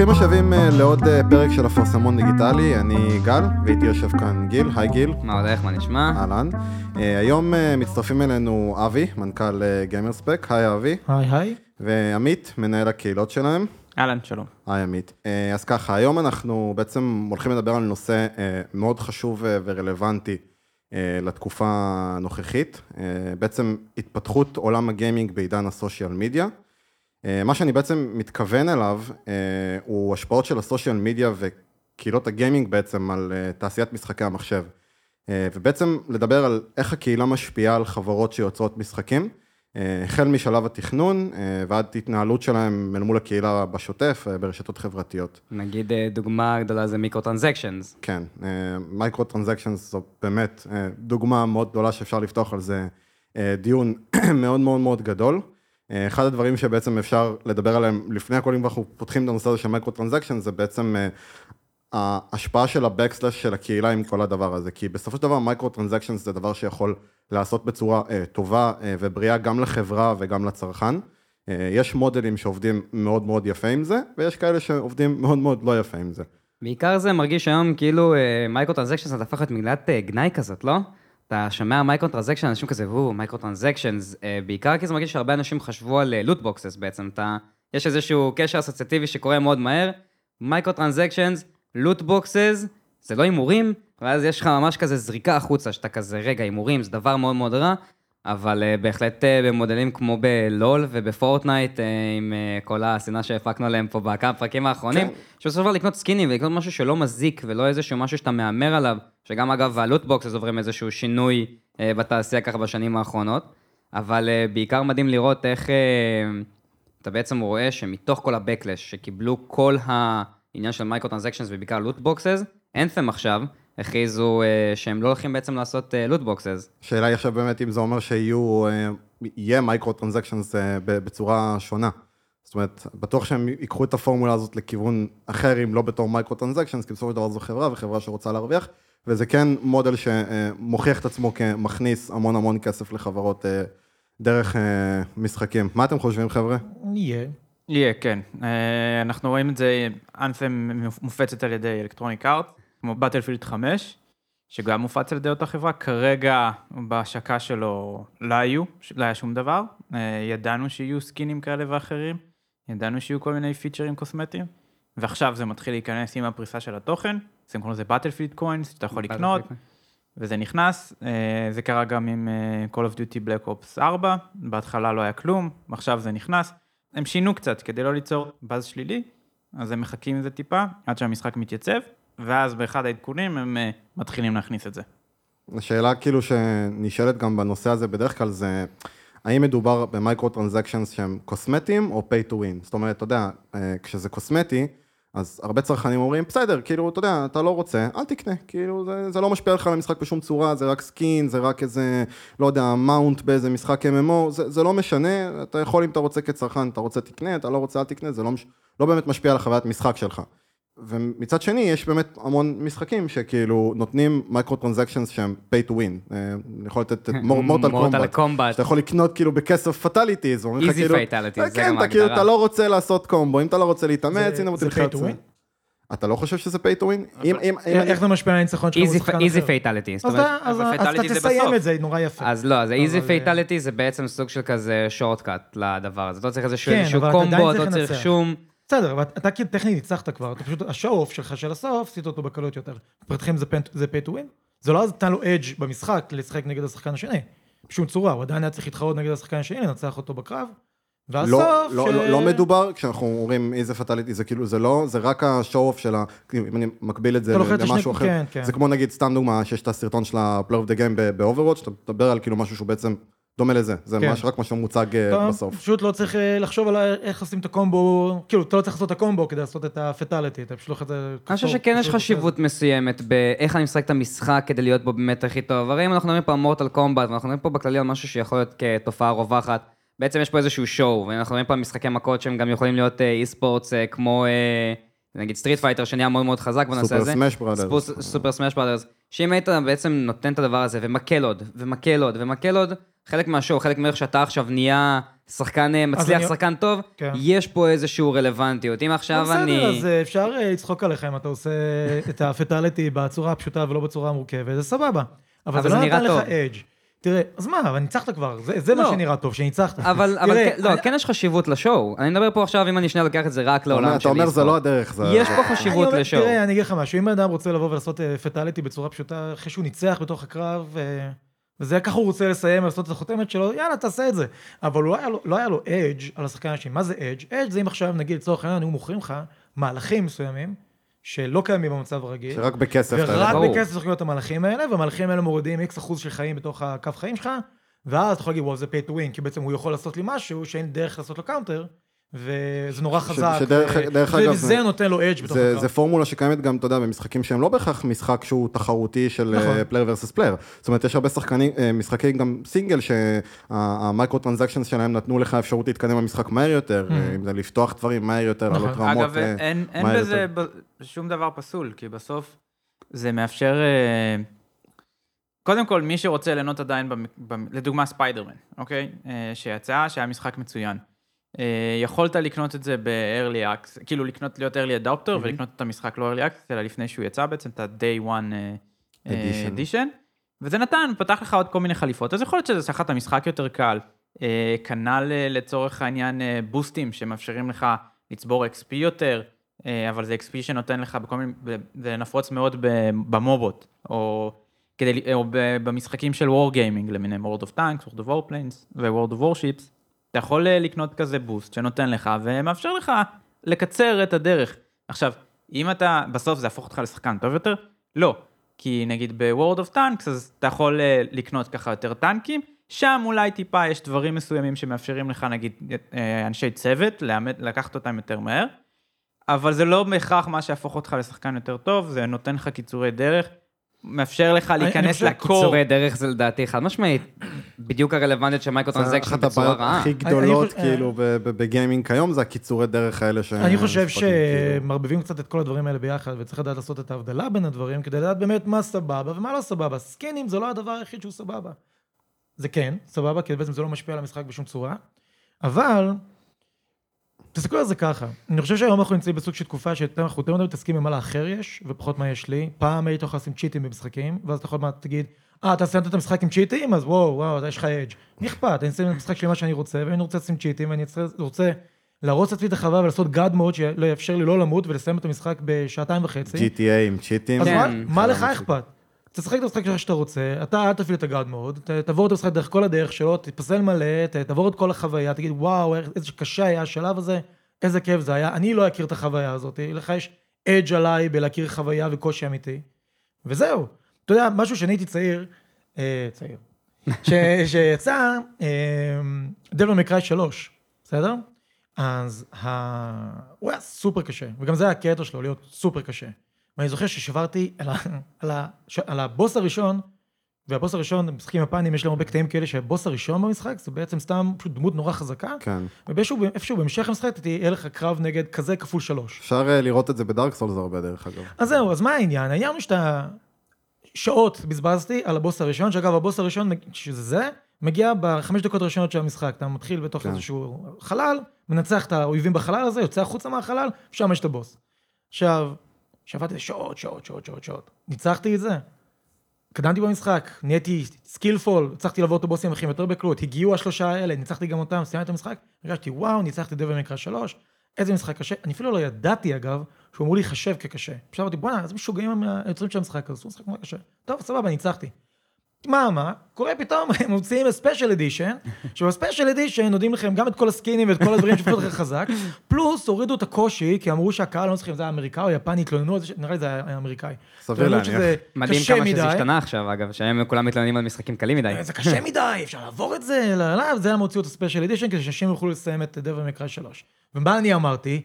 ברוכים השבים אה, לעוד אה, פרק של אפרסמון דיגיטלי, אני גל, ואיתי יושב כאן גיל, היי גיל. מה הולך, מה נשמע? אהלן. אה, היום מצטרפים אלינו אבי, מנכ"ל גיימרספק, היי אבי. היי היי. ועמית, מנהל הקהילות שלהם. אהלן, שלום. היי עמית. אז ככה, היום אנחנו בעצם הולכים לדבר על נושא מאוד חשוב ורלוונטי לתקופה הנוכחית, בעצם התפתחות עולם הגיימינג בעידן הסושיאל מדיה. אה, מה שאני בעצם מתכוון אליו, אה, הוא השפעות של ה social media וקהילות ה gaming בעצם על אה, תעשיית משחקי המחשב. ובעצם לדבר על איך הקהילה משפיעה על חברות שיוצרות משחקים, החל משלב התכנון ועד התנהלות שלהם אל מול הקהילה בשוטף, ברשתות חברתיות. נגיד דוגמה גדולה זה microtransactions. כן, microtransactions זו באמת דוגמה מאוד גדולה שאפשר לפתוח על זה דיון מאוד מאוד מאוד גדול. אה, אחד הדברים שבעצם אפשר לדבר עליהם לפני הכל, אם אנחנו פותחים את הנושא הזה של microtransaction, זה בעצם אה, ההשפעה של ה backlash של הקהילה עם כל הדבר הזה, כי בסופו של דבר microtransaction זה דבר שיכול לעשות בצורה אה, טובה ובריאה גם לחברה וגם לצרכן. יש מודלים שעובדים מאוד מאוד יפה עם זה, ויש כאלה שעובדים מאוד מאוד לא יפה עם זה. בעיקר זה מרגיש היום כאילו microtransaction זה הפך להיות מילת גנאי כזאת, לא? אתה שומע microtransaction, אנשים כזה, וואו, microtransactions, בעיקר כי זה מרגיש שהרבה אנשים חשבו על loot boxes אה, בעצם, אתה, יש איזשהו קשר אסוציאטיבי שקורה מאוד מהר, microtransactions, loot boxes, זה לא הימורים, ואז יש לך ממש כזה זריקה החוצה, שאתה כזה, רגע, הימורים זה דבר מאוד מאוד רע, אבל אה, בהחלט אה, במודלים כמו ב LoL וב Fortnite, אה, עם אה, כל השנאה שהפקנו עליהם פה בכמה פרקים האחרונים, כן. שבסופו של דבר לקנות סקינים ולקנות משהו שלא מזיק ולא איזשהו משהו שאתה מהמר עליו, שגם אגב ה loot box עוברים איזשהו שינוי אה, בתעשייה ככה בשנים האחרונות, אבל אה, בעיקר מדהים לראות איך אה, אתה בעצם רואה שמתוך כל ה backlash שקיבלו כל העניין של microtransactions ובעיקר loot boxes, Anthem עכשיו, הכריזו אה, שהם לא הולכים בעצם לעשות לוטבוקסס. Uh, השאלה היא עכשיו באמת אם זה אומר שיהיו, אה, יהיה microtransactions אה, בצורה שונה. זאת אומרת, בטוח שהם ייקחו את הפורמולה הזאת לכיוון אחר, אם לא בתור microtransactions, כי בסופו של דבר זו חברה וחברה שרוצה להרוויח, וזה כן מודל שמוכיח את עצמו כמכניס המון המון כסף לחברות uh, דרך uh, משחקים. מה אתם חושבים, חבר'ה? יהיה. יהיה, כן. אנחנו רואים את זה, אנת'ם מופצת על ידי אלקטרוניק ארט. כמו בטלפילד 5, שגם מופץ על ידי אותה חברה, כרגע בהשקה שלו לא היו, לא היה שום דבר, אה, ידענו שיהיו סקינים כאלה ואחרים, ידענו שיהיו כל מיני פיצ'רים קוסמטיים, ועכשיו זה מתחיל להיכנס עם הפריסה של התוכן, זה קוראים לזה בטלפילד קוינס, שאתה יכול לקנות, וזה נכנס, אה, זה קרה גם עם Call of Duty Black Ops 4, בהתחלה לא היה כלום, עכשיו זה נכנס, הם שינו קצת כדי לא ליצור באז שלילי, אז הם מחכים עם זה טיפה, עד שהמשחק מתייצב. ואז באחד העדכונים הם אה, מתחילים להכניס את זה. השאלה כאילו שנשאלת גם בנושא הזה בדרך כלל זה, האם מדובר במייקרו טרנזקשנס שהם קוסמטיים או pay to win? זאת אומרת, אתה יודע, אה, כשזה קוסמטי, אז הרבה צרכנים אומרים, בסדר, כאילו, אתה יודע, אתה לא רוצה, אל תקנה, כאילו, זה, זה לא משפיע לך על המשחק בשום צורה, זה רק skin, זה רק איזה, לא יודע, mount באיזה משחק MMO, זה, זה לא משנה, אתה יכול אם אתה רוצה כצרכן, אתה רוצה תקנה, אתה לא רוצה אל תקנה, זה לא, לא באמת משפיע על החוויית משחק שלך. ומצד שני, יש באמת המון משחקים שכאילו נותנים microtransactions שהם pay to win. אה, אני יכול לתת את Mortal Kombat, שאתה יכול לקנות כאילו בכסף fatalities. Easy fatalities, זה כן, גם ההגדרה. כן, אתה לא רוצה לעשות קומבו, אם אתה לא רוצה להתאמץ, הנה זה pay to win? אתה לא חושב שזה pay to win? איך זה משפיע על הניצחון שלך easy fatality. אז אתה תסיים את זה, נורא יפה. אז לא, אז easy fatality זה בעצם סוג של כזה shortcut לדבר הזה. אתה לא צריך איזשהו קומבו, אתה לא צריך שום... בסדר, אבל אתה כאילו טכנית ניצחת כבר, אתה פשוט, ה show-off שלך של הסוף, עשית אותו בקלות יותר. מבחינתכם זה pay to win? זה לא אז נתן לו edge במשחק לשחק נגד השחקן השני. בשום צורה, הוא עדיין היה צריך להתחרות נגד השחקן השני, לנצח אותו בקרב. והסוף לא, לא, ש... לא, לא מדובר, כשאנחנו אומרים איזה פטליטי, זה כאילו, זה לא, זה רק השואו-אוף של ה... אם אני מקביל את זה למשהו אחר, כן, כן. זה כמו נגיד, סתם דוגמה, שיש את הסרטון של ה-Play of the Game ב-Overwatch, שאתה מדבר על כאילו משהו שהוא בעצם דומה לזה, זה כן. ממש רק מה שמוצג אה, בסוף. פשוט לא צריך אה, לחשוב על איך עושים את הקומבו, כאילו, אתה לא צריך לעשות את הקומבו כדי לעשות את הפטליטי, אתה פשוט לא יכול... אני חושב שכן יש חשיבות מסוימת באיך אני משחק את המשחק כדי להיות בו באמת הכי טוב. הרי אם אנחנו מדברים פה על מורטל קומבט, ואנחנו מדברים פה בכללי על משהו שיכול להיות כתופעה רווחת, בעצם יש פה איזשהו show, ואנחנו מדברים פה על משחקי מכות שהם גם יכולים להיות esports כמו נגיד Street Fighter שנהיה מאוד מאוד חזק בנושא סופר הזה. Smash Brothers. ספוס- Super Smash Brothers. שאם היית בעצם נותן את הדבר הזה ומקל עוד, ומקל עוד, ומקל עוד, חלק מה show, חלק מאיך שאתה עכשיו נהיה שחקן אה, מצליח, אני- שחקן טוב, כן. יש פה איזושהי רלוונטיות. אם עכשיו בסדר, אני... אז אה, אפשר אה, לצחוק עליך אם אתה עושה את ה fatality בצורה הפשוטה ולא בצורה המורכבת, זה סבבה. אבל אבל זה זה לא נתן לך. אדג'. תראה, אז מה, אבל ניצחת כבר, זה זה מה לא. שנראה טוב, שניצחת. אבל, אבל תראה, כן, לא, אני- כן יש חשיבות לשואו. אני מדבר פה עכשיו, אם אני שנייה לוקח את זה רק אתה אומר- לעולם אתה של אומר זה אי-ספורט. לא הדרך, זה... יש פה חשיבות לשואו. תראה, אני אגיד לך משהו, אם בן אדם רוצה לבוא ולעשות פטליטי בצורה פשוטה, אחרי שהוא ניצח בתוך הקרב, אה, וזה ככה הוא רוצה לסיים ולעשות את החותמת שלו, יאללה, תעשה את זה. אבל לא היה לו- לא היה לו אדג' על השחקן השני. מה זה אדג'? אדג' זה אם עכשיו, נגיד, לצורך העניין, היו מוכרים לך מהלכים מסוימים, שלא קיימים במצב הרגיל. שרק בכסף אתה ורק ברור. בכסף צריכים להיות את המהלכים האלה, והמהלכים האלה מורידים איקס אחוז של חיים בתוך הקו חיים שלך, ואז אתה יכול להגיד, וואו, זה pay to win, כי בעצם הוא יכול לעשות לי משהו שאין דרך לעשות לו counter, וזה נורא חזק. שדרך- ו- דרך אגב, וזה נותן לו edge בתוך זה, הקרב. זה פורמולה שקיימת גם, אתה יודע, במשחקים שהם לא בהכרח משחק שהוא תחרותי של נכון. player versus player. זאת אומרת, יש הרבה שחקנים, אה, משחקים גם סינגל, שה microtransactions שלהם נתנו לך אפשרות להתקדם במשחק מהר יותר, אה, אם זה לפתוח דברים מהר יותר, אמ. נכון. לעלות רמות אגב, אה, אין, אין מהר בזה יותר. ב- שום דבר פסול, כי בסוף זה מאפשר... אה, קודם כל, מי שרוצה ליהנות עדיין, במ, במ, לדוגמה ספיידרמן, אוקיי? אה, שיצא, שהיה משחק מצוין. אה, יכולת לקנות את זה ב-early access, כאילו לקנות, להיות early adopter ולקנות את המשחק לא early access, אלא לפני שהוא יצא בעצם, את ה-day one אה, אה, Edition. edition. וזה נתן, פתח לך עוד כל מיני חליפות, אז יכול להיות שזה עשה לך את המשחק יותר קל. כנ"ל לצורך העניין בוסטים שמאפשרים לך לצבור XP יותר, אבל זה XP שנותן לך בכל מיני, זה נפוץ מאוד במובות, או, כדי, או במשחקים של Wargaming למיניהם, World of Tanks, World of Warplanes ו-World of Warships. אתה יכול אה, לקנות כזה בוסט שנותן לך ומאפשר לך לקצר את הדרך. עכשיו, אם אתה, בסוף זה יהפוך אותך לשחקן טוב יותר? לא. כי נגיד ב-World of Tanks, אז אתה יכול אה, לקנות ככה יותר טנקים, שם אולי טיפה יש דברים מסוימים שמאפשרים לך, נגיד, אה, אנשי צוות, לאמת, לקחת אותם יותר מהר, אבל זה לא בהכרח מה שיהפוך אותך לשחקן יותר טוב, זה נותן לך קיצורי דרך, מאפשר לך להיכנס ל core. קיצורי דרך זה לדעתי חד משמעית. בדיוק הרלוונטיות של מייקרו זה טרנזקשן אחת בצורה הבעיות רעה. הכי אני גדולות, חושב- כאילו, בגיימינג כיום, זה הקיצורי דרך האלה ש... אני חושב כאילו. שמערבבים קצת את כל הדברים האלה ביחד, וצריך לדעת לעשות את ההבדלה בין הדברים, כדי לדעת באמת מה סבבה ומה לא סבבה. סקינים זה לא הדבר היחיד שהוא סבבה. זה כן, סבבה, כי בעצם זה לא משפיע על המשחק בשום צורה, אבל, תסתכלו על זה ככה, אני חושב שהיום אנחנו נמצאים בסוג של תקופה שאנחנו יותר מדי מתעסקים במה לאחר יש, ופחות מה יש לי. פעם היית יכול לשים צ'יטים במשחקים, ואז אתה יכול מה, תגיד, אה, אתה סיימת את המשחק עם צ'יטים? אז וואו, וואו, יש לך אדג'. מי אכפת? אני אשים את המשחק שלי מה שאני רוצה, ואני רוצה לשים צ'יטים, ואני רוצה- להרוס לעצמי את החוויה ולעשות גאד מוד שלא יאפשר לי לא למות ולסיים את המשחק בשעתיים וחצי. GTA עם צ'יטים. אז כן, מה- מה לך אכפת? תשחק את המשחק שלך שאתה רוצה, אתה אל תפעיל את הגאד מוד, ת- תעבור את המשחק דרך כל הדרך שלו, תתפסל מלא, תעבור את כל החוויה, תגיד וואו, איזה קשה היה השלב הזה, איזה כיף זה היה, אני לא אכיר את החוויה הזאת, לך יש אדג' עליי בלהכיר חוויה וקושי אמיתי, וזהו. אתה יודע, משהו שאני הייתי צעיר, אה, צעיר, ש- שיצא, דבל מקראי 3, בסדר? אז ה... הוא היה סופר קשה, וגם זה היה הקטע שלו, להיות סופר קשה. ואני זוכר ששברתי על, ה... על, ה... על הבוס הראשון, והבוס הראשון, במשחקים יפנים יש להם הרבה קטעים כאלה שהבוס הראשון במשחק זה בעצם סתם פשוט דמות נורא חזקה, כן. ואיפשהו איפשהו בהמשך המשחק תהיה לך קרב נגד כזה כפול שלוש. אפשר אה, לראות את זה בדארק סולס הרבה, דרך אגב. אז זהו, אז מה העניין? העניין הוא שאתה... שעות בזבזתי על הבוס הראשון, שאגב, הבוס הראשון, שזה זה, מגיע בחמש דקות הראשונות של המשחק. אתה מתחיל בתוך כן. איזשהו חלל, מנצח את האויבים בחלל הזה, יוצא החוצה מהחלל, שם יש את הבוס. עכשיו, שעבדתי שעות, שעות, שעות, שעות, שעות. ניצחתי את זה. קדמתי במשחק, נהייתי skillful, הצלחתי לעבור את הבוסים הכי יותר בקלות, הגיעו השלושה האלה, ניצחתי גם אותם, סיימתי את המשחק, הרגשתי וואו, ניצחתי Devil May Cry שלוש, איזה משחק קשה, אני אפילו לא ידעתי אגב, שהוא אמור להיחשב כקשה. עכשיו אמרתי, בואנה, איזה משוגעים היוצרים של המשחק הזה, הוא משחק נורא קשה. טוב, סבבה, ניצחתי. מה, מה? קורה פתאום, הם מוציאים special edition, שבספיישל אדישן נותנים לכם גם את כל הסקינים ואת כל הדברים שהפכו אותך חזק, פלוס הורידו את הקושי, כי אמרו שהקהל לא זוכר אם זה היה אמריקאי או יפני, התלוננו על זה, נראה לי זה היה אמריקאי. סביר להניח. שזה מדהים קשה כמה שזה. השתנה עכשיו, אגב, שהם כולם מתלוננים על משחקים קלים מדי. זה קשה מדי, אפשר לעבור את זה, לא, לא, זה הם הוציאו את הספיישל אדישן כדי שאנשים יוכלו לסיים את דבל מקראי 3. ומה אני אמרתי?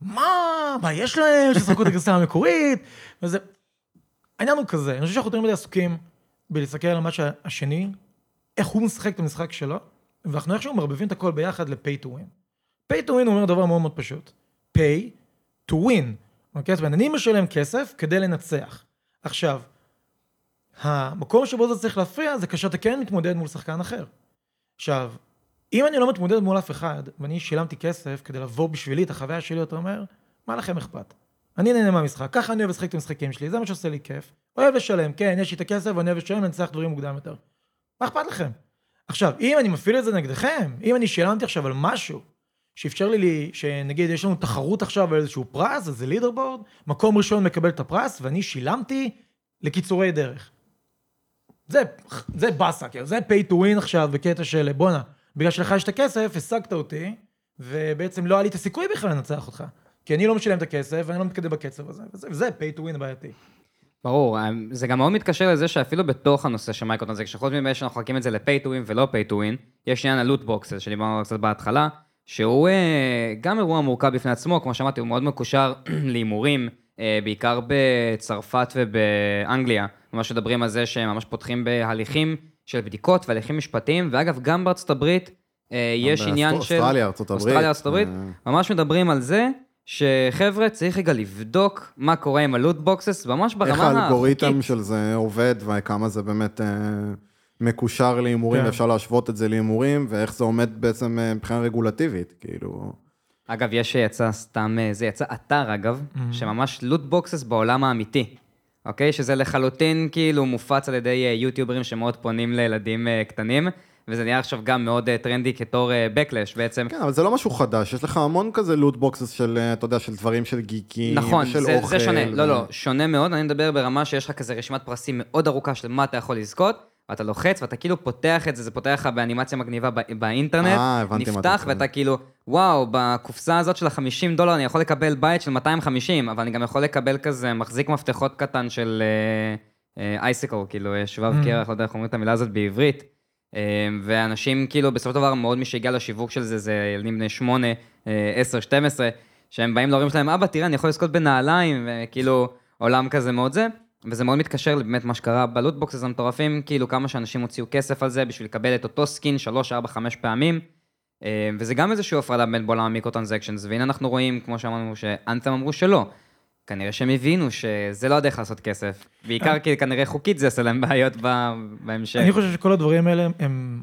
מה, מה יש להם, ששחקו את הגרסה המקורית, וזה... העניין הוא כזה, אני חושב שאנחנו יותר מדי עסוקים בלהסתכל על מה שהשני, איך הוא משחק את המשחק שלו, ואנחנו איכשהו מערבבים את הכל ביחד ל-pay to win. pay to win אומר דבר מאוד מאוד פשוט. pay to win. אוקיי? זאת אומרת, אני משלם כסף כדי לנצח. עכשיו, המקום שבו זה צריך להפריע זה כאשר אתה כן מתמודד מול שחקן אחר. עכשיו, אם אני לא מתמודד מול אף אחד, ואני שילמתי כסף כדי לבוא בשבילי את החוויה שלי יותר מהר, מה לכם אכפת? אני נהנה מהמשחק, ככה אני אוהב לשחק את המשחקים שלי, זה מה שעושה לי כיף. אוהב לשלם, כן, יש לי את הכסף, ואני אוהב לשלם, לנצח דברים מוקדם יותר. מה אכפת לכם? עכשיו, אם אני מפעיל את זה נגדכם, אם אני שילמתי עכשיו על משהו, שאפשר לי, שנגיד יש לנו תחרות עכשיו על איזשהו פרס, אז זה לידר בורד, מקום ראשון מקבל את הפרס, ואני שילמתי לקיצורי דרך. זה, זה באסה, כאילו, זה pay to win עכשיו בקטע של בואנה, בגלל שלך יש את הכסף, השגת אותי, ובעצם לא היה לי את הסיכוי בכלל לנצח אותך. כי אני לא משלם את הכסף, ואני לא מתקדם בקצב הזה, וזה, וזה pay to win בעייתי. ברור, זה גם מאוד מתקשר לזה שאפילו בתוך הנושא של micro transaction, חוץ מזה שאנחנו מחלקים את זה ל-pay to win ולא pay to win, יש עניין ה loot boxes שדיברנו עליו קצת בהתחלה, שהוא אה, גם אירוע מורכב בפני עצמו, כמו שאמרתי, הוא מאוד מקושר להימורים, אה, בעיקר בצרפת ובאנגליה, ממש מדברים על זה שהם ממש פותחים בהליכים של בדיקות והליכים משפטיים, ואגב, גם בארצות הברית אה, יש עניין של... אוסטרליה, ארצות הברית. אוסטרליה, ארצות הברית, ממש מדברים על זה. שחבר'ה, צריך רגע לבדוק מה קורה עם ה loot boxes, ממש ברמה החוקית. איך האלגוריתם של זה עובד, וכמה זה באמת אה, מקושר להימורים, כן. ואפשר להשוות את זה להימורים, ואיך זה עומד בעצם אה, מבחינה רגולטיבית, כאילו... אגב, יש שיצא סתם, אה, זה יצא אתר אגב, mm-hmm. שממש loot boxes בעולם האמיתי, אוקיי? שזה לחלוטין כאילו מופץ על ידי יוטיוברים שמאוד פונים לילדים קטנים. וזה נהיה עכשיו גם מאוד uh, טרנדי כתור backlash בעצם. כן, אבל זה לא משהו חדש, יש לך המון כזה loot boxes של, uh, אתה יודע, של דברים של גיקים, נכון, של זה, אוכל. זה שונה, ו... לא, לא, שונה מאוד, אני מדבר ברמה שיש לך כזה רשימת פרסים מאוד ארוכה של מה אתה יכול לזכות, ואתה לוחץ ואתה כאילו פותח את זה, זה פותח לך באנימציה מגניבה באינטרנט, אה, הבנתי נפתח ואתה כאילו, וואו, בקופסה הזאת של ה-50 דולר אני יכול לקבל בית של 250, אבל אני גם יכול לקבל כזה מחזיק מפתחות קטן של icicle, uh, uh, כאילו שבב mm. קרח, לא יודע איך אומרים את המילה הזאת בעברית. אמ, ואנשים, כאילו, בסופו של דבר, מאוד מי שהגיע לשיווק של זה, זה ילדים בני 8, 10, 12, שהם באים להורים שלהם, אבא, תראה, אני יכול לזכות בנעליים, וכאילו, עולם כזה מאוד זה. וזה מאוד מתקשר לבאמת מה שקרה ב loot boxes המטורפים, כאילו כמה שאנשים הוציאו כסף על זה בשביל לקבל את אותו סקין 3, 4, 5 פעמים. אמ, וזה גם איזושהי הפרדה בין בעולם ה micro-transactions, והנה אנחנו רואים, כמו שאמרנו, שאנת'ם אמרו שלא. כנראה שהם הבינו שזה לא הדרך לעשות כסף. בעיקר אה. כי כנראה חוקית זה יעשה להם בעיות בהמשך. אני חושב שכל הדברים האלה הם...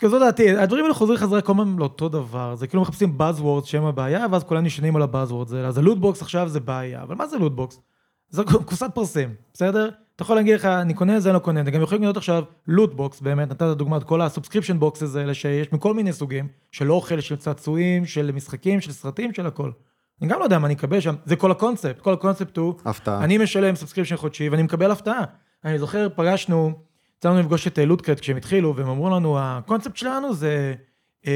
כזו דעתי, הדברים האלה חוזרים חזרה כל הזמן לאותו דבר, זה כאילו מחפשים buzzwords שהם הבעיה, ואז כולם נשענים על ה-buzzwords האלה, אז ה loot box עכשיו זה בעיה, אבל מה זה loot box? זה קופסת פרסים, בסדר? אתה יכול להגיד לך, אני קונה זה, לא קונה, אתה גם יכול לקנות עכשיו loot box, באמת, נתת דוגמא את כל ה subscription boxes האלה שיש מכל מיני סוגים, של אוכל, של צעצועים, של משחקים, של סרטים, של הכל. אני גם לא יודע מה אני אקבל שם, זה כל הקונספט, כל הקונספט הוא, הפתעה. אני משלם subscription חודשי ואני מקבל הפתעה. אני זוכר, פגשנו, יצא לנו לפגוש את Loot Crate כשהם התחילו, והם אמרו לנו, הקונספט שלנו זה, אה,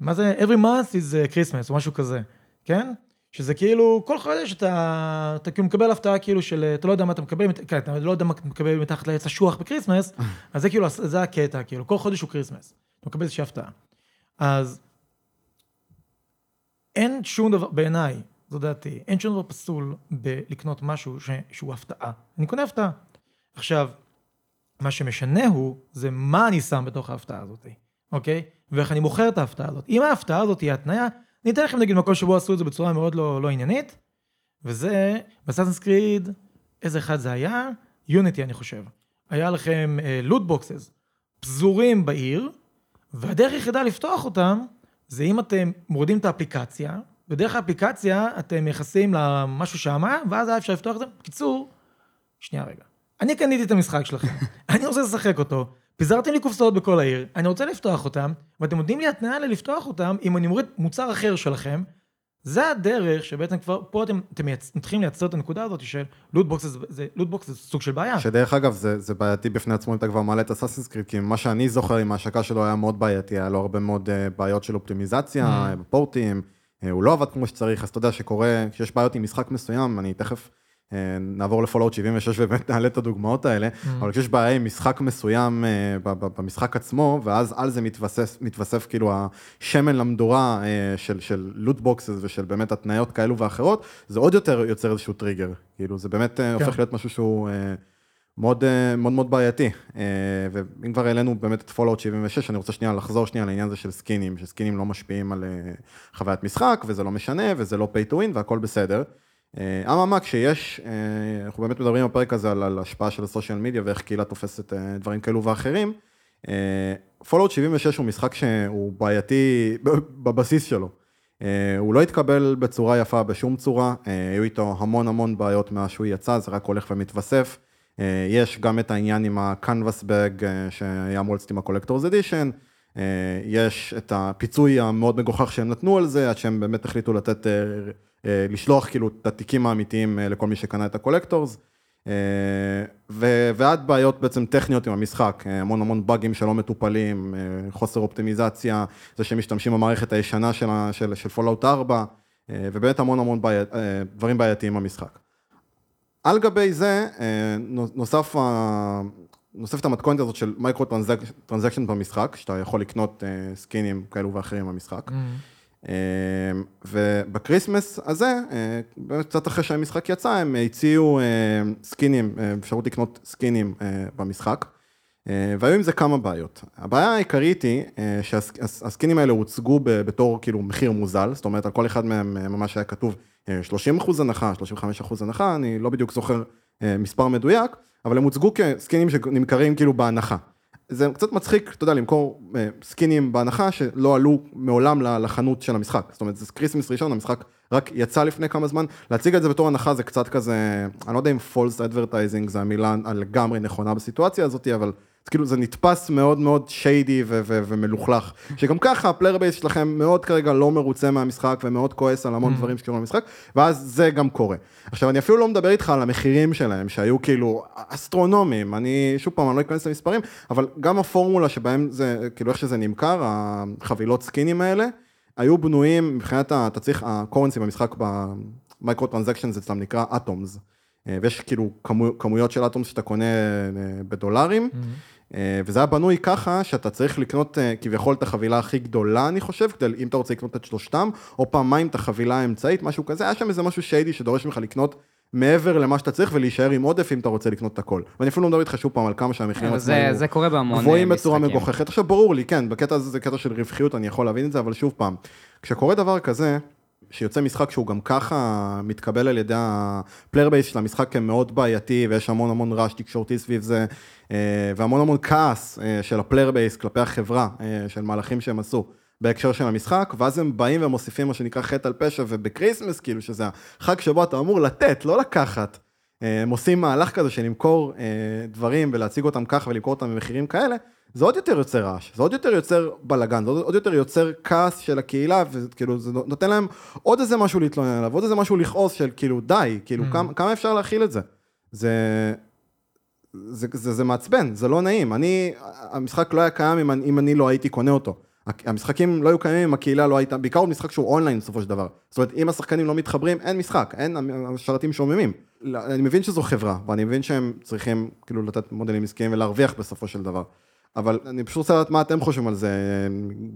מה זה, every month is Christmas, או משהו כזה, כן? שזה כאילו, כל חודש אתה, אתה כאילו מקבל הפתעה כאילו של, אתה לא יודע מה אתה מקבל, כן, אתה לא יודע מה אתה מקבל מתחת לעץ אשוח ב Christmas, אז זה כאילו, זה הקטע, כאילו, כל חודש הוא Christmas. אתה מקבל איזושהי הפתעה. אז אין שום דבר, בעיניי, זו דעתי, אין שום דבר פסול בלקנות משהו ש, שהוא הפתעה. אני קונה הפתעה. עכשיו, מה שמשנה הוא, זה מה אני שם בתוך ההפתעה הזאת, אוקיי? ואיך אני מוכר את ההפתעה הזאת. אם ההפתעה הזאת היא התניה, אני אתן לכם נגיד מקום שבו עשו את זה בצורה מאוד לא, לא עניינית, וזה, בסאסנס קריד, איזה אחד זה היה? יוניטי אני חושב. היה לכם לוט uh, בוקסס פזורים בעיר, והדרך היחידה לפתוח אותם, זה אם אתם מורידים את האפליקציה, ודרך האפליקציה אתם נכנסים למשהו שמה, ואז היה אפשר לפתוח את זה. בקיצור, שנייה רגע. אני קניתי את המשחק שלכם, אני רוצה לשחק אותו, פיזרתם לי קופסאות בכל העיר, אני רוצה לפתוח אותם, ואתם נותנים לי התנאה ללפתוח אותם, אם אני מוריד מוצר אחר שלכם, זה הדרך שבעצם כבר, פה אתם, אתם. מתחילים לייצר את הנקודה הזאת של loot box זה, loot box זה סוג של בעיה. שדרך אגב, זה, זה בעייתי בפני עצמו אם אתה כבר מעלה את Assassin's Creed, כי מה שאני זוכר עם ההשקה שלו היה מאוד בעייתי, היה לו הרבה מאוד uh, בעיות של אופטימיזציה, mm. בפורטים, uh, הוא לא עבד כמו שצריך, אז אתה יודע שקורה, כשיש בעיות עם משחק מסוים, אני תכף... אה, נעבור ל Fallout 76 ובאמת נעלה את הדוגמאות האלה, mm. אבל כשיש בעיה עם משחק מסוים אה, במשחק עצמו, ואז על זה מתווסף, מתווסף כאילו השמן למדורה אה, של, של loot boxes ושל באמת התניות כאלו ואחרות, זה עוד יותר יוצר איזשהו טריגר, כאילו זה באמת כן. הופך להיות משהו שהוא מאוד מאוד, מאוד בעייתי. ואם כבר העלינו באמת את Fallout 76, אני רוצה שנייה לחזור שנייה לעניין הזה של סקינים, שסקינים לא משפיעים על חוויית משחק, וזה לא משנה, וזה לא pay to win, והכל בסדר. אה, אממה, כשיש, אה, אנחנו באמת מדברים בפרק הזה על, השפעה של ה social media ואיך קהילה תופסת אה, דברים כאלו ואחרים. Fallout 76 הוא משחק שהוא בעייתי בבסיס שלו. הוא לא התקבל בצורה יפה בשום צורה, היו איתו המון המון בעיות מאז שהוא יצא, זה רק הולך ומתווסף. יש גם את העניין עם ה-canvas bag שהיה אמור לצאת עם ה-collector's edition, יש את הפיצוי המאוד מגוחך שהם נתנו על זה, עד שהם באמת החליטו לתת, לשלוח כאילו את התיקים האמיתיים לכל מי שקנה את ה-collectors. ו- ועד בעיות בעצם טכניות עם המשחק, המון המון באגים שלא מטופלים, חוסר אופטימיזציה, זה שמשתמשים במערכת הישנה של, של, של Fallout 4, ובאמת המון המון בעי, דברים בעייתיים במשחק. על גבי זה, נוסף, נוספת המתכונת הזאת של micro transaction במשחק, שאתה יכול לקנות סקינים כאלו ואחרים במשחק. Mm-hmm. אמ, וב Christmas הזה, אה, קצת אחרי שהמשחק יצא, הם הציעו אה, סקינים, אה, אפשרות לקנות סקינים במשחק, והיו עם זה כמה בעיות. הבעיה העיקרית היא שהסקינים האלה הוצגו בתור כאילו מחיר מוזל, זאת אומרת על כל אחד מהם ממש היה כתוב 30 אחוז הנחה, 35 אחוז הנחה, אני לא בדיוק זוכר מספר מדויק, אבל הם הוצגו כסקינים שנמכרים כאילו בהנחה. זה קצת מצחיק, אתה יודע, למכור אה, סקינים בהנחה שלא עלו מעולם לחנות של המשחק. זאת אומרת, זה Christmas ראשון, המשחק רק יצא לפני כמה זמן. להציג את זה בתור הנחה זה קצת כזה, אני לא יודע אם false advertising זה המילה לגמרי נכונה בסיטואציה הזאת, אבל זה כאילו זה נתפס מאוד מאוד shady ומלוכלך, שגם ככה ה player base שלכם מאוד כרגע לא מרוצה מהמשחק ומאוד כועס על המון mm. דברים שקורים במשחק, ואז זה גם קורה. עכשיו אני אפילו לא מדבר איתך על המחירים שלהם, שהיו כאילו אסטרונומיים, אני שוב פעם, אני לא אכנס למספרים, אבל גם הפורמולה שבהם זה, כאילו איך שזה נמכר, החבילות סקינים האלה, היו בנויים מבחינת, אתה צריך, ה currency במשחק ב micro transaction זה אצלם נקרא Atoms. ויש כאילו כמויות של אטומס שאתה קונה אה, בדולרים, mm-hmm. אה, וזה היה בנוי ככה שאתה צריך לקנות אה, כביכול את החבילה הכי גדולה, אני חושב, כדי, אם אתה רוצה לקנות את שלושתם, או פעמיים את החבילה האמצעית, משהו כזה, היה שם איזה משהו שיידי שדורש ממך לקנות מעבר למה שאתה צריך ולהישאר עם עודף אם אתה רוצה לקנות את הכל. ואני אפילו לא מדבר איתך שוב פעם על כמה שהמחירים עצמם זה קורה בהמון גבוהים בצורה מגוחכת. עכשיו ברור לי, כן, בקטע הזה זה קטע של רווחיות, אני יכול להבין את זה, אבל שוב פעם, כשקורה דבר כזה, שיוצא משחק שהוא גם ככה מתקבל על ידי ה player base של המשחק כמאוד בעייתי, ויש המון המון רעש תקשורתי סביב זה, אה, והמון המון כעס אה, של ה player base כלפי החברה, אה, של מהלכים שהם עשו. בהקשר של המשחק, ואז הם באים ומוסיפים מה שנקרא חטא על פשע, וב Christmas, כאילו, שזה החג שבו אתה אמור לתת, לא לקחת. הם עושים מהלך כזה של למכור דברים ולהציג אותם ככה ולמכור אותם במחירים כאלה, זה עוד יותר יוצר רעש, זה עוד יותר יוצר בלאגן, זה עוד יותר יוצר כעס של הקהילה, וכאילו זה נותן להם עוד איזה משהו להתלונן עליו, עוד איזה משהו לכעוס של כאילו די, כאילו mm. כמה, כמה אפשר להכיל את זה? זה, זה, זה, זה מעצבן, זה לא נעים, אני, המשחק לא היה קיים אם, אם אני לא הייתי קונה אותו. המשחקים לא היו קיימים אם הקהילה לא הייתה, בעיקר משחק שהוא אונליין בסופו של דבר. זאת אומרת, אם השחקנים לא מתחברים, אין משחק, אין, השרתים שוממים. אני מבין שזו חברה, ואני מבין שהם צריכים כאילו לתת מודלים עסקיים ולהרוויח בסופו של דבר. אבל אני פשוט רוצה לדעת מה אתם חושבים על זה,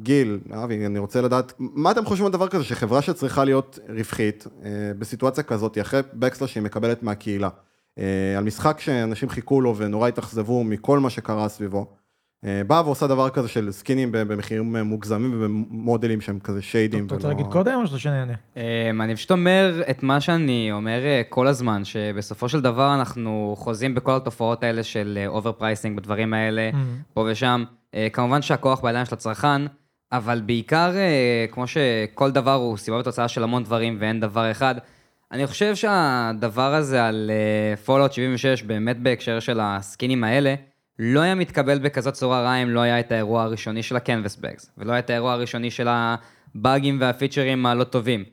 גיל, אבי, אני רוצה לדעת, מה אתם חושבים על דבר כזה, שחברה שצריכה להיות רווחית, אה, בסיטואציה כזאת, אחרי backlash שהיא מקבלת מהקהילה, אה, על משחק שאנשים חיכו לו ונורא התאכזבו מכל מה שקרה סביבו, באה ועושה דבר כזה של סקינים במחירים מוגזמים ובמודלים שהם כזה shadyים. אתה רוצה להגיד קודם או שאתה שאני אענה? אני פשוט אומר את מה שאני אומר אה, כל הזמן, שבסופו של דבר אנחנו חוזים בכל התופעות האלה של over pricing בדברים האלה, mm-hmm. פה ושם. אה, כמובן שהכוח בידיים של הצרכן, אבל בעיקר, כמו שכל דבר הוא סיבה ותוצאה של המון דברים ואין דבר אחד, אני חושב שהדבר הזה על Fallout 76, באמת בהקשר של הסקינים האלה, לא היה מתקבל בכזאת צורה רע אם לא היה את האירוע הראשוני של ה-canvas bags, ולא היה את האירוע הראשוני של הבאגים וה features הלא טובים.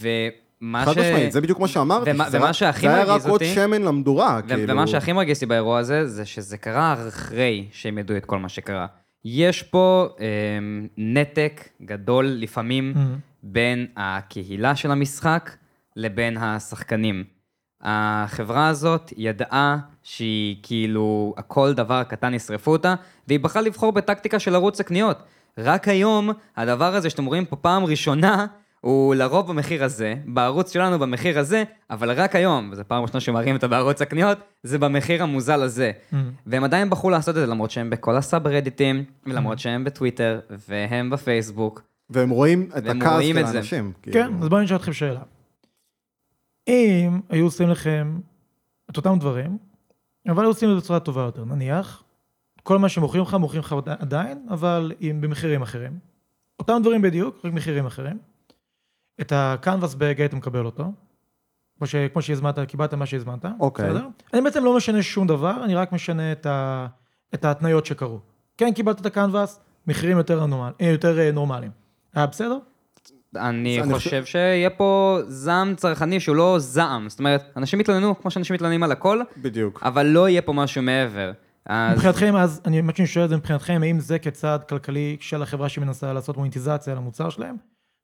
ומה ש... חד משמעית, זה בדיוק מה שאמרתי. ומה, ומה שהכי מרגיז אותי... זה היה רק עוד שמן למדורה, ו- כאילו... ומה שהכי מרגיז אותי באירוע הזה, זה שזה קרה אחרי שהם ידעו את כל מה שקרה. יש פה אה, נתק גדול לפעמים mm-hmm. בין הקהילה של המשחק לבין השחקנים. החברה הזאת ידעה שהיא כאילו, הכל דבר קטן ישרפו אותה, והיא בחרה לבחור בטקטיקה של ערוץ הקניות. רק היום, הדבר הזה שאתם רואים פה פעם ראשונה, הוא לרוב במחיר הזה, בערוץ שלנו במחיר הזה, אבל רק היום, וזו פעם ראשונה שמראים אותו בערוץ הקניות, זה במחיר המוזל הזה. Mm. והם עדיין בחרו לעשות את זה, למרות שהם בכל הסאב-רדיטים, ולמרות שהם בטוויטר, והם בפייסבוק. והם רואים את הכעס של. האנשים. כן, כאילו. אז בואו נשאל אתכם שאלה. אם היו עושים לכם את אותם דברים, אבל היו עושים את זה בצורה טובה יותר, נניח, כל מה שמוכרים לך, מוכרים לך עדיין, אבל עם, במחירים אחרים. אותם דברים בדיוק, רק מחירים אחרים. את הקנבס בג היית מקבל אותו, כמו, ש, כמו שהזמנת, קיבלת מה שהזמנת, אוקיי. בסדר? אני בעצם לא משנה שום דבר, אני רק משנה את, ה, את ההתניות שקרו. כן, קיבלת את הקנבס, מחירים יותר, נורמל, אה, יותר אה, נורמליים. היה בסדר? אני חושב שיהיה פה זעם צרכני שהוא לא זעם. זאת אומרת, אנשים יתלוננו כמו שאנשים מתלוננים על הכל, בדיוק. אבל לא יהיה פה משהו מעבר. אז מבחינתכם, אז אני, מה שאני שואל את זה מבחינתכם, האם זה כצעד כלכלי של החברה שמנסה לעשות מוניטיזציה למוצר שלהם?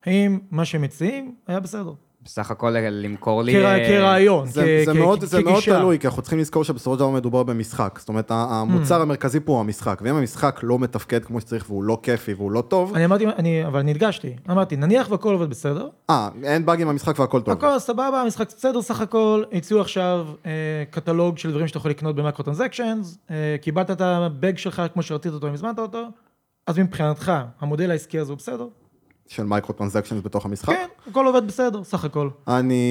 האם מה שהם מציעים היה בסדר? בסך הכל למכור לי... אה, כרעיון, זה, כ- זה, כ- מאוד, כ- זה מאוד כגישה. תלוי, כי אנחנו צריכים לזכור שבסופו של דבר מדובר במשחק. זאת אומרת, ה- המוצר Hmm. המרכזי פה הוא המשחק, ואם המשחק לא מתפקד כמו שצריך והוא לא כיפי והוא לא טוב, אני אמרתי, אני, אבל אני הדגשתי, אמרתי, נניח והכל עובד בסדר, אה, אין באגים במשחק והכל טוב. הכל סבבה, המשחק בסדר סך הכל, הציעו עכשיו אה, קטלוג של דברים שאתה יכול לקנות במקרו טרנזקשנס, אה, קיבלת את הבג שלך כמו שרצית אותו אם הזמנת אותו, אז מבחינתך, המודל העסקי הזה הוא בסדר? של micro transactions בתוך המשחק. כן, הכל עובד בסדר, סך הכל. אני...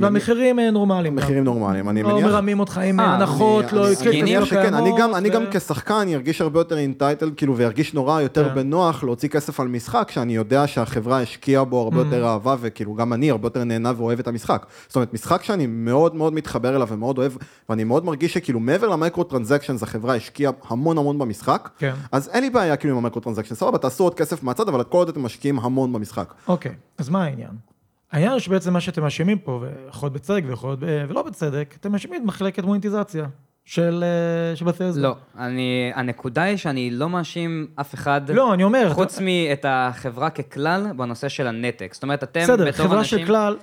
והמחירים אה, נורמליים. מחירים נורמליים, אני לא מניח... מרמים אותך עם אה, הנחות, אני- לא אני- מניח שכן, אני גם, אני גם ו- כשחקן ארגיש הרבה יותר entitled, כאילו, וירגיש נורא יותר כן. בנוח להוציא כסף על משחק, שאני יודע שהחברה השקיעה בו הרבה Mm. יותר אהבה, וכאילו גם אני הרבה יותר נהנה ואוהב את המשחק. זאת אומרת, משחק שאני מאוד מאוד מתחבר אליו ומאוד אוהב, ואני מאוד מרגיש שכאילו מעבר ל micro transactions, החברה השקיעה המון המון במשחק, כן. אז אין לי בעיה כאילו עם ה micro transactions, סבבה, תעשו עוד כסף מהצד, אבל כל עוד אתם משקיעים המון במשחק. אוקיי, אז מה העניין? העניין הוא שבעצם מה שאתם מאשימים פה, ויכול להיות בצדק ויכול להיות ב- ולא בצדק, אתם מאשימים את מחלקת מוניטיזציה של אה, של. לא, אני, הנקודה היא שאני לא מאשים אף אחד, לא, אני אומר, חוץ מאת החברה ככלל, בנושא של הנתק. זאת אומרת, אתם בסדר, בתור חברה אנשים... של כלל,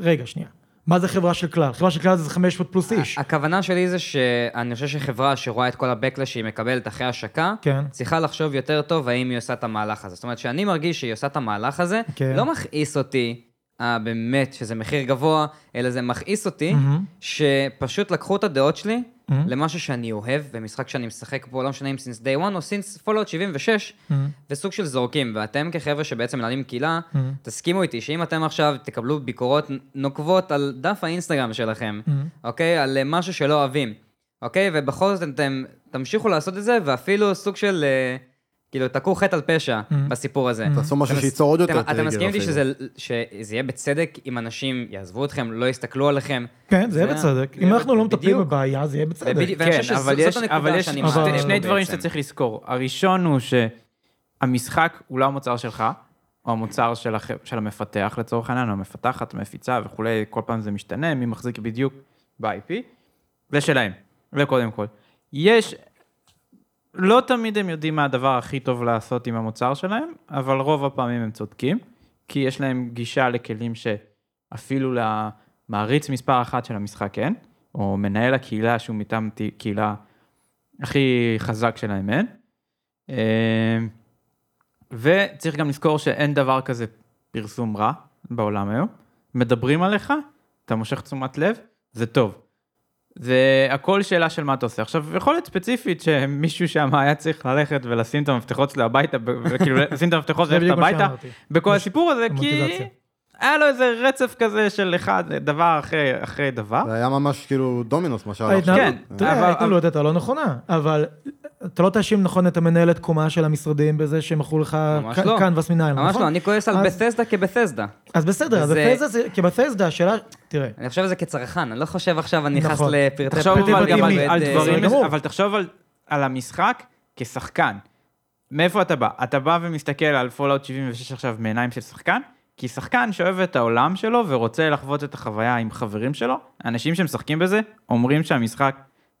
רגע, שנייה. מה זה חברה של כלל? חברה של כלל זה 500 פלוס איש. הכוונה שלי זה שאני חושב שחברה שרואה את כל ה-Backlash שהיא מקבלת אחרי השקה, כן. צריכה לחשוב יותר טוב האם היא עושה את המהלך הזה. זאת אומרת, שאני מרגיש שהיא עושה את המהלך הזה, כן. לא מכעיס אותי, אה, באמת, שזה מחיר גבוה, אלא זה מכעיס אותי, מהמם. שפשוט לקחו את הדעות שלי מהמם. למשהו שאני אוהב, במשחק שאני משחק בו, לא משנה אם סינס day one או סינס פולאוט 76, מהמם. וסוג של זורקים, ואתם כחבר'ה שבעצם מנהלים קהילה, מהמם. תסכימו איתי שאם אתם עכשיו תקבלו ביקורות נוקבות על דף האינסטגרם שלכם, מהמם. אוקיי? על אה, משהו שלא אוהבים, אוקיי? ובכל זאת אתם תמשיכו לעשות את זה, ואפילו סוג של, אה, כאילו, תכו חטא על פשע בסיפור הזה. תעשו משהו שייצור עוד יותר אתם- מסכימים איתי. שזה יהיה בצדק אם אנשים יעזבו אתכם, לא יסתכלו עליכם? כן, זה יהיה בצדק. אם אנחנו לא. מטפלים בבעיה, זה יהיה בצדק. כן, אבל יש, שני, דברים. שאתה צריך לזכור. הראשון הוא שהמשחק הוא לא המוצר שלך, הוא המוצר של, הח... של המפתח לצורך העניין, או המפתחת, המפיצה וכולי, כל פעם זה משתנה, מי מחזיק בדיוק ב-IP. זה שלהם, זה קודם כל. יש, לא תמיד הם יודעים מה הדבר הכי טוב לעשות עם המוצר שלהם, אבל רוב הפעמים הם צודקים, כי יש להם גישה לכלים שאפילו למעריץ מספר אחת של המשחק אין, או מנהל הקהילה שהוא מטעם קהילה הכי חזק שלהם אין. אה, וצריך גם לזכור שאין דבר כזה פרסום רע בעולם היום. מדברים עליך, אתה מושך תשומת לב, זה טוב. זה הכל שאלה של מה אתה עושה. עכשיו, יכול להיות ספציפית שמישהו שם היה צריך ללכת ולשים את המפתחות שלו הביתה, וכאילו לשים את המפתחות וללכת הביתה. בכל מש- הסיפור הזה, כי. היה לו איזה רצף כזה של אחד, דבר אחרי, אחרי דבר. זה היה ממש כאילו דומינוס, מה שהיה לו ההתנהלות, כן, אתה יודע, אבל- ההתנהלות הייתה לא נכונה, אבל אתה לא תאשים נכון את המנהלת קומה של המשרדים בזה שהם מכרו לך ממש לא. קנבס מנהל, ממש נכון? לא, אני כועס על אז- בתסדה כבתסדה. אז בסדר, אז זה- כי בפייסדה השאלה, תראה, אני חושב על זה כצרכן, אני לא חושב עכשיו, אני נכנס נכון. לפרטי תחשוב פרטי אבל פרטים גם על, דברים. אבל תחשוב על, על המשחק כשחקן. מאיפה אתה בא? אתה בא ומסתכל על פולאאוט 76 עכשיו מעיניים של שחקן? כי שחקן שאוהב את העולם שלו ורוצה לחוות את החוויה עם חברים שלו, אנשים שמשחקים בזה אומרים שהמשחק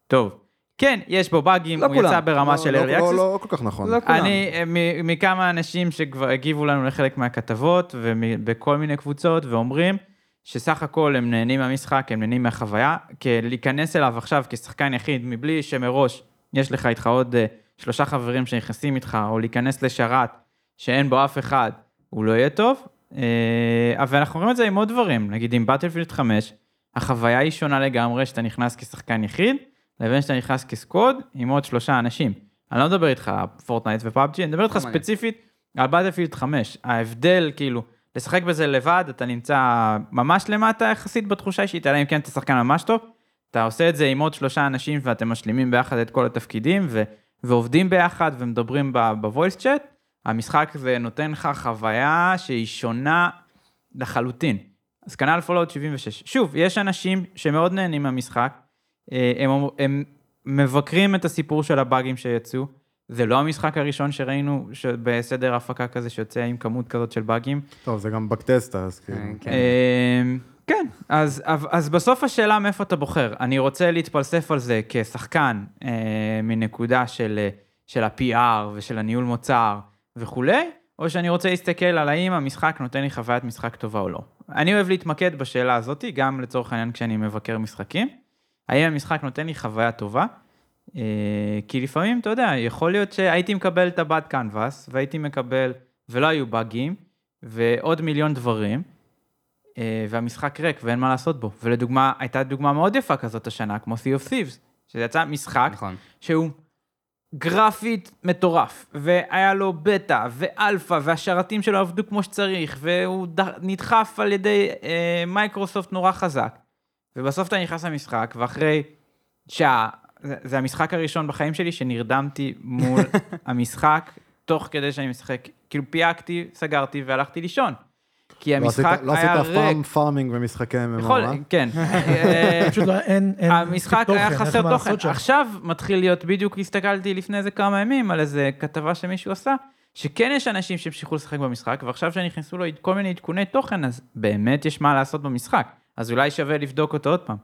טוב. כן, יש בו באגים, לא הוא כולם. יצא ברמה לא- של לא- early לא- access. לא כל כך נכון. לא כולם. אני, אה, מ- מכמה אנשים שכבר הגיבו לנו לחלק מהכתבות ובכל מיני קבוצות ואומרים שסך הכל הם נהנים מהמשחק, הם נהנים מהחוויה, כי להיכנס אליו עכשיו כשחקן יחיד מבלי שמראש יש לך איתך עוד אה, שלושה חברים שנכנסים איתך, או להיכנס לשרת שאין בו אף אחד, הוא לא יהיה טוב, אה, אבל אנחנו רואים את זה עם עוד דברים, נגיד עם Battlefield 5, החוויה היא שונה לגמרי שאתה נכנס כשחקן יחיד, לבין שאתה נכנס כ squad עם עוד שלושה אנשים. אני לא מדבר איתך Fortnite ו PUBG, אני מדבר איתך לא. ספציפית על Battlefield 5. ההבדל, כאילו, לשחק בזה לבד, אתה נמצא ממש למטה יחסית בתחושה אישית, אלא אם כן אתה שחקן ממש טוב. אתה עושה את זה עם עוד שלושה אנשים ואתם משלימים ביחד את כל התפקידים ו- ועובדים ביחד ומדברים ב voice chat. המשחק הזה נותן לך חוויה שהיא שונה לחלוטין. אז כנ"ל Fallout 76. שוב, יש אנשים שמאוד נהנים מהמשחק, הם, אומר- הם מבקרים את הסיפור של הבאגים שיצאו. זה לא המשחק הראשון שראינו בסדר הפקה כזה שיוצא עם כמות כזאת של באגים. טוב, זה גם בקטסטה, אז כאילו. כן. אמ, כן, אז, אז, אז בסוף השאלה מאיפה אתה בוחר. אני רוצה להתפלסף על זה כשחקן אה, מנקודה של, אה, של ה-PR ושל הניהול מוצר וכולי, או שאני רוצה להסתכל על האם המשחק נותן לי חוויית משחק טובה או לא. אני אוהב להתמקד בשאלה הזאת, גם לצורך העניין כשאני מבקר משחקים. האם המשחק נותן לי חוויה טובה? אה, כי לפעמים, אתה יודע, יכול להיות שהייתי מקבל את הבד קנבס, והייתי מקבל, ולא היו באגים, ועוד מיליון דברים, אה, והמשחק ריק ואין מה לעשות בו. ולדוגמה, הייתה דוגמה מאוד יפה כזאת השנה, כמו Sea of Thieves, שזה יצא משחק נכון. שהוא גרפית מטורף, והיה לו בטא ואלפא, והשרתים שלו עבדו כמו שצריך, והוא נדחף על ידי אה, מייקרוסופט נורא חזק. ובסוף אתה נכנס למשחק, ואחרי שעה, זה, זה המשחק הראשון בחיים שלי שנרדמתי מול המשחק, תוך כדי שאני משחק, כאילו פייקתי, סגרתי והלכתי לישון. כי לא עשית- המשחק לא עשית היה אף פעם ריק. פארמינג במשחקי MMO, יכול, אה? כן. אה, פשוט לא, אין, אין המשחק תוכן, היה חסר תוכן. עכשיו מתחיל להיות, בדיוק הסתכלתי לפני איזה כמה ימים על איזה כתבה שמישהו עשה, שכן יש אנשים שהמשיכו לשחק במשחק, ועכשיו שנכנסו לו כל מיני עדכוני תוכן, אז באמת יש מה לעשות במשחק. אז אולי שווה לבדוק אותו עוד פעם.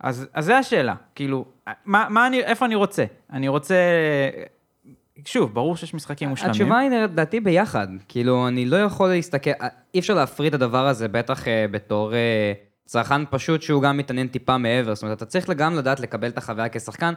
אז, אז זה השאלה, כאילו, מה, מה אני, איפה אני רוצה? אני רוצה, שוב, ברור שיש משחקים מושלמים. התשובה היא לדעתי ביחד. כאילו, אני לא יכול להסתכל, אי אפשר להפריד את הדבר הזה, בטח אה, בתור אה, צרכן פשוט שהוא גם מתעניין טיפה מעבר. זאת אומרת, אתה צריך גם לדעת לקבל את החוויה כשחקן,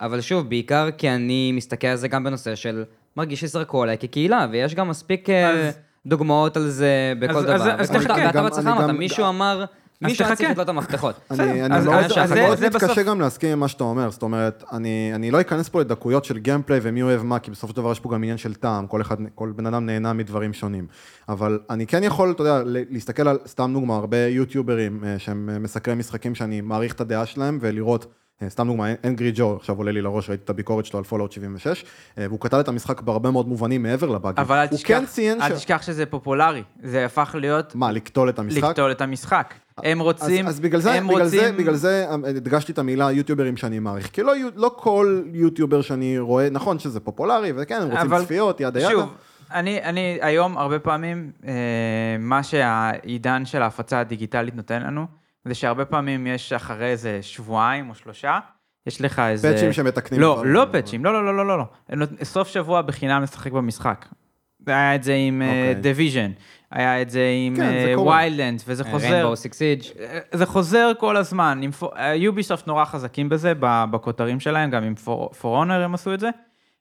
אבל שוב, בעיקר כי אני מסתכל על זה גם בנושא של מרגיש שזרקו עליי כקהילה, ויש גם מספיק אה, אז- דוגמאות על זה בכל אז- דבר. אז- אז תחכה. גם- בעצמך אמרת, גם- מישהו אמר, מישהו היה צריך. לתלות את המפתחות. אני, מאוד, זה מתקשה גם להסכים עם מה שאתה אומר, זאת אומרת, אני, לא אכנס פה לדקויות של gameplay ומי אוהב מה, כי בסופו של דבר יש פה גם עניין של טעם, כל בן אדם נהנה מדברים שונים. אבל אני כן יכול, אתה יודע, להסתכל על, סתם דוגמה, הרבה יוטיוברים אה, שהם אה, מסקרי משחקים שאני מעריך את הדעה שלהם, ולראות, סתם דוגמה, Angry Joe, עכשיו עולה לי לראש, ראיתי את הביקורת שלו על Fallout 76, אה, והוא כתב את המשחק בהרבה מאוד מובנים מעבר לבאגים. אבל אל תשכח, כן אל ש... תשכח שזה פופולרי, זה הפך להיות מה, לקטול את המשחק? לקטול את המשחק. הם רוצים, אז, אז בגלל, זה, הם בגלל, רוצים... זה, בגלל זה אמ, הדגשתי את המילה יוטיוברים שאני מעריך. כי לא, לא כל יוטיובר שאני רואה, נכון שזה פופולרי, וכן, הם רוצים אבל צפיות, ידה ידה. שוב, אני, אני היום הרבה פעמים, אה, מה שהעידן של ההפצה הדיגיטלית נותן לנו, זה שהרבה פעמים יש אחרי איזה שבועיים או שלושה, יש לך איזה... פאצ'ים שמתקנים לא. לא פאצ'ים, לא, לא, לא, לא, לא, לא. סוף שבוע בחינם לשחק במשחק. היה את זה עם אוקיי. Division, היה את זה עם כן, זה קורה. Wildlands, וזה חוזר. Rainbow Six Siege. זה חוזר כל הזמן, Ubisoft נורא חזקים בזה, בכותרים שלהם, גם עם For Honor הם עשו את זה,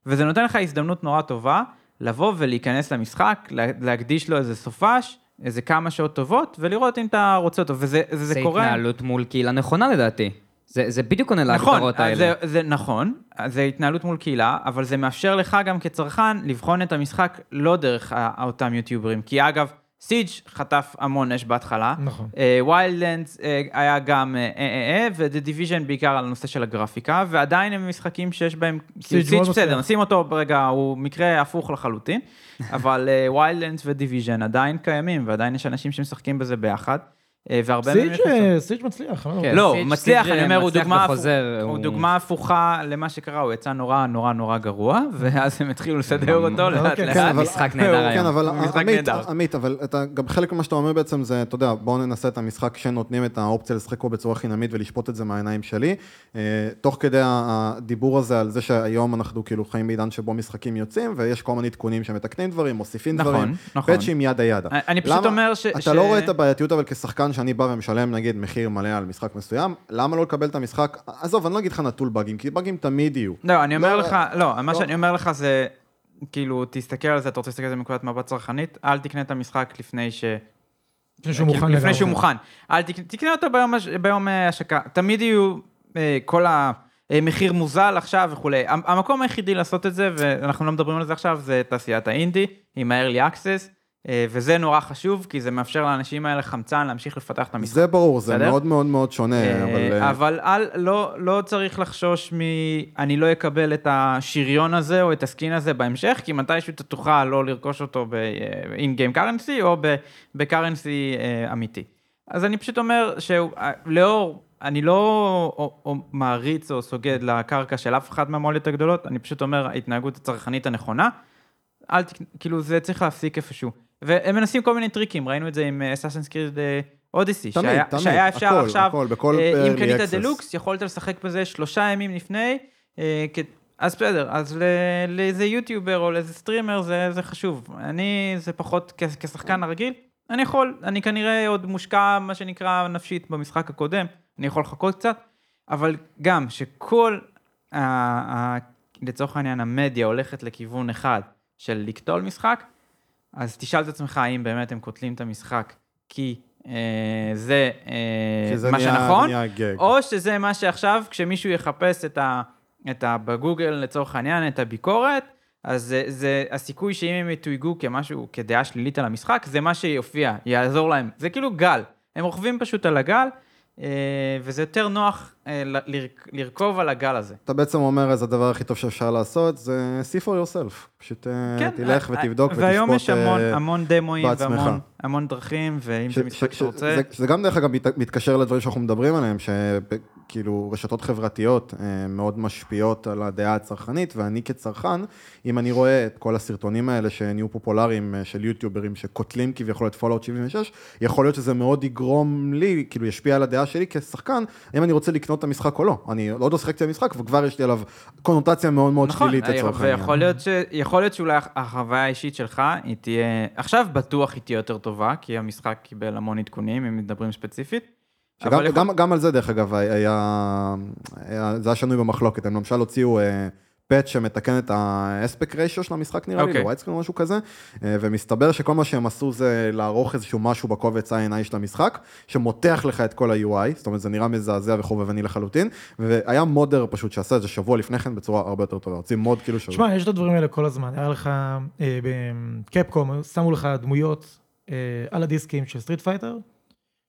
וזה נותן לך הזדמנות נורא טובה לבוא ולהיכנס למשחק, לה- להקדיש לו איזה סופש, איזה כמה שעות טובות, ולראות אם אתה רוצה אותו, וזה זה, זה קורה... התנהלות מול קהילה נכונה לדעתי. זה זה בדיוק עונה נכון, להגדרות האלה. זה, זה נכון, זה התנהלות מול קהילה, אבל זה מאפשר לך גם כצרכן לבחון את המשחק לא דרך אותם יוטיוברים, כי אגב, Siege חטף המון אש בהתחלה, נכון. Wildlands היה גם אה, אה, אה, Division בעיקר על הנושא של הגרפיקה, ועדיין הם משחקים שיש בהם, כאילו, Siege בסדר, מצליח. נשים אותו רגע, הוא מקרה הפוך לחלוטין, אבל Wildlands ו-Division עדיין קיימים, ועדיין יש אנשים שמשחקים בזה ביחד, אה, והרבה מהם... סיג'. אה, מצליח. לא. כן. לא, מצליח, סיג' אני אומר, הוא דוגמה, הפוך, הוא הוא- דוגמה הפוכה למה שקרה, הוא יצא נורא נורא נורא גרוע, ואז הם התחילו לסדר אותו לאט אוקיי, לאט. כן, אבל- משחק נהדר כן, היום. אבל משחק עמית. עמית, אבל אתה, גם חלק ממה שאתה אומר בעצם זה, אתה יודע, בואו ננסה את המשחק שנותנים את האופציה לשחק בו בצורה חינמית ולשפוט את זה מהעיניים שלי. אה, תוך כדי הדיבור הזה על זה שהיום אנחנו כאילו חיים בעידן שבו משחקים יוצאים, ויש כל מיני עדכונים שמתקנים דברים, מוסיפים נכון, דברים, נכון. פאצ'ים ידה ידה. אני פשוט למה- אומר ש... אתה ש- לא רואה את הבעייתיות אבל כשחקן שאני בא ומשלם נגיד מחיר מלא על משחק מסוים, למה לא לקבל את המשחק, עזוב, אני לא אגיד לך נטול באגים, כי באגים תמיד יהיו. לא, אני אומר לא, לך, לא, מה לא. שאני אומר לך זה, כאילו, תסתכל על זה, אתה רוצה להסתכל על זה מנקודת מבט צרכנית, אל תקנה את המשחק לפני ש... לפני שהוא מוכן לפני. שהוא מוכן. אל תקנה, תקנה אותו ביום, ביום אה, השקה. תמיד יהיו אה, כל המחיר מוזל עכשיו וכולי. המ- המקום היחידי לעשות את זה, ואנחנו לא מדברים על זה עכשיו, זה תעשיית האינדי, עם ה-early access, אה, וזה נורא חשוב, כי זה מאפשר לאנשים האלה חמצן להמשיך לפתח את המשחק. זה ברור, זה בסדר? מאוד מאוד מאוד שונה, אה, אבל... אה, אבל אל, לא, לא צריך לחשוש מ... אני לא אקבל את השריון הזה או את הסקין הזה בהמשך, כי מתישהו אתה תוכל לא לרכוש אותו ב-in-game currency או ב-currency אה, אמיתי. אז אני פשוט אומר שלאור, אני לא או, או מעריץ או סוגד לקרקע של אף אחת מהמועלת הגדולות, אני פשוט אומר, ההתנהגות הצרכנית הנכונה, אל. כאילו, זה צריך להפסיק איפשהו. והם מנסים כל מיני טריקים, ראינו את זה עם אסאסנס קריד Odyssey, תמיד, שהיה, תמיד, שהיה אפשר הכל, עכשיו, הכל, בכל אה, אם קנית access. Deluxe, יכולת לשחק בזה שלושה ימים לפני, אה, כ- אז בסדר, אז לאיזה יוטיובר או לאיזה streamer זה, זה חשוב. אני, זה פחות כ- כשחקן הרגיל, אני יכול, אני כנראה עוד מושקע, מה שנקרא, נפשית במשחק הקודם, אני יכול לחכות קצת, אבל גם שכל, ה- ה- לצורך העניין, המדיה הולכת לכיוון אחד של לקטול משחק, אז תשאל את עצמך האם באמת הם קוטלים את המשחק כי אה, זה, אה, מה נהיה- שנכון, נהיה גג. או שזה מה שעכשיו, כשמישהו יחפש את ה... את ה... בגוגל לצורך העניין, את הביקורת, אז זה, זה הסיכוי שאם הם יתויגו כמשהו, כדעה שלילית על המשחק, זה מה שיופיע, יעזור להם. זה כאילו גל. הם רוכבים פשוט על הגל, וזה יותר נוח אה, לרכוב על הגל הזה. אתה בעצם אומר, אז הדבר הכי טוב שאפשר לעשות זה see for yourself. פשוט אה, תלך אה, ותבדוק ותשפוט. והיום יש המון, אה, המון דמוים בעצמך. והמון המון דרכים, ואם ש- זה משחק ש- שאתה רוצה... זה, זה גם דרך אגב מת- מתקשר לדברים שאנחנו מדברים עליהם, שכאילו רשתות חברתיות אה, מאוד משפיעות על הדעה הצרכנית, ואני כצרכן, אם אני רואה את כל הסרטונים האלה שנהיו פופולריים אה, של יוטיוברים שקוטלים כביכול את Fallout 76, יכול להיות שזה מאוד יגרום לי, כאילו ישפיע על הדעה שלי כשחקן, אם אני רוצה לקנות את המשחק או לא. אני עוד לא שיחקתי במשחק וכבר יש לי עליו קונוטציה מאוד מאוד נכון, שלילית לצורך העניין. ויכול להיות, ש... יכול להיות שאולי החוויה האישית שלך, היא תהיה, עכשיו בטוח היא תהיה יותר טובה, כי המשחק קיבל המון עדכונים, אם מדברים ספציפית. שגם, אבל יכול- גם, גם על זה, דרך אגב, היה, היה, זה היה שנוי במחלוקת. הם למשל הוציאו אה, פאץ' שמתקן את האספק ריישו של המשחק, נראה לי, אוקיי. לווייטסקרין או משהו כזה, אה, ומסתבר שכל מה שהם עשו זה לערוך איזשהו משהו בקובץ INI של המשחק, שמותח לך את כל ה-UI, זאת אומרת, זה נראה מזעזע וחובבני לחלוטין, והיה modder פשוט שעשה את זה שבוע לפני כן בצורה הרבה יותר טובה. הוציא mod כאילו שהוא... תשמע, יש את הדברים האלה כל הזמן. היה לך, אה, ב Capcom, שמו לך דמויות אה, על הדיסקים של Street Fighter,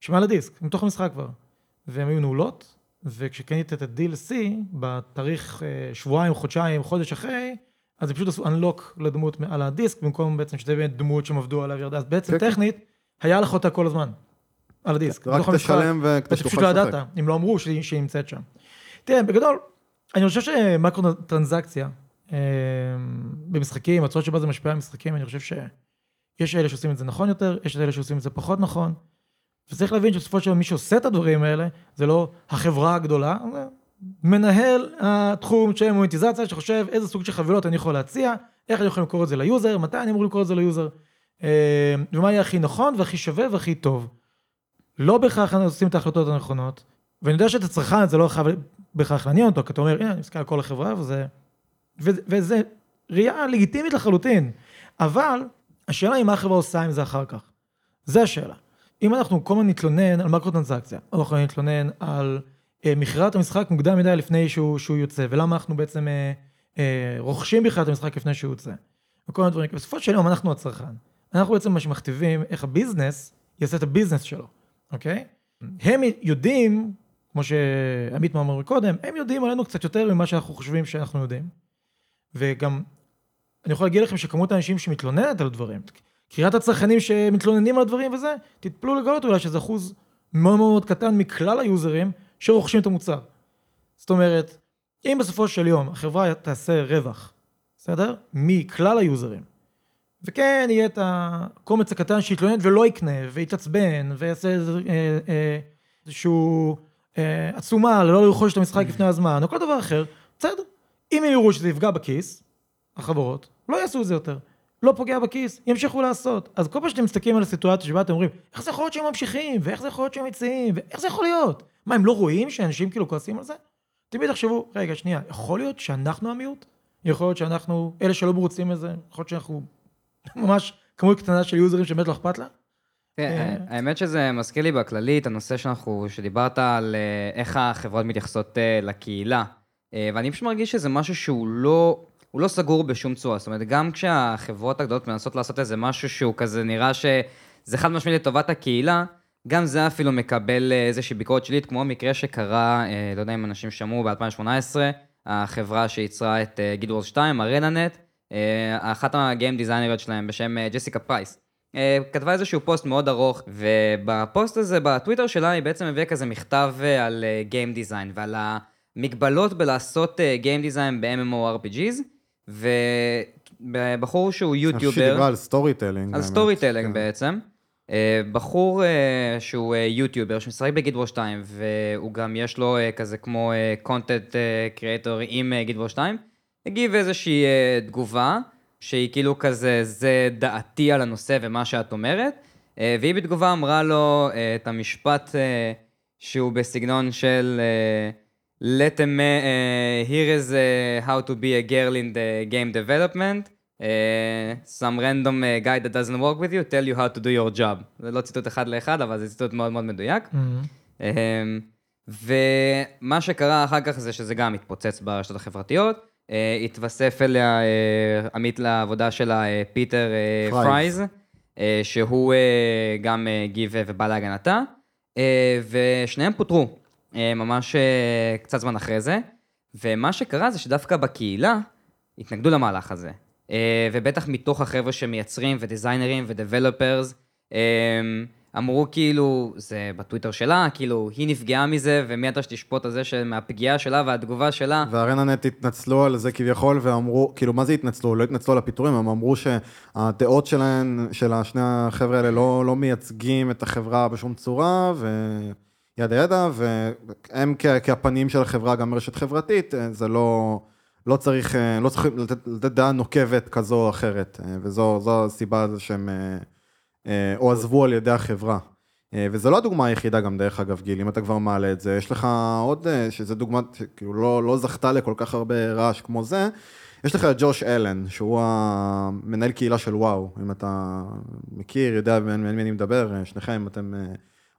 שמעל הדיסק, מתוך המשחק כבר. והן היו נעולות, וכשקנית את ה-DLC, בתאריך אה, שבועיים, חודשיים, חודש אחרי, אז הם פשוט עשו unlock לדמות על הדיסק, במקום בעצם שתהיה באמת דמות שהם עבדו עליו ירדה. אז בעצם כן, כן. טכנית, היה לך אותה כל הזמן, על הדיסק. רק. תשלם וכדי אתה פשוט שתוכל לא לשחק. ידעת, אם לא אמרו שהיא שהיא נמצאת שם. תראה, בגדול, אני חושב שמיקרו טרנזקציה אה, במשחקים, הצורת שבה זה משפיע על משחקים, אני חושב שיש אלה שעושים את זה נכון יותר, יש אלה שעושים את זה פחות נכון. וצריך להבין שבסופו של דבר מי שעושה את הדברים האלה, זה לא החברה הגדולה, זה מנהל התחום של מוניטיזציה, שחושב איזה סוג של חבילות אני יכול להציע, איך אני יכול למכור את זה ל user, מתי אני אמור למכור את זה ל user, אה, ומה יהיה הכי נכון והכי שווה והכי טוב. לא בהכרח עושים את ההחלטות הנכונות, ואני יודע שאת הצרכן זה לא חייב בהכרח לעניין אותו, כי אתה אומר, הנה, אני מסתכל על כל החברה, וזה... וזה, וזה ראייה לגיטימית לחלוטין, אבל השאלה היא מה החברה עושה עם זה אחר כך. זה השאלה. אם אנחנו כל הזמן נתלונן על מקרו-טרנזקציה, אנחנו נתלונן על אה, מכירת המשחק מוקדם מדי לפני שהוא, שהוא יוצא, ולמה אנחנו בעצם אה, אה, רוכשים בכלל את המשחק לפני שהוא יוצא, וכל מיני דברים, בסופו של יום אנחנו הצרכן. אנחנו בעצם מה שמכתיבים איך הביזנס יעשה את הביזנס שלו, אוקיי? הם יודעים, כמו שעמית אמר קודם, הם יודעים עלינו קצת יותר ממה שאנחנו חושבים שאנחנו יודעים. וגם, אני יכול להגיד לכם שכמות האנשים שמתלוננת על דברים, קריאת הצרכנים שמתלוננים על הדברים וזה, תתפלו לגלות אולי שזה אחוז מאוד מאוד קטן מכלל היוזרים שרוכשים את המוצר. זאת אומרת, אם בסופו של יום החברה תעשה רווח, בסדר? מכלל היוזרים, וכן יהיה את הקומץ הקטן שיתלונן ולא יקנה, ויתעצבן, ויעשה אה, אה, איזשהו אה, עצומה ללא לרכוש את המשחק לפני הזמן, או כל דבר אחר, בסדר. אם הם יראו שזה יפגע בכיס, החברות, לא יעשו את זה יותר. לא פוגע בכיס, ימשיכו לעשות. אז כל פעם שאתם מסתכלים על הסיטואציה שבה אתם אומרים, איך זה יכול להיות שהם ממשיכים, ואיך זה יכול להיות שהם מציעים, ואיך זה יכול להיות? מה, הם לא רואים שאנשים כאילו כועסים על זה? תמיד תחשבו, רגע, שנייה, יכול להיות שאנחנו המיעוט? יכול להיות שאנחנו, אלה שלא מרוצים מזה, יכול להיות שאנחנו ממש כמות קטנה של יוזרים שבאמת לא אכפת לה? כן, האמת שזה מזכיר לי בכללי את הנושא שאנחנו, שדיברת על אה, איך החברות מתייחסות אה, לקהילה. אה, ואני פשוט מרגיש שזה משהו שהוא לא, הוא לא סגור בשום צורה. זאת אומרת, גם כשהחברות הגדולות מנסות לעשות איזה משהו שהוא כזה נראה שזה חד משמעי לטובת הקהילה, גם זה אפילו מקבל איזושהי ביקורת שלילית, כמו המקרה שקרה, לא יודע אם אנשים שמעו ב-2018, החברה שייצרה את Guild Wars 2, ArenaNet, אחת ה game דיזיינריות שלהם בשם ג'סיקה פרייס. אה, כתבה איזשהו פוסט מאוד ארוך, ובפוסט הזה, בטוויטר שלה, היא בעצם הביאה כזה מכתב אה, על game אה, design, ועל המגבלות בלעשות game design ב-MMORPGs, ובחור שהוא יוטיובר... שדיברה על storytelling. על storytelling כן. בעצם. בחור שהוא יוטיובר שמשחק בגיד וור 2, והוא גם יש לו כזה כמו קונטנט קריאטור עם גיד וור 2, הגיב איזושהי תגובה. שהיא כאילו כזה, זה דעתי על הנושא ומה שאת אומרת, אה, והיא בתגובה אמרה לו אה, את המשפט אה, שהוא בסגנון של let a man, uh, here is uh, how to be a girl in the game development, uh, some random uh, guy that doesn't work with you, tell you how to do your job. זה לא ציטוט אחד לאחד, אבל זה ציטוט מאוד מאוד מדויק. Mm-hmm. Uh, ומה שקרה אחר כך זה שזה גם התפוצץ ברשתות החברתיות. אה, התווסף אליה אה, עמית לעבודה שלה אה, פיטר פרייז, שהוא גם הגיב ובא להגנתה, ושניהם פוטרו ממש קצת זמן אחרי זה, ומה שקרה זה שדווקא בקהילה התנגדו למהלך הזה, ובטח מתוך החבר'ה שמייצרים ודיזיינרים ודבלופרס, אמרו כאילו, זה בטוויטר שלה, כאילו, היא נפגעה מזה, ומי אתה שתשפוט על זה שמהפגיעה שלה והתגובה שלה. והרננט התנצלו על זה כביכול, ואמרו, כאילו, מה זה התנצלו? לא התנצלו על הפיטורים, הם אמרו שהדעות שלהם, של שני החבר'ה האלה, לא, לא מייצגים את החברה בשום צורה, וידה ידה, והם כהפנים של החברה, גם רשת חברתית, זה לא... לא צריך, לא צריך לתת, לתת דעה נוקבת כזו או אחרת, וזו הסיבה שהם אה, או עזבו על ידי החברה. אה, וזו לא הדוגמה היחידה גם, דרך אגב, גיל, אם אתה כבר מעלה את זה, יש לך עוד, אה, שזו דוגמה שכאילו לא, לא זכתה לכל כך הרבה רעש כמו זה, יש לך את ג'וש אלן, שהוא המנהל קהילה של וואו, אם אתה מכיר, יודע בין מי אני מדבר, שניכם, אתם...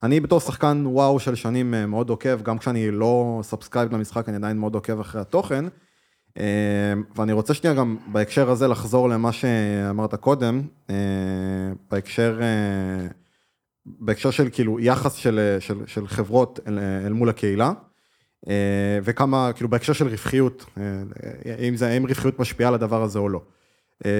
אני בתור שחקן וואו של שנים מאוד עוקב, גם כשאני לא subscribe למשחק, אני עדיין מאוד עוקב אחרי התוכן. אה, ואני רוצה שנייה גם בהקשר הזה לחזור למה שאמרת קודם, אה, בהקשר, אה, בהקשר של כאילו יחס של, של, של חברות אל, אל מול הקהילה, וכמה, כאילו בהקשר של רווחיות, אם זה, אם רווחיות משפיעה על הדבר הזה או לא.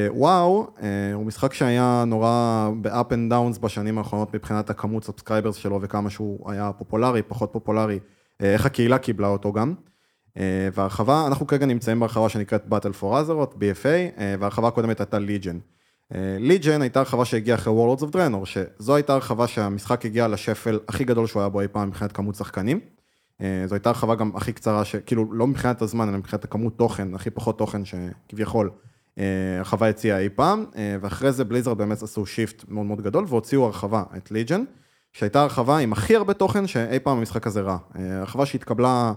וואו, הוא משחק שהיה נורא ב-up and downs בשנים האחרונות מבחינת הכמות subscribers שלו וכמה שהוא היה פופולרי, פחות פופולרי, איך הקהילה קיבלה אותו גם. אה, והרחבה, אנחנו כרגע נמצאים בהרחבה שנקראת Battle for Azeroth, BFA, אה, והרחבה הקודמת הייתה Legion. אה, הייתה הרחבה שהגיעה אחרי Warlords of Draenor, שזו הייתה הרחבה שהמשחק הגיע לשפל הכי גדול שהוא היה בו אי פעם מבחינת כמות שחקנים. זו הייתה הרחבה גם הכי קצרה, שכאילו לא מבחינת הזמן, אלא מבחינת הכמות תוכן, הכי פחות תוכן שכביכול הרחבה הציעה אי פעם, ואחרי זה בליזרד באמת עשו שיפט מאוד מאוד גדול והוציאו הרחבה, את ליג'ן, שהייתה הרחבה עם הכי הרבה תוכן שאי פעם המשחק הזה ראה. הרחבה שהתקבלה...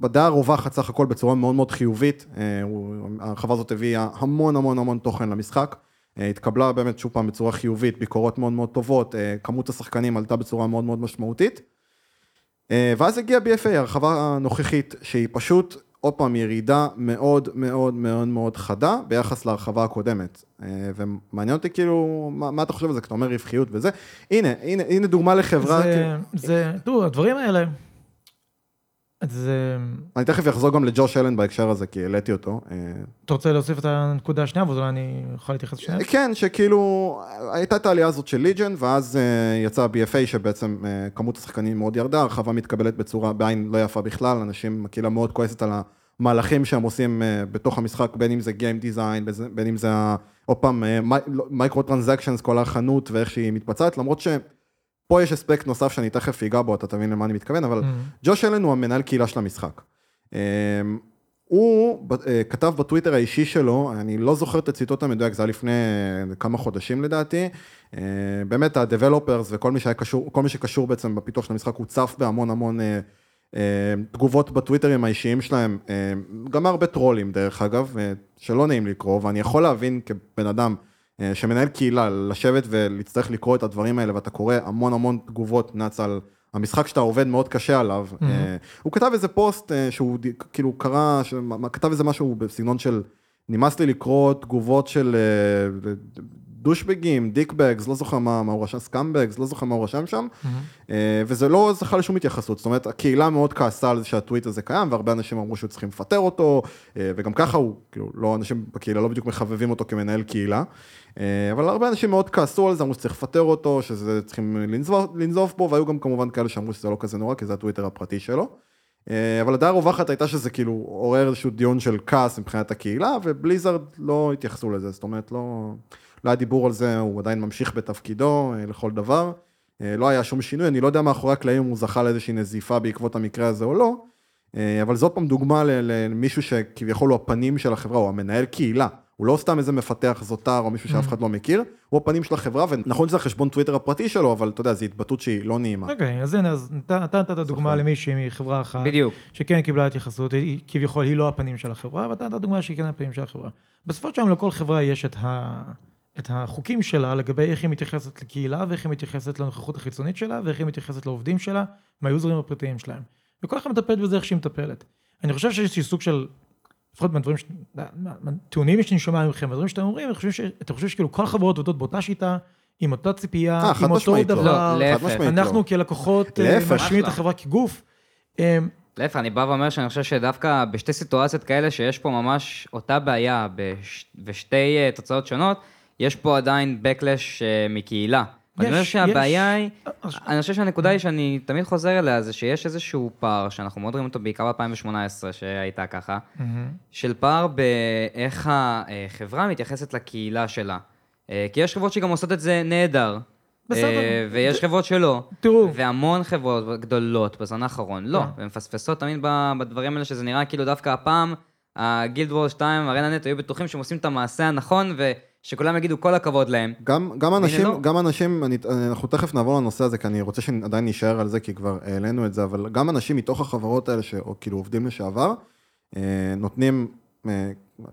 בדעה הרווחת סך הכל בצורה מאוד מאוד חיובית, אה, ההרחבה הזאת הביאה המון המון המון תוכן למשחק, אה, התקבלה באמת שוב פעם בצורה חיובית, ביקורות מאוד מאוד טובות, אה, כמות השחקנים עלתה בצורה מאוד מאוד משמעותית. ואז הגיעה BFA, הרחבה הנוכחית, שהיא פשוט, עוד פעם, ירידה מאוד מאוד מאוד מאוד חדה ביחס להרחבה הקודמת. ומעניין אותי כאילו, מה, מה אתה חושב על זה, כשאתה אומר רווחיות וזה. הנה, הנה, הנה דוגמה לחברה. זה, כאילו... זה, תראו, הדברים האלה... אז... אני תכף אחזור גם לג'וש אלן בהקשר הזה, כי העליתי אותו. אה, אתה רוצה להוסיף את הנקודה השנייה, ואולי אני יכול להתייחס לשנייה? כן, שכאילו, הייתה את העלייה הזאת של ליג'ן, ואז אה, יצא BFA, שבעצם אה, כמות השחקנים מאוד ירדה, הרחבה מתקבלת בצורה, בעין לא יפה בכלל, אנשים, הקהילה מאוד כועסת על המהלכים שהם עושים בתוך המשחק, בין אם זה Game Design, בין אם זה, עוד פעם, מייקרו טרנזקשנס, כל החנות ואיך שהיא מתבצעת, למרות ש... פה יש אספקט נוסף שאני תכף אגע בו, אתה תבין למה אני מתכוון, אבל. ג'וש אלן הוא המנהל קהילה של המשחק. אמ, הוא אה, כתב בטוויטר האישי שלו, אני לא זוכר את הציטוט המדויק, זה היה לפני אה, כמה חודשים לדעתי, אה, באמת ה-Developers וכל מי, קשור, מי שקשור בעצם בפיתוח של המשחק הוצף בהמון המון תגובות בטוויטרים האישיים שלהם, גם הרבה טרולים דרך אגב, שלא נעים לקרוא, ואני יכול להבין כבן אדם שמנהל קהילה, לשבת ולהצטרך לקרוא את הדברים האלה, ואתה קורא המון המון תגובות נאץ על המשחק שאתה עובד מאוד קשה עליו. Mhm. אה, הוא כתב איזה פוסט אה, שהוא כאילו קרא, ש- כתב איזה משהו בסגנון של, נמאס לי לקרוא תגובות של אה, דושבגים, dickbags, לא זוכר מה מה הוא רשם, scumbags, לא זוכר מה הוא רשם שם. אה, וזה לא זכה לשום התייחסות, זאת אומרת, הקהילה מאוד כעסה על זה שהטוויט הזה קיים, והרבה אנשים אמרו שהיו צריכים לפטר אותו, אה, וגם ככה הוא, כאילו, לא, אנשים בקהילה לא בדיוק מחבבים אותו כמנהל קהילה, אה, אבל הרבה אנשים מאוד כעסו על זה, אמרו שצריך לפטר אותו, שזה צריכים לנזוף, לנזוף בו, והיו גם כמובן כאלה שאמרו שזה לא כזה נורא, כי זה הטוויטר הפרטי שלו. אה, אבל הדעה הרווחת הייתה שזה כאילו עורר איזשהו דיון של כעס מבחינת הקהילה, ובליזרד לא התייחסו לזה, זאת אומרת, לא, לא היה דיבור על זה, הוא עדיין ממשיך בתפקידו אה, לכל דבר. אה, לא היה שום שינוי, אני לא יודע מאחורי הקלעים אם הוא זכה לאיזושהי נזיפה בעקבות המקרה הזה או לא, אה, אבל זאת פעם דוגמה למישהו שכביכול הוא הפנים של החברה, הוא המנהל קהילה, הוא לא סתם איזה מפתח זוטר או מישהו שאף אחד לא מכיר, הוא הפנים של החברה, ונכון שזה החשבון טוויטר הפרטי שלו, אבל אתה יודע, זו התבטאות שהיא לא נעימה. אוקיי, אז הנה, אז אתה אתה נתת דוגמה למישהי מחברה אחת. בדיוק. שכן קיבלה התייחסות, היא- כביכול היא לא הפנים של החברה, ואתה נתת דוגמה שהיא כן הפנים של החברה. בסופו של דבר לכל חברה יש את, ה... את החוקים שלה לגבי איך היא מתייחסת לקהילה, ואיך היא מתייחסת לנוכחות החיצונית שלה, ואיך היא מתייחסת לעובדים שלה, מהיוזרים הפרטיים שלהם. וכל אחד מטפלת בזה איך שהיא מטפלת. אני חושב שיש סוג של, לפחות מהדברים, מהטיעונים שאני שומע מכם, מהדברים שאתם אומרים, אני חושב ש- אתם חושבים שכאילו כל החברות עובדות באותה שיטה, עם אותה ציפייה, אה, עם אותו לא. דבר, לא, משמעית אנחנו לא. כלקוחות אה. מאשימים את. החברה כגוף. אה, להפך, אני בא ואומר שאני חושב שדווקא בשתי סיטואציות כאלה, שיש פה ממש אותה בעיה בש... בשתי תוצאות שונות, יש פה עדיין backlash מקהילה. אני חושב שהבעיה יש. היא, אז- אני חושב שהנקודה היא שאני תמיד חוזר אליה, זה שיש איזשהו פער, שאנחנו מאוד רואים אותו בעיקר ב-2018, שהייתה ככה, של פער באיך החברה מתייחסת לקהילה שלה. אה, כי יש חברות שגם עושות את זה נהדר. בסדר. אה, ויש חברות שלא. תראו. והמון חברות גדולות בזמן האחרון, לא. כן. ומפספסות תמיד בדברים האלה, שזה נראה כאילו דווקא הפעם, הגילד וור 2, ארנה נט, היו בטוחים שהם עושים את המעשה הנכון, ושכולם יגידו כל הכבוד להם. גם, גם אנשים, לא. גם אנשים, אני, אנחנו תכף נעבור לנושא הזה, כי אני רוצה שעדיין נישאר על זה, כי כבר העלינו את זה, אבל גם אנשים מתוך החברות האלה, שכאילו עובדים לשעבר, אה, נותנים, אה,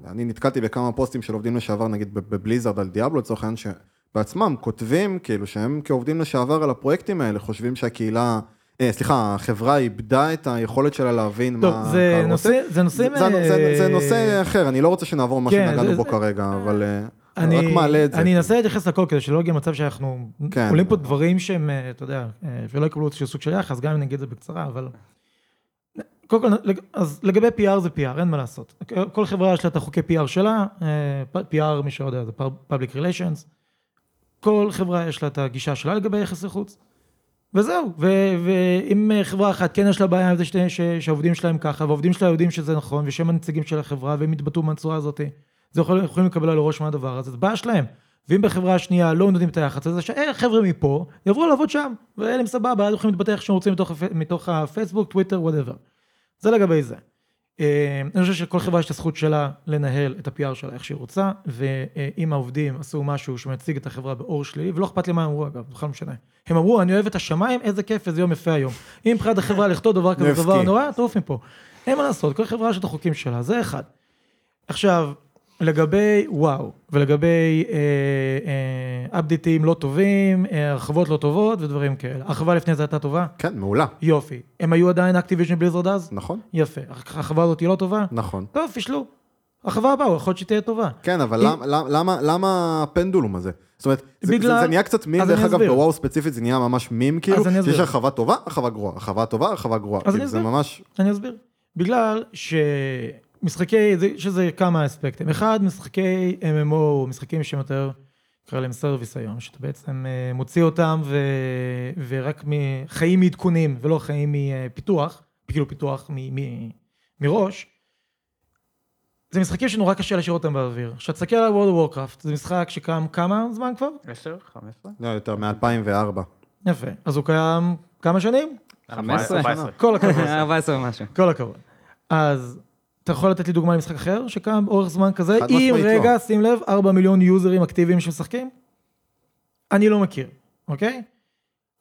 אני נתקלתי בכמה פוסטים של עובדים לשעבר, נגיד בב- בבליזרד על דיאבלו, לצורך העניין, שבעצמם כותבים, כאילו, שהם כעובדים לשעבר על הפרויקטים האלה, חושבים שהקהילה, אה, סליחה, החברה איבדה את היכולת שלה להבין טוב, מה זה נושא. זה נושאים... זה, זה, זה, זה נושא אחר, אני לא רוצה שנעבור מה כן, שנגענו זה- בו זה- כרגע, אבל אני, רק מעלה את זה. אני אנסה להתייחס לכל כדי שלא יגיע מצב שאנחנו כן. עולים פה דברים שהם, אה, אתה יודע, אה, שלא יקבלו איזשהו סוג של יחס, גם אם נגיד את זה בקצרה, אבל... קודם כל, אז לגבי PR זה PR, אין מה לעשות. כל חברה יש לה את החוקי PR שלה, אה, PR, מי שלא יודע, זה Public Relations. כל חברה יש לה את הגישה שלה לגבי יחסי חוץ. וזהו, ו- ואם חברה אחת כן יש לה בעיה עם זה שהעובדים שלהם ככה, והעובדים שלה יודעים שזה נכון, ושהם הנציגים של החברה, והם יתבטאו מהצורה הזאת, זה יכול, יכולים לקבל על הראש מהדבר הזה, זה בעיה שלהם. ואם בחברה השנייה לא נותנים את היחס הזה, שהחבר'ה מפה יעברו לעבוד שם, ואלה הם סבבה, אז יכולים להתבטא איך שהם רוצים מתוך. מתוך הפייסבוק, טוויטר, whatever. זה לגבי זה. אה, אני חושב שכל חברה יש את הזכות שלה לנהל את ה-PR שלה איך שהיא רוצה, ואם העובדים עשו משהו שמציג את החברה באור שלילי, ולא אכפת לי מה הם אמרו אגב, בכלל לא משנה. הם אמרו, אני אוהב את השמיים, איזה כיף, איזה יום יפה היום. אם מבחינת החברה לכתוב דבר כזה. דבר נורא, תעוף מפה. אין מה לעשות, כל חברה יש את החוקים שלה, זה אחד. עכשיו, לגבי וואו, ולגבי אה, אה, אפדייטים לא טובים, אה, הרחבות לא טובות ודברים כאלה. הרחבה לפני זה הייתה טובה? כן, מעולה, יופי. הם היו עדיין אקטיביז'ן בליזרד אז? נכון, יפה. הרחבה הזאת היא לא טובה? נכון. טוב, פישלו. הרחבה הבאה, יכול להיות שהיא תהיה טובה. כן, אבל למה, למה, למה, הפנדולום הזה? זאת אומרת, זה, בגלל- זה, זה נהיה קצת מים, דרך אגב. בוואו ספציפית זה נהיה ממש מים, כאילו. שיש הרחבה טובה, הרחבה גרועה, הרחבה טובה, הרחבה גרועה. אז כאילו, אני זה אסביר. ממש, אני אסביר. בגלל שמשחקי, זה- שזה כמה אספקטים. אחד, משחקי MMO, משחקים שהם יותר, נקרא להם סרוויס היום, שאתה בעצם אה, מוציא אותם ו... ורק. חיים מעדכונים ולא חיים מפיתוח, כאילו פיתוח מ... מ... מראש. זה משחקים שנורא קשה להשאיר אותם באוויר. עכשיו תסתכל על World of Warcraft, זה משחק שקם כמה זמן כבר? 10, 15? לא יותר, מ-2004. יפה. אז הוא קיים כמה שנים? 15? 14. כל הכבוד. 14 ומשהו. כל הכבוד. אז אתה יכול לתת לי דוגמה למשחק אחר שקם באורך זמן כזה? אם לא. רגע, שים לב, 4 מיליון יוזרים אקטיביים שמשחקים? אני לא מכיר, אוקיי?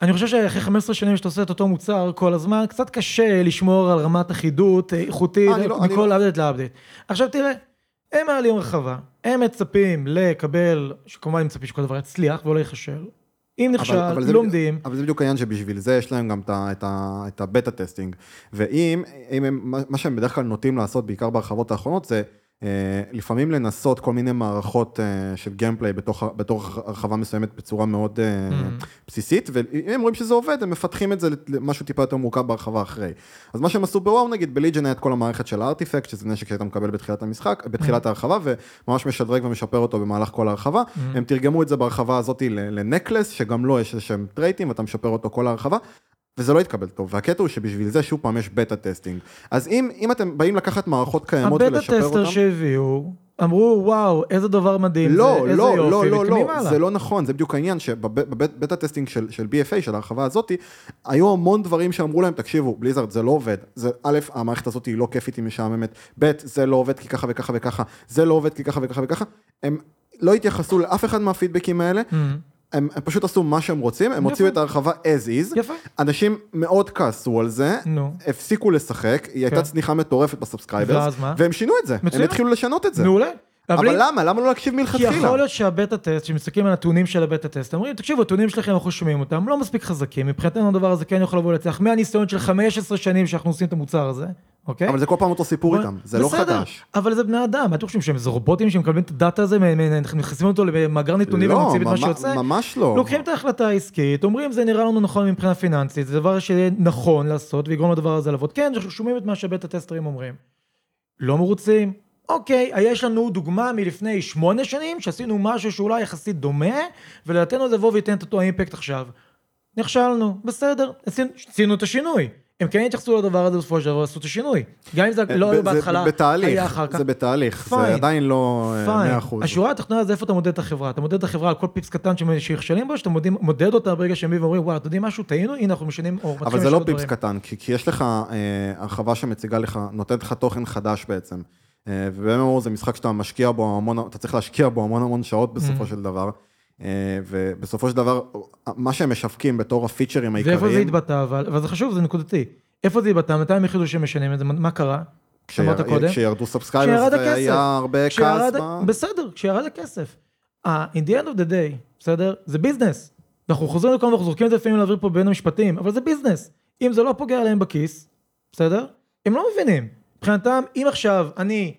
אני חושב שאחרי 15 שנים שאתה עושה את אותו מוצר כל הזמן, קצת קשה לשמור על רמת אחידות אה, איכותית לא- מכל לא- אפדט לאפדט. עכשיו תראה, הם מעלים הרחבה, הם מצפים לקבל, שכמובן הם מצפים שכל דבר יצליח ולא ייכשל. אם נכשל, לומדים. אבל זה בדיוק העניין שבשביל זה יש להם גם את את את ה beta testing. ואם, אם הם, מה- שהם בדרך כלל נוטים לעשות, בעיקר בהרחבות האחרונות, זה לפעמים לנסות כל מיני מערכות אה, של gameplay בתוך, בתוך הרחבה מסוימת בצורה מאוד אה, Mm. בסיסית, ואם הם רואים שזה עובד, הם מפתחים את זה למשהו טיפה יותר מורכב בהרחבה אחרי. אז מה שהם עשו בוואו, נגיד, ב Legion היה את כל המערכת של ה artifact, שזה נשק שאתה מקבל בתחילת המשחק, בתחילת ההרחבה, וממש משדרג ומשפר אותו במהלך כל ההרחבה. הם תרגמו את זה בהרחבה הזאת ל necklace, שגם לו יש איזשהם trait ים, ואתה משפר אותו כל ההרחבה. וזה לא התקבל טוב, והקטע הוא שבשביל זה שוב פעם יש beta testing. אז אם, אם אתם באים לקחת מערכות קיימות הבטה ולשפר אותן... tester שהביאו, אמרו, וואו, איזה דבר מדהים לא, זה, איזה לא, יופי, לא, לא, לא, הלאה. זה לא נכון, זה בדיוק העניין, שב beta testing של, של BFA, של ההרחבה הזאתי, היו המון דברים שאמרו להם, תקשיבו, Blizzard, זה לא עובד, זה, א', המערכת הזאת היא לא כיפית, היא משעממת, ב', זה לא עובד כי ככה וככה וככה, זה לא עובד כי ככה וככה וככה, הם לא התייחסו לאף אחד מהפידבקים האלה, Mm, הם, הם פשוט עשו מה שהם רוצים, הם הוציאו יפה. את ההרחבה as is, יפה. אנשים מאוד כעסו על זה, נו. הפסיקו לשחק, היא הייתה כן. צניחה מטורפת ב subscribers, ואז מה? והם שינו את זה, הם מצוין. התחילו לשנות את זה. מעולה. אבל למה? למה לא להקשיב כי מלכתחילה? יכול להיות שה beta test, כשמסתכלים על הנתונים של ה beta test, אומרים, תקשיבו, הנתונים שלכם, אנחנו שומעים אותם, לא מספיק חזקים, מבחינתנו הדבר הזה כן יכול לבוא להצליח, מהניסיון של 15 שנים שאנחנו עושים את המוצר הזה, אוקיי? אבל זה כל פעם אותו סיפור איתם, זה לא חדש. אבל זה בני אדם, אתם חושבים שהם איזה רובוטים שמקבלים את הדאטה הזה, מכניסים אותו למאגר נתונים לא, ומוצאים את מה שיוצא? ממש לא. לוקחים את ההחלטה העסקית, אומרים זה נראה לנו נכון מבחינה פיננסית, זה דבר שנכון לעשות ויגרום לדבר הזה לעבוד. כן, אנחנו שומעים את מה שבית הטסטרים אומרים. לא מרוצים? אוקיי, יש לנו דוגמה מלפני שמונה שנים שעשינו משהו שאולי יחסית דומה, ולדעתנו זה יבוא וייתן את אותו אימפקט עכשיו. נכשלנו, בסדר, עשינו, עשינו את השינוי. הם כן התייחסו לדבר הזה בסופו של דבר, עשו את השינוי. גם אם זה לא היה בהתחלה, בתהליך, היה אחר כך. זה בתהליך, פיין. זה עדיין לא אה, פיין. 100%. השורה התחתונה זה איפה אתה מודד את החברה. אתה מודד את החברה על כל פיפס קטן שנכשלים בו, שאתה מודד, מודד אותה ברגע שהם באים ואומרים, וואו, אתם יודעים משהו, טעינו, הנה אנחנו משנים, או מתחילים אבל זה לא פיפס דברים." קטן, כי, כי יש לך אה, הרחבה שמציגה לך, נותנת לך תוכן חדש בעצם. אה, וב-MMO זה משחק שאתה משקיע בו המון, אתה צריך להשקיע בו המון המון שעות בסופו Mm. של דבר. אה, ובסופו של דבר, מה שהם משווקים בתור הפיצ'רים ואיפה זה העיקריים, התבטא, אבל, אבל זה חשוב, זה נקודתי. איפה זה התבטא, מתי הם החליטו שהם משנים את זה, מה קרה? אמרת קודם. כשירדו subscribers הכסף. והיה הרבה כעס. בסדר, כשירד הכסף. Uh, in the end of the day, בסדר? זה business. אנחנו חוזרים לכאן ואנחנו זורקים את זה לפעמים להעביר פה בין המשפטים, אבל זה business. אם זה לא פוגע להם בכיס, בסדר? הם לא מבינים. מבחינתם, אם עכשיו אני,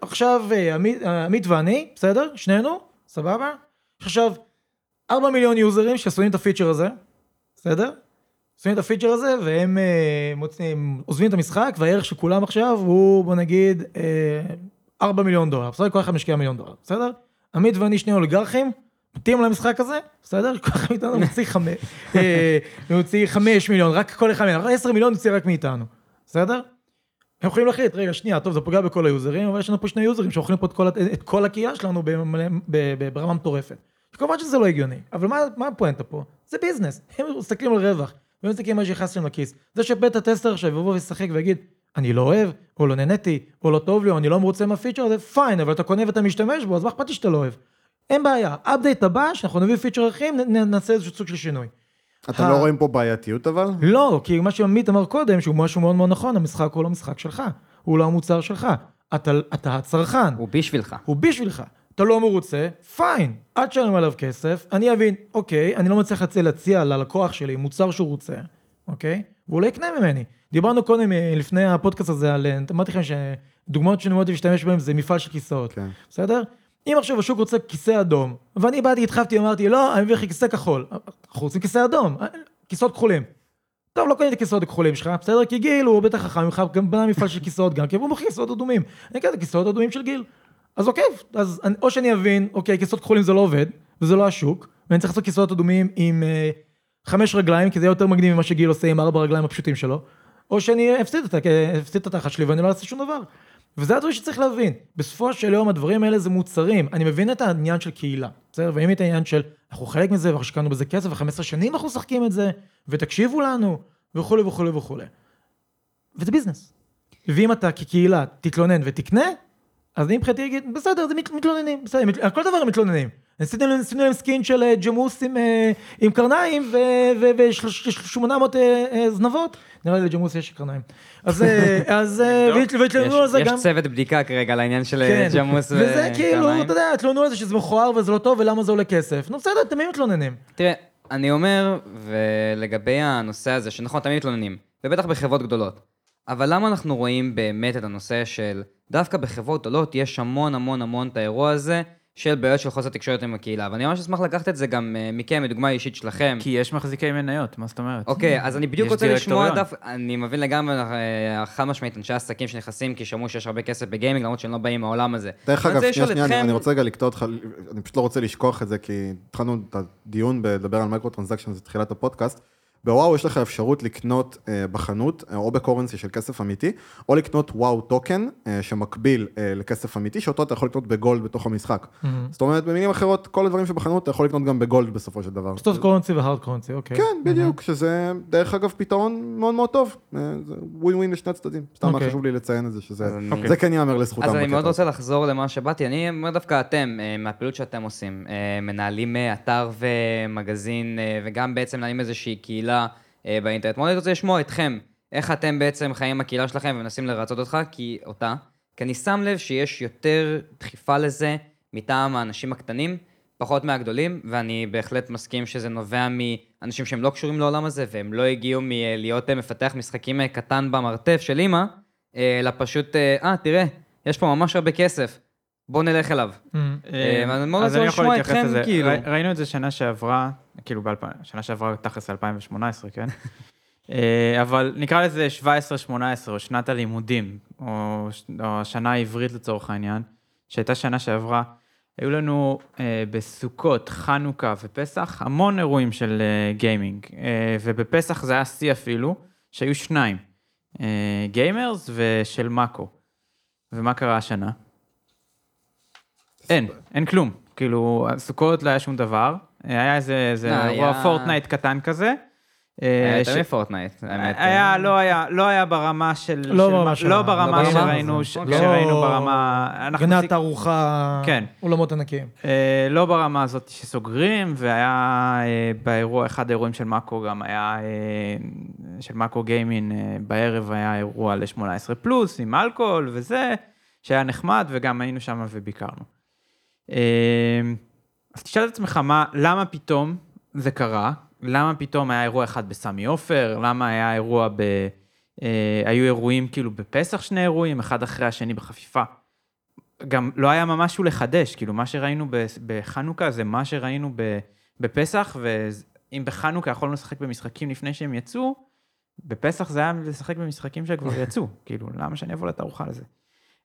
עכשיו אה, עמית, אה, עמית ואני, בסדר? שנינו, סבבה? יש עכשיו 4 מיליון יוזרים שעשויים את הפיצ'ר הזה, בסדר? עושים את הפיצ'ר הזה והם אה, מוצאים, עוזבים את המשחק והערך של כולם עכשיו הוא בוא נגיד אה, 4 מיליון דולר, בסדר? כל אחד משקיע מיליון דולר, בסדר? עמית ואני שני אוליגרכים, מתים למשחק הזה, בסדר? כל אחד מאיתנו מוציא חמש, מוציא חמש מיליון, רק כל אחד מאיתנו, 10 מיליון מוציא רק מאיתנו, בסדר? הם יכולים להחליט, רגע, שנייה, טוב, זה פוגע בכל היוזרים, אבל יש לנו פה שני יוזרים שאוכלים פה את כל, את כל הקהילה שלנו ברמה מטורפת. כמובן שזה לא הגיוני, אבל מה, מה הפואנטה פה? זה business, הם מסתכלים על רווח, והם מסתכלים על מה שנכנס להם לכיס. זה שה beta tester עכשיו יבוא וישחק ויגיד, אני לא אוהב, או לא נהניתי, או לא טוב לי, או אני לא מרוצה מהפיצ'ר הזה, fine, אבל אתה קונה ואתה משתמש בו, אז מה אכפת לי שאתה לא אוהב? אין בעיה, update הבא, שאנחנו נביא פיצ'ר אחרים, נעשה איזשהו סוג של שינוי. אתם ה- לא רואים פה בעייתיות אבל? לא, כי מה שעמית אמר קודם, שהוא משהו מאוד מאוד נכון, המשחק הוא לא משחק שלך, הוא לא המוצר שלך, אתה, אתה הצרכן, הוא בשבילך. הוא בשבילך. אתה לא מרוצה, פיין, אל תשלם עליו כסף, אני אבין, אוקיי, אני לא מצליח להציע, להציע ללקוח שלי מוצר שהוא רוצה, אוקיי? והוא לא יקנה ממני. דיברנו קודם, אה, לפני הפודקאסט הזה, על, אה, אמרתי לכם שדוגמאות שאני מאוד להשתמש בהן זה מפעל של כיסאות, כן. בסדר? אם עכשיו השוק רוצה כיסא אדום, ואני באתי, התחבתי, אמרתי, לא, אני מביא לך כיסא כחול. אנחנו רוצים כיסא אדום, כיסאות כחולים. טוב, לא קניתי כיסאות הכחולים שלך, בסדר? כי גיל הוא בטח חכם ממך, גם בנה מפעל של כיסאות גם, כי הוא מוכר כיסאות אדומים. אני קניתי כיסאות אדומים של גיל. אז אוקיי, אז אני, או שאני אבין, אוקיי, כיסאות כחולים זה לא עובד, וזה לא השוק, ואני צריך לעשות כיסאות אדומים עם אה, חמש רגליים, כי זה יותר מגניב ממה שגיל עושה עם ארבע רגליים הפשוטים שלו, או שאני אפסיד את התחת שלי ואני לא אעשה שום דבר. וזה הדברים שצריך להבין. בסופו של יום הדברים האלה זה מוצרים. אני מבין את העניין של קהילה, בסדר? ואם את העניין של אנחנו חלק מזה ואנחנו השקענו בזה כסף ו-15 שנים אנחנו משחקים את זה, ותקשיבו לנו, וכולי וכולי וכולי. וזה business. ואם אתה כקהילה תתלונן ותקנה, אז אני מבחינתי אגיד, בסדר, זה מת- מתלוננים, בסדר, על כל דבר הם מתלוננים. עשינו להם- עשינו להם skin של אה, ג'מוס עם, אה, עם קרניים ו-800 אה, זנבות, נראה לי לג'מוס יש קרניים. אז אז, והת- והתלוננו על יש זה יש גם. צוות בדיקה כרגע לעניין של כן, ג'מוס וזה כאילו, וקרניים. אתה יודע, התלוננו על זה שזה מכוער וזה לא טוב ולמה זה עולה כסף. נו בסדר, תמיד מתלוננים. תראה, אני אומר, ולגבי הנושא הזה, שנכון, תמיד מתלוננים, ובטח בחברות גדולות, אבל למה אנחנו רואים באמת את הנושא של, דווקא בחברות גדולות יש המון המון המון את האירוע הזה של בעיות של חוסר תקשורת עם הקהילה, ואני ממש אשמח לקחת את זה גם אה, מכם, מדוגמה אישית שלכם. כי יש מחזיקי מניות, מה זאת אומרת? אוקיי, אז אני בדיוק רוצה לשמוע. דווקא, אני מבין לגמרי, אה, חד משמעית, אנשי עסקים שנכנסים כי שמעו שיש הרבה כסף בגיימינג, למרות שהם לא באים מהעולם הזה. דרך אגב, שנייה, שנייה, אני- רוצה רגע לקטוע אותך, אני פשוט לא רוצה לשכוח את זה, כי התחלנו את הדיון בלדבר על microtransaction, זה תחילת הפודקאסט. בוואו יש לך אפשרות לקנות אה, בחנות, אה, או ב currency של כסף אמיתי, או לקנות WoW Token, אה, שמקביל לכסף אמיתי, שאותו אתה יכול לקנות ב gold בתוך המשחק. זאת אומרת, במילים אחרות, כל הדברים שבחנות אתה יכול לקנות גם ב gold בסופו של דבר. soft currency ו hard currency, אוקיי. כן, בדיוק, שזה דרך אגב פתרון מאוד מאוד טוב. זה ווין ווין לשני הצדדים. סתם היה אוקיי. חשוב לי לציין את זה, שזה אני- זה כן ייאמר לזכותם. אז אני מאוד. רוצה לחזור למה שבאתי. אני אומר דווקא אתם, מהפעילות שאתם עושים, מנהלים אתר ומגזין, וגם בעצם מנהלים איזושהי קהילה אה, באינטרנט. מאוד רוצה לשמוע אתכם, איך אתם בעצם חיים עם הקהילה שלכם ומנסים לרצות אותך, כי אותה. כי אני שם לב שיש יותר דחיפה לזה מטעם האנשים הקטנים, פחות מהגדולים, ואני בהחלט מסכים שזה נובע מאנשים שהם לא קשורים לעולם הזה, והם לא הגיעו מלהיות אה, מפתח משחקים אה, קטן במרתף של אימא, אה, אלא פשוט, אה, אה, תראה, יש פה ממש הרבה כסף, בוא נלך אליו. אה, מאוד אז רוצה אני יכול לשמוע להתייחס אתכם, לזה. כאילו. ראינו את זה שנה שעברה, כאילו באלפיים, שנה שעברה תכלס 2018, כן? אה, אבל נקרא לזה 17-18, או שנת הלימודים, או או השנה העברית לצורך העניין, שהייתה שנה שעברה. היו לנו אה, בסוכות, חנוכה ופסח המון אירועים של אה, גיימינג, אה, ובפסח זה היה שיא אפילו, שהיו שניים, אה, gamers ושל מאקו. ומה קרה השנה? אין, אין כלום. כאילו, סוכות לא היה שום דבר, היה איזה, איזה לא, אירוע היה- Fortnite קטן כזה. אה, היה יותר מ Fortnite, האמת. היה, אה. לא היה, לא היה ברמה של... לא ברמה לא לא ברמה שראינו, אוקיי. שראינו ברמה... אנחנו גני תערוכה, כן. אולמות ענקיים. אה, לא ברמה הזאת שסוגרים, והיה אה, באירוע, אחד האירועים של מאקו גם היה, אה, של מאקו גיימין, אה, בערב היה אירוע ל-18 פלוס, עם אלכוהול וזה, שהיה נחמד, וגם היינו שם וביקרנו. אז תשאל את עצמך, מה, למה פתאום זה קרה? למה פתאום היה אירוע אחד בסמי עופר? למה היה אירוע ב... אה, היו אירועים כאילו בפסח שני אירועים, אחד אחרי השני בחפיפה. גם לא היה ממש משהו לחדש, כאילו מה שראינו בחנוכה זה מה שראינו בפסח, ואם בחנוכה יכולנו לשחק במשחקים לפני שהם יצאו, בפסח זה היה לשחק במשחקים שכבר יצאו, כאילו, למה שאני אבוא לתערוכה לזה?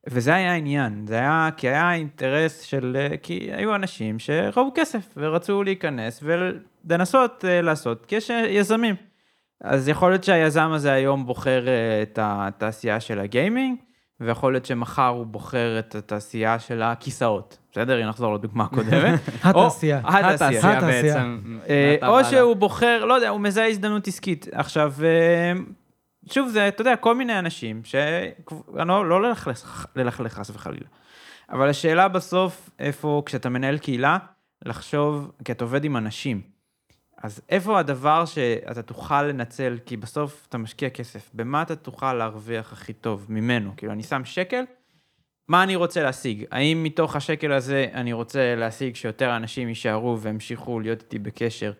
וזה היה העניין, זה היה, כי היה אינטרס של, אה, כי היו אנשים שראו כסף ורצו להיכנס ולנסות אה, לעשות, כי יש אה, יזמים. אז יכול להיות שהיזם הזה היום בוחר את התעשייה של הגיימינג, ויכול להיות שמחר הוא בוחר את התעשייה של הכיסאות. בסדר? אם נחזור לדוגמה הקודמת. התעשייה. התעשייה. בעצם. או. שהוא בוחר, לא יודע, הוא מזהה הזדמנות עסקית. עכשיו, שוב, זה, אתה יודע, כל מיני אנשים, ש... לא, לא ללכלך, חס וחלילה. אבל השאלה בסוף, איפה, כשאתה מנהל קהילה, לחשוב, כי אתה עובד עם אנשים. אז איפה הדבר שאתה תוכל לנצל, כי בסוף אתה משקיע כסף, במה אתה תוכל להרוויח הכי טוב ממנו? כאילו, אני שם שקל, מה אני רוצה להשיג? האם מתוך השקל הזה אני רוצה להשיג שיותר אנשים יישארו והמשיכו להיות איתי בקשר,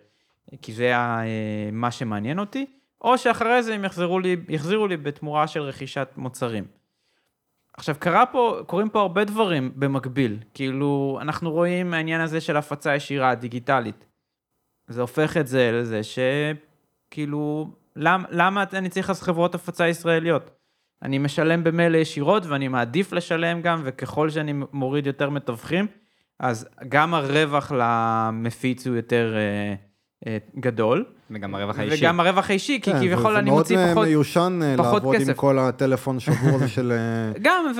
כי זה אה, מה שמעניין אותי, או שאחרי זה הם יחזרו לי, יחזירו לי בתמורה של רכישת מוצרים. עכשיו, קרה פה, קורים פה הרבה דברים במקביל. כאילו, אנחנו רואים העניין הזה של הפצה ישירה, דיגיטלית. זה הופך את זה לזה שכאילו, למ, למה אני צריך אז חברות הפצה ישראליות? אני משלם במילא ישירות ואני מעדיף לשלם גם, וככל שאני מוריד יותר מתווכים, אז גם הרווח למפיץ הוא יותר אה, גדול, וגם הרווח האישי. וגם הרווח האישי, כי כן, כביכול זה אני מאוד, מוציא אה, פחות... מיושן אה, פחות לעבוד עם כסף. כל הטלפון שבור הזה של... אה, גם,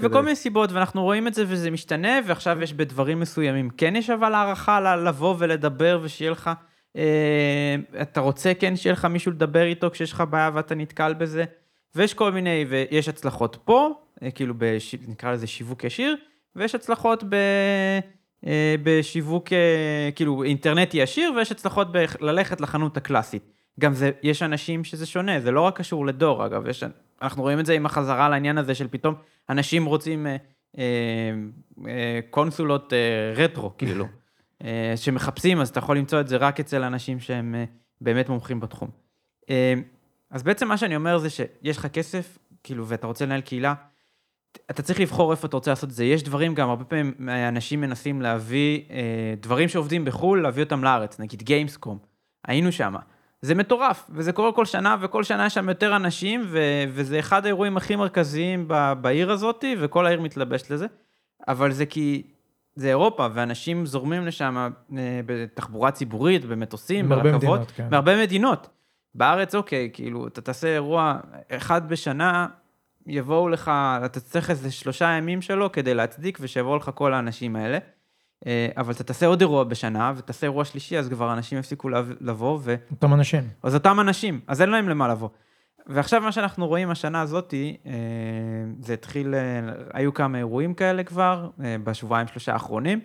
וכל מיני, סיבות, ואנחנו רואים את זה וזה משתנה, ועכשיו יש בדברים מסוימים, כן יש אבל הערכה לבוא ולדבר ושיהיה לך, אה, אתה רוצה כן שיהיה לך מישהו לדבר איתו כשיש לך בעיה ואתה נתקל בזה, ויש כל מיני, ויש הצלחות פה, אה, כאילו, נקרא לזה שיווק ישיר, ויש הצלחות ב... אה, בשיווק אה, כאילו אינטרנטי ישיר, ויש הצלחות ללכת לחנות הקלאסית. גם זה, יש אנשים שזה שונה, זה לא רק קשור לדור, אגב, יש, אנחנו רואים את זה עם החזרה לעניין הזה של פתאום אנשים רוצים אה, אה, אה, קונסולות אה, רטרו, כאילו, אה, שמחפשים, אז אתה יכול למצוא את זה רק אצל אנשים שהם אה, באמת מומחים בתחום. אה, אז בעצם מה שאני אומר זה שיש לך כסף, כאילו, ואתה רוצה לנהל קהילה, אתה צריך לבחור איפה אתה רוצה לעשות את זה. יש דברים גם, הרבה פעמים אנשים מנסים להביא אה, דברים שעובדים בחו"ל, להביא אותם לארץ, נגיד גיימסקום. היינו שם. זה מטורף, וזה קורה כל שנה, וכל שנה יש שם יותר אנשים, ו- וזה אחד האירועים הכי מרכזיים ב- בעיר הזאת, וכל העיר מתלבשת לזה. אבל זה כי זה אירופה, ואנשים זורמים לשם אה, בתחבורה ציבורית, במטוסים, מהרבה ברכבות. מדינות, כן. מהרבה מדינות. בארץ, אוקיי, כאילו, אתה תעשה אירוע אחד בשנה, יבואו לך, אתה צריך איזה שלושה ימים שלו כדי להצדיק, ושיבואו לך כל האנשים האלה. אה, אבל אתה תעשה עוד אירוע בשנה, ותעשה אירוע שלישי, אז כבר אנשים יפסיקו לב- לבוא, ו... אותם אנשים. אז אותם אנשים, אז אין להם למה לבוא. ועכשיו מה שאנחנו רואים השנה הזאתי, אה, זה התחיל, אה, היו כמה אירועים כאלה כבר, בשבועיים שלושה האחרונים,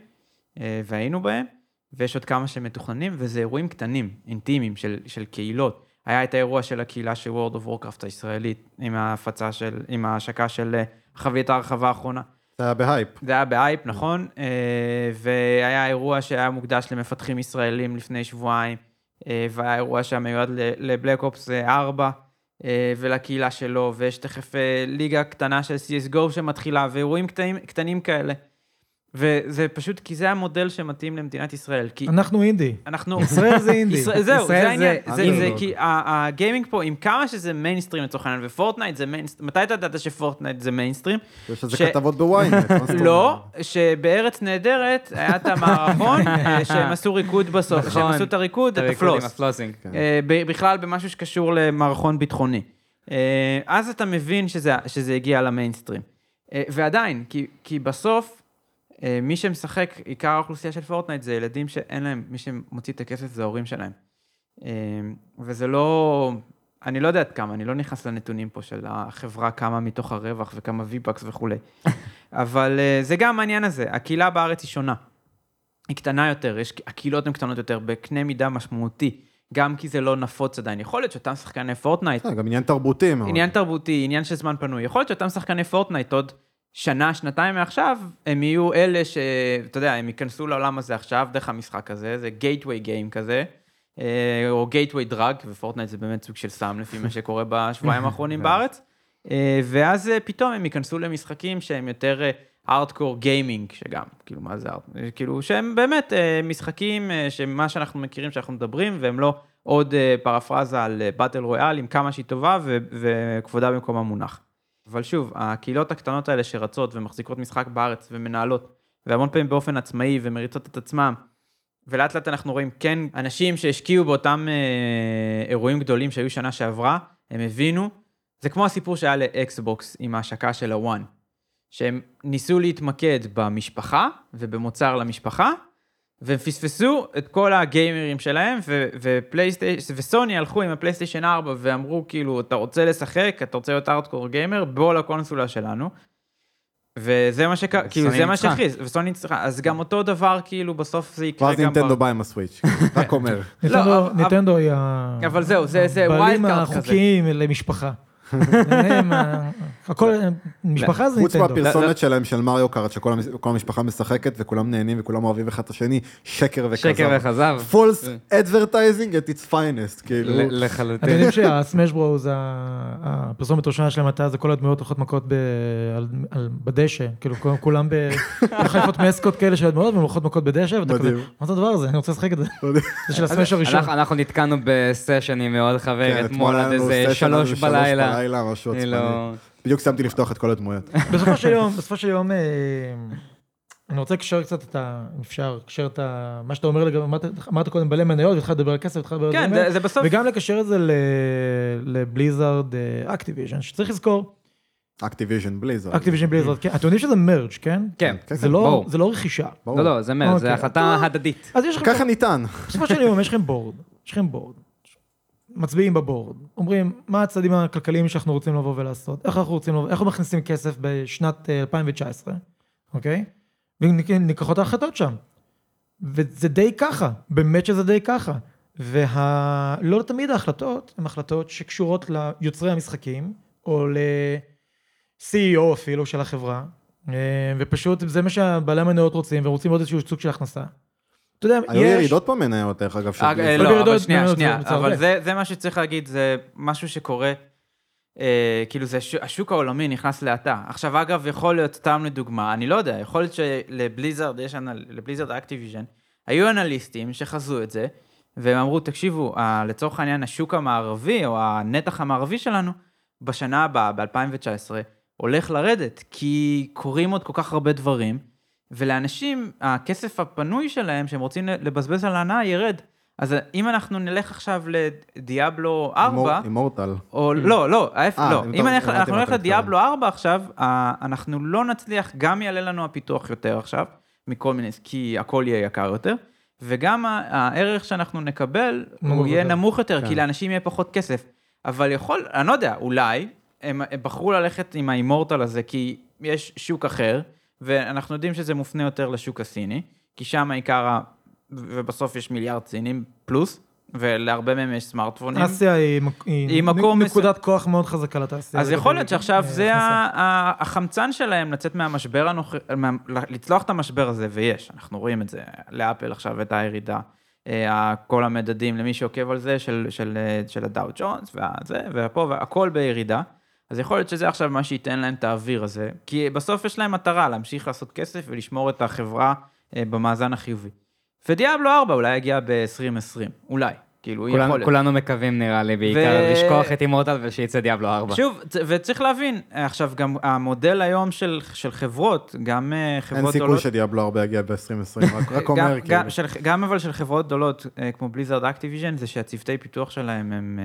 והיינו בהם, ויש עוד כמה שמתוכננים, וזה אירועים קטנים, אינטימיים, של, של קהילות. היה את האירוע של הקהילה של World of Warcraft הישראלית, עם ההפצה של, עם ההשקה של אה, חבילת ההרחבה האחרונה. זה היה בהייפ. זה היה בהייפ, נכון, אה, והיה אירוע שהיה מוקדש למפתחים ישראלים לפני שבועיים, אה, והיה אירוע שהיה מיועד ל Black Ops 4 אה, ולקהילה שלו, ויש תכף ליגה קטנה של CSGO שמתחילה, ואירועים קטנים, קטנים כאלה. וזה פשוט כי זה המודל שמתאים למדינת ישראל, כי אנחנו אינדי. אנחנו... ישראל זה אינדי. ישראל- זהו, ישראל זה העניין. זה זה, זה. כי הגיימינג פה, עם כמה שזה מיינסטרים לצורך העניין, ו Fortnite זה מיינסטרים, מתי אתה ידעת ש Fortnite זה מיינסטרים? יש איזה ש- כתבות בוויינט. אומרת? לא, שבארץ נהדרת היה את המערכון, שהם עשו ריקוד בסוף, שהם נכון. עשו את הריקוד, את ה floss. ה flossing. כן. אה, בכלל במשהו שקשור למערכון ביטחוני. אה, אז אתה מבין שזה, שזה הגיע למיינסטרים. אה, ועדיין, כי, כי בסוף, מי שמשחק, עיקר האוכלוסייה של פורטנייט זה ילדים שאין להם, מי שמוציא את הכסף זה ההורים שלהם. אה, וזה לא, אני לא יודע עד כמה, אני לא נכנס לנתונים פה של החברה, כמה מתוך הרווח וכמה V-Bucks וכולי. אבל אה, זה גם העניין הזה, הקהילה בארץ היא שונה. היא קטנה יותר, יש, הקהילות הן קטנות יותר בקנה מידה משמעותי, גם כי זה לא נפוץ עדיין. יכול להיות שאותם שחקני Fortnite, גם עניין תרבותי. עניין תרבותי, עניין של זמן פנוי, יכול להיות שאותם שחקני Fortnite עוד שנה, שנתיים מעכשיו, הם יהיו אלה ש... אתה יודע, הם ייכנסו לעולם הזה עכשיו דרך המשחק הזה, זה gateway game כזה, אה, או gateway drug, ו Fortnite זה באמת סוג של סם לפי מה שקורה בשבועיים האחרונים בארץ. אה, ואז אה, פתאום הם ייכנסו למשחקים שהם יותר hardcore gaming, שגם, כאילו, מה זה hard? כאילו, שהם באמת משחקים שמה שאנחנו מכירים, שאנחנו מדברים, והם לא עוד פרפרזה על באטל רויאל עם כמה שהיא טובה ו- וכבודה במקום המונח. אבל שוב, הקהילות הקטנות האלה שרצות ומחזיקות משחק בארץ ומנהלות, והמון פעמים באופן עצמאי ומריצות את עצמם, ולאט לאט אנחנו רואים, כן, אנשים שהשקיעו באותם אה, אירועים גדולים שהיו שנה שעברה, הם הבינו, זה כמו הסיפור שהיה לאקסבוקס עם ההשקה של הוואן, שהם ניסו להתמקד במשפחה ובמוצר למשפחה, והם פספסו את כל הגיימרים שלהם, ו- ופלייסטיישן, וסוני הלכו עם הפלייסטיישן 4 ואמרו, כאילו, אתה רוצה לשחק, אתה רוצה להיות ארדקור גיימר, בוא לקונסולה שלנו. וזה מה שקרה, כאילו, זה מה. שהכריז, וסוני ניצחה, אז גם אותו דבר, כאילו, בסוף זה יקרה ואז גם... נינטנדו ב- בא עם הסוויץ', רק אומר. אבל- ניטנדו היא ה... אבל זהו, זה- wild card כזה. החוקיים למשפחה. הם, ה- הכל, משפחה זה חוץ ניטנדו. מהפרסומת שלהם של מריו קארט, שכל המש- כל המשפחה משחקת וכולם נהנים וכולם אוהבים אחד את השני, שקר וכזב. שקר וכזב. פולס advertising at its finest, כאילו. ל- אתם לחלוטין. יודעים שהסמאש ברוז, הפרסומת הראשונה שלהם הייתה, זה כל הדמויות הולכות מכות בדשא, כאילו כולם- בחליפות מסקות כאלה של הדמויות, והן הולכות מכות בדשא, ואתה כזה. מה זה הדבר הזה? אני רוצה לשחק את זה. זה של הסמאש הראשון. אנחנו- נתקענו בסשן עם עוד חבר כן, אתמול עד איזה שלוש בלילה. בלילה, משהו. לא... בדיוק סיימתי לפתוח את כל הדמויות. בסופו של יום, בסופו של יום, אה, אני רוצה לקשר קצת את ה... אם אפשר, לקשר את ה... מה שאתה אומר לגבי, אמרת- קודם בעלי מניות, והתחלת לדבר על כסף, והתחלת לדבר על כן, זה- בסוף... וגם לקשר את זה ל- ל Blizzard Activision, שצריך לזכור, Activision Blizzard. Activision Blizzard, כן, אתם יודעים שזה merge, כן? כן. כן, זה לא- ברור. זה לא רכישה. לא, לא, זה מ- זה אוקיי. החלטה הדדית. אז יש לכם, ככה ניתן. בסופו של יום יש לכם board, יש לכם בורד. מצביעים בבורד, אומרים מה הצעדים הכלכליים שאנחנו רוצים לבוא ולעשות, איך אנחנו רוצים לבוא, איך אנחנו מכניסים כסף בשנת אה, 2019, אוקיי? ונלקחות ההחלטות שם. וזה די ככה, באמת שזה די ככה. ולא תמיד ההחלטות הן החלטות שקשורות ליוצרי המשחקים, או ל-CEO אפילו של החברה, אה, ופשוט זה מה שהבעלי המניות רוצים, והם רוצים עוד איזשהו סוג של הכנסה. אתה יודע, היו יש... ירידות במניות, דרך אגב, אה, בליזרד. לא, אבל שנייה, מניות שנייה, אבל. זה זה מה שצריך להגיד, זה משהו שקורה, אה, כאילו זה, ש- השוק העולמי נכנס להאטה. עכשיו, אגב, יכול להיות, סתם לדוגמה, אני לא יודע, יכול להיות שלבליזרד, יש, אנל- לבליזרד אקטיביז'ן, היו אנליסטים שחזו את זה, והם אמרו, תקשיבו, ה- לצורך העניין, השוק המערבי, או הנתח המערבי שלנו, בשנה הבאה, ב-2019, הולך לרדת, כי קורים עוד כל כך הרבה דברים, ולאנשים, הכסף הפנוי שלהם, שהם רוצים לבזבז על ההנאה, ירד. אז אם אנחנו נלך עכשיו לדיאבלו 4, אימורטל. או לא, לא, ההפך, אה, לא. אם אנחנו נלך לדיאבלו 4 עכשיו, אנחנו לא נצליח, גם יעלה לנו הפיתוח יותר עכשיו, מכל מיני, כי הכל יהיה יקר יותר, וגם הערך שאנחנו נקבל, הוא יהיה. נמוך יותר, כן. כי לאנשים יהיה פחות כסף. אבל יכול, אני לא יודע, אולי, הם הם בחרו ללכת עם האימורטל הזה, כי יש שוק אחר, ואנחנו יודעים שזה מופנה יותר לשוק הסיני, כי שם העיקר, ה- ובסוף יש מיליארד סינים פלוס, ולהרבה מהם יש סמארטפונים. אסיה היא, היא, היא מקום נקודת כוח מאוד חזקה לתעשייה. אז יכול להיות שעכשיו אה, זה החמצן שלהם לצאת מהמשבר הנוכחי, מה- לצלוח את המשבר הזה, ויש, אנחנו רואים את זה, לאפל עכשיו הייתה ירידה, אה, כל המדדים, למי שעוקב על זה, של, של, אה, של הדאו ג'ונס, והזה, ופה, והכל בירידה. אז יכול להיות שזה עכשיו מה שייתן להם את האוויר הזה, כי בסוף יש להם מטרה להמשיך לעשות כסף ולשמור את החברה אה, במאזן החיובי. ודיאבלו 4 אולי יגיע ב-2020, אולי, כאילו, יכול כולנו, להיות. כולנו מקווים נראה לי בעיקר ו- לשכוח את אימורטל ושיצא דיאבלו 4. שוב, וצריך להבין, עכשיו גם המודל היום של, של חברות, גם אה, אין חברות סיכוי גדולות, שדיאבלו הרבה יגיע ב-2020, רק- רק גם, אומר, גם, כאילו. של, גם אבל של חברות גדולות, אה, כמו בליזרד אקטיביז'ן, זה שהצוותי פיתוח שלהם הם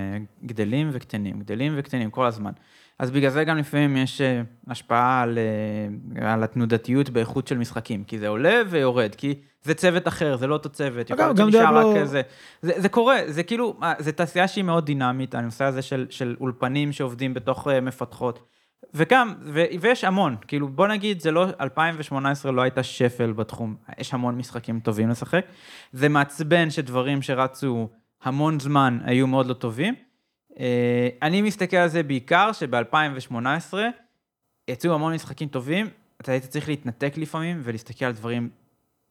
גדלים וקטנים, גדלים וקטנים כל הזמן. אז בגלל זה גם לפעמים יש אה, השפעה על, אה, על התנודתיות באיכות של משחקים, כי זה עולה ויורד, כי זה צוות אחר, זה לא אותו צוות, יכול אגב, להיות גם שנשאר דיאבלו- רק איזה... זה, זה קורה, זה כאילו, אה, זה תעשייה שהיא מאוד דינמית, הנושא הזה של, של אולפנים שעובדים בתוך מפתחות. וגם, ו, ויש המון, כאילו בוא נגיד, זה לא, 2018 לא הייתה שפל בתחום, יש המון משחקים טובים לשחק. זה מעצבן שדברים שרצו המון זמן היו מאוד לא טובים. אה, אני מסתכל על זה בעיקר שב-2018 יצאו המון משחקים טובים, אתה היית צריך להתנתק לפעמים ולהסתכל על דברים,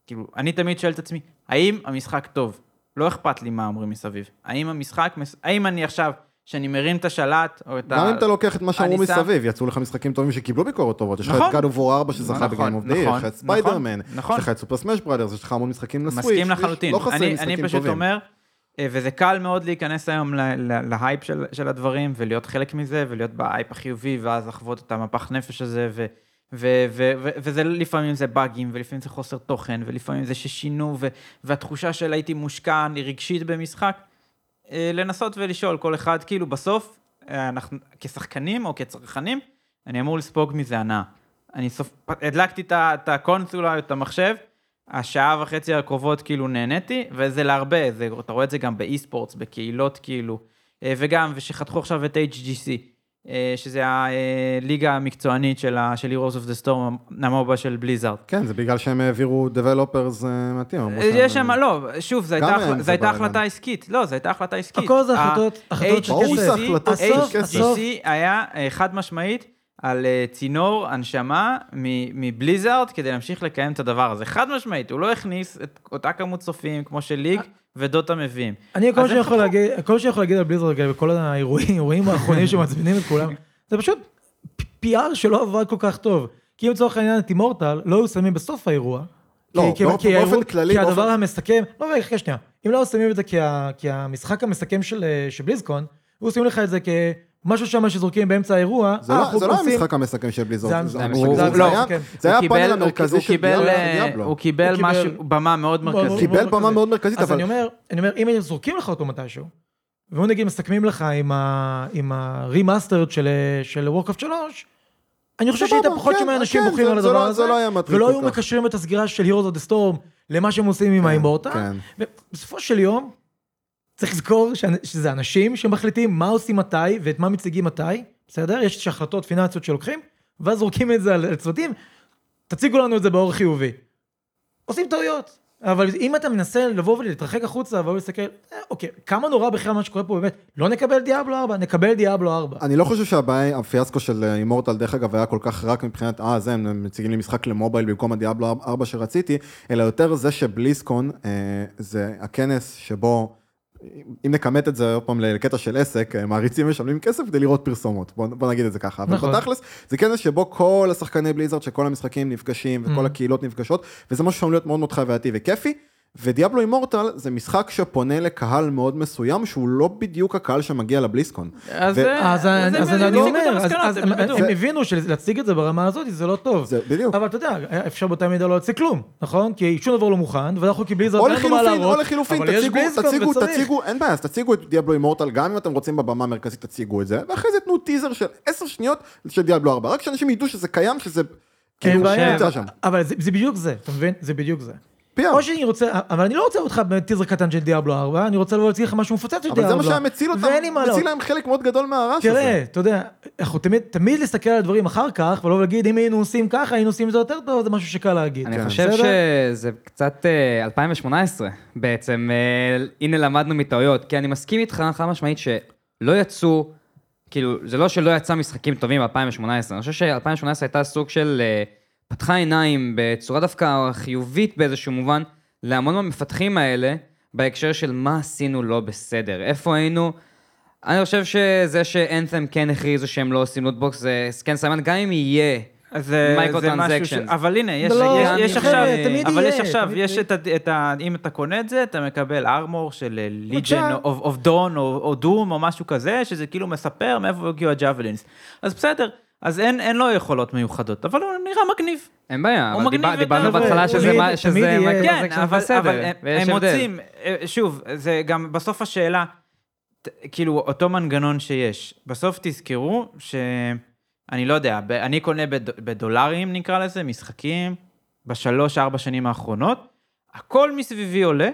כאילו, אני תמיד שואל את עצמי, האם המשחק טוב? לא אכפת לי מה אומרים מסביב. האם המשחק, האם אני עכשיו, שאני מרים את השלט, או את ה... גם אם אתה לוקח את מה שאמרו אני מסביב, יצאו לך משחקים טובים שקיבלו ביקורות טובות. יש לך. את God of War 4 שזכה נכון, ב game of the, נכון, יש לך את נכון, ספיידרמן. יש לך את Super Smash Brothers, יש לך המון משחקים לסוויץ'. מסכים לחלוטין. לא חסרים אני, משחקים אני טובים. פשוט אומר, וזה קל מאוד להיכנס היום להייפ של, של הדברים, ולהיות חלק מזה, ולהיות בהייפ החיובי, ואז לחוות את המפח נפש הזה, ו, ו, ו, ו, וזה לפעמים זה באגים, ולפעמים זה חוסר תוכן, ולפעמים זה ששינו, ו, והתחושה של הייתי מושקע רגשית במשחק, אה, לנסות ולשאול כל אחד, כאילו בסוף, אה, אנחנו כשחקנים או כצרכנים, אני אמור לספוג מזה הנאה. אני סופ... הדלקתי את הקונסולה, את המחשב, השעה וחצי הקרובות כאילו נהניתי, וזה להרבה, זה, אתה רואה את זה גם באי-ספורטס, בקהילות כאילו, אה, וגם, ושחתכו עכשיו את HGC, אה, שזה הליגה המקצוענית של, Heroes of the Storm, המובה של בליזארד. כן, זה בגלל שהם העבירו. אמרו שהם- יש שם, לא, שוב, זו הייתה. החלטה עסקית, לא, זו הייתה החלטה עסקית. הכל זה החלטות- החלטות של כסף. HGC. היה אה, חד משמעית על אה, צינור הנשמה מ- מבליזארד כדי להמשיך לקיים את הדבר הזה. חד משמעית, הוא לא הכניס את אותה כמות צופים כמו שליג ודוטה מביאים. אני כל אז שאני איך יכול חתכו? להגיד, כל שאני יכול להגיד על בליזרד רגע, וכל האירועים האירועים האחרונים שמעצבנים את כולם, זה פשוט PR שלא עבד כל כך טוב. כי אם לצורך העניין את אימורטל לא היו שמים בסוף האירוע. לא, כי- כי- באופן- כי האירוע- כללי, כי הדבר באופן- המסכם, לא רגע, חכה שנייה, אם לא היו שמים את זה כה- כהמשחק המסכם של אה, של בליזקון, היו שמים לך את זה כמשהו שם שזורקים באמצע האירוע, זה אה, לא- לא המשחק המסכם של בליזרד. זה זה- המשחק- זה- זה- זה לא, היה- הוא קיבל- הפאנל הוא- המרכזי הוא של קיבל, דיאבלו- אה, דיאבלו. הוא קיבל הוא קיבל- משהו, במה מאוד מרכזית. קיבל מאוד במה. מאוד מרכזית, אז אבל- אני אומר, אני אומר, אם זורקים לך אותו מתישהו, והוא נגיד מסכמים לך עם ה remastered של Warcraft 3, אני חושב שהיית פחות כן, שומע אנשים כן, בוכים זה- על זה הדבר לא- הזה, זה לא ולא היו. מקשרים את הסגירה של Heroes of the Storm למה שהם עושים עם ה Immortal. כן. ובסופו של יום, צריך לזכור שזה אנשים שמחליטים מה עושים מתי ואת מה מציגים מתי, בסדר? יש החלטות פיננסיות שלוקחים, ואז זורקים את זה על צוותים, תציגו לנו את זה באור חיובי. עושים טעויות. אבל אם אתה מנסה לבוא ולהתרחק החוצה ולהסתכל, אה, אוקיי, כמה נורא בכלל מה שקורה פה באמת, לא נקבל דיאבלו 4, נקבל דיאבלו 4. אני לא חושב שהבעיה, הפיאסקו של אימורטל, דרך אגב, היה כל כך רק מבחינת, אה, זה, הם מציגים לי משחק למובייל במקום הדיאבלו 4 שרציתי, אלא יותר זה שבליסקון אה, זה הכנס שבו, אם נכמת את זה עוד פעם לקטע של עסק, אה, מעריצים משלמים כסף כדי לראות פרסומות, בוא, בוא נגיד את זה ככה. נכון. אבל בתכלס, זה כנס שבו כל השחקני בליזרד, שכל המשחקים נפגשים וכל Mm. הקהילות נפגשות, וזה משהו שאמור להיות מאוד מאוד חווייתי וכיפי. ודיאבלו אימורטל זה משחק שפונה לקהל מאוד מסוים שהוא לא בדיוק הקהל שמגיע לבליסקון. אז אה, אז אני אומר, אז- המסקנות, אז הם הבינו שלהציג את זה ברמה הזאת זה לא טוב. זה בדיוק. אבל אתה יודע, אפשר באותה מידה לא להציג כלום, נכון? כי שום דבר לא מוכן, ואנחנו כבליזרד או אין לנו מה להראות. או לחילופין, אבל יש תציגו, תציגו, אין בעיה, אז תציגו את דיאבלו אימורטל, גם אם אתם רוצים בבמה המרכזית, תציגו את זה, ואחרי זה תנו טיזר של עשר שניות של דיאבלו 4, רק שאנשים ידעו שזה קיים, שזה אין כאילו נמצא שם. אבל זה זה בדיוק זה, אתה מבין? זה בדיוק זה. פיאר. או שאני רוצה, אבל אני לא רוצה אותך בטיזר קטן של דיאבלו 4, אני רוצה לבוא להציג לך משהו מפוצץ של דיאבלו. אבל זה מה שהיה מציל אותם, לא. מציל להם חלק מאוד גדול מהרעש הזה. תראה, אתה יודע, אנחנו תמיד, תמיד להסתכל על הדברים אחר כך, ולא להגיד, אם היינו עושים ככה, היינו עושים את זה יותר טוב, זה משהו שקל להגיד. אני כן. חושב? שזה קצת אה, 2018 בעצם, אה, הנה למדנו מטעויות, כי אני מסכים איתך חד משמעית שלא יצאו, כאילו, זה לא שלא יצא משחקים טובים ב-2018, אני חושב ש-2018 הייתה סוג של, אה, פתחה עיניים בצורה דווקא חיובית באיזשהו מובן, להמון מהמפתחים האלה, בהקשר של מה עשינו לא בסדר, איפה היינו. אני חושב שזה ש Anthem כן הכריזו שהם לא עושים loot box זה כן סיימן, גם אם יהיה אז זה מייקרו זה משהו ש... אבל הנה, יש, לא, יש, יש עכשיו, אבל יהיה, יש עכשיו, תמיד יש. את, ה- את ה... אם אתה קונה את זה, אתה מקבל armor של אה. Legion of Dawn או Doom או משהו כזה, שזה כאילו מספר מאיפה הגיעו ה Javelins. אז בסדר, אז אין, אין לו יכולות מיוחדות, אבל הוא נראה מגניב. אין בעיה, אבל מגניב דיבר-. דיברנו בהתחלה שזה שזה יהיה- מייקרו כן, כן, אבל, בסדר, אבל הם, הם. מוצאים, אה, שוב, זה גם בסוף השאלה, כאילו, אותו מנגנון שיש. בסוף תזכרו שאני לא יודע, אני קונה בד, בדולרים, נקרא לזה, משחקים, בשלוש, ארבע שנים האחרונות, הכל מסביבי עולה,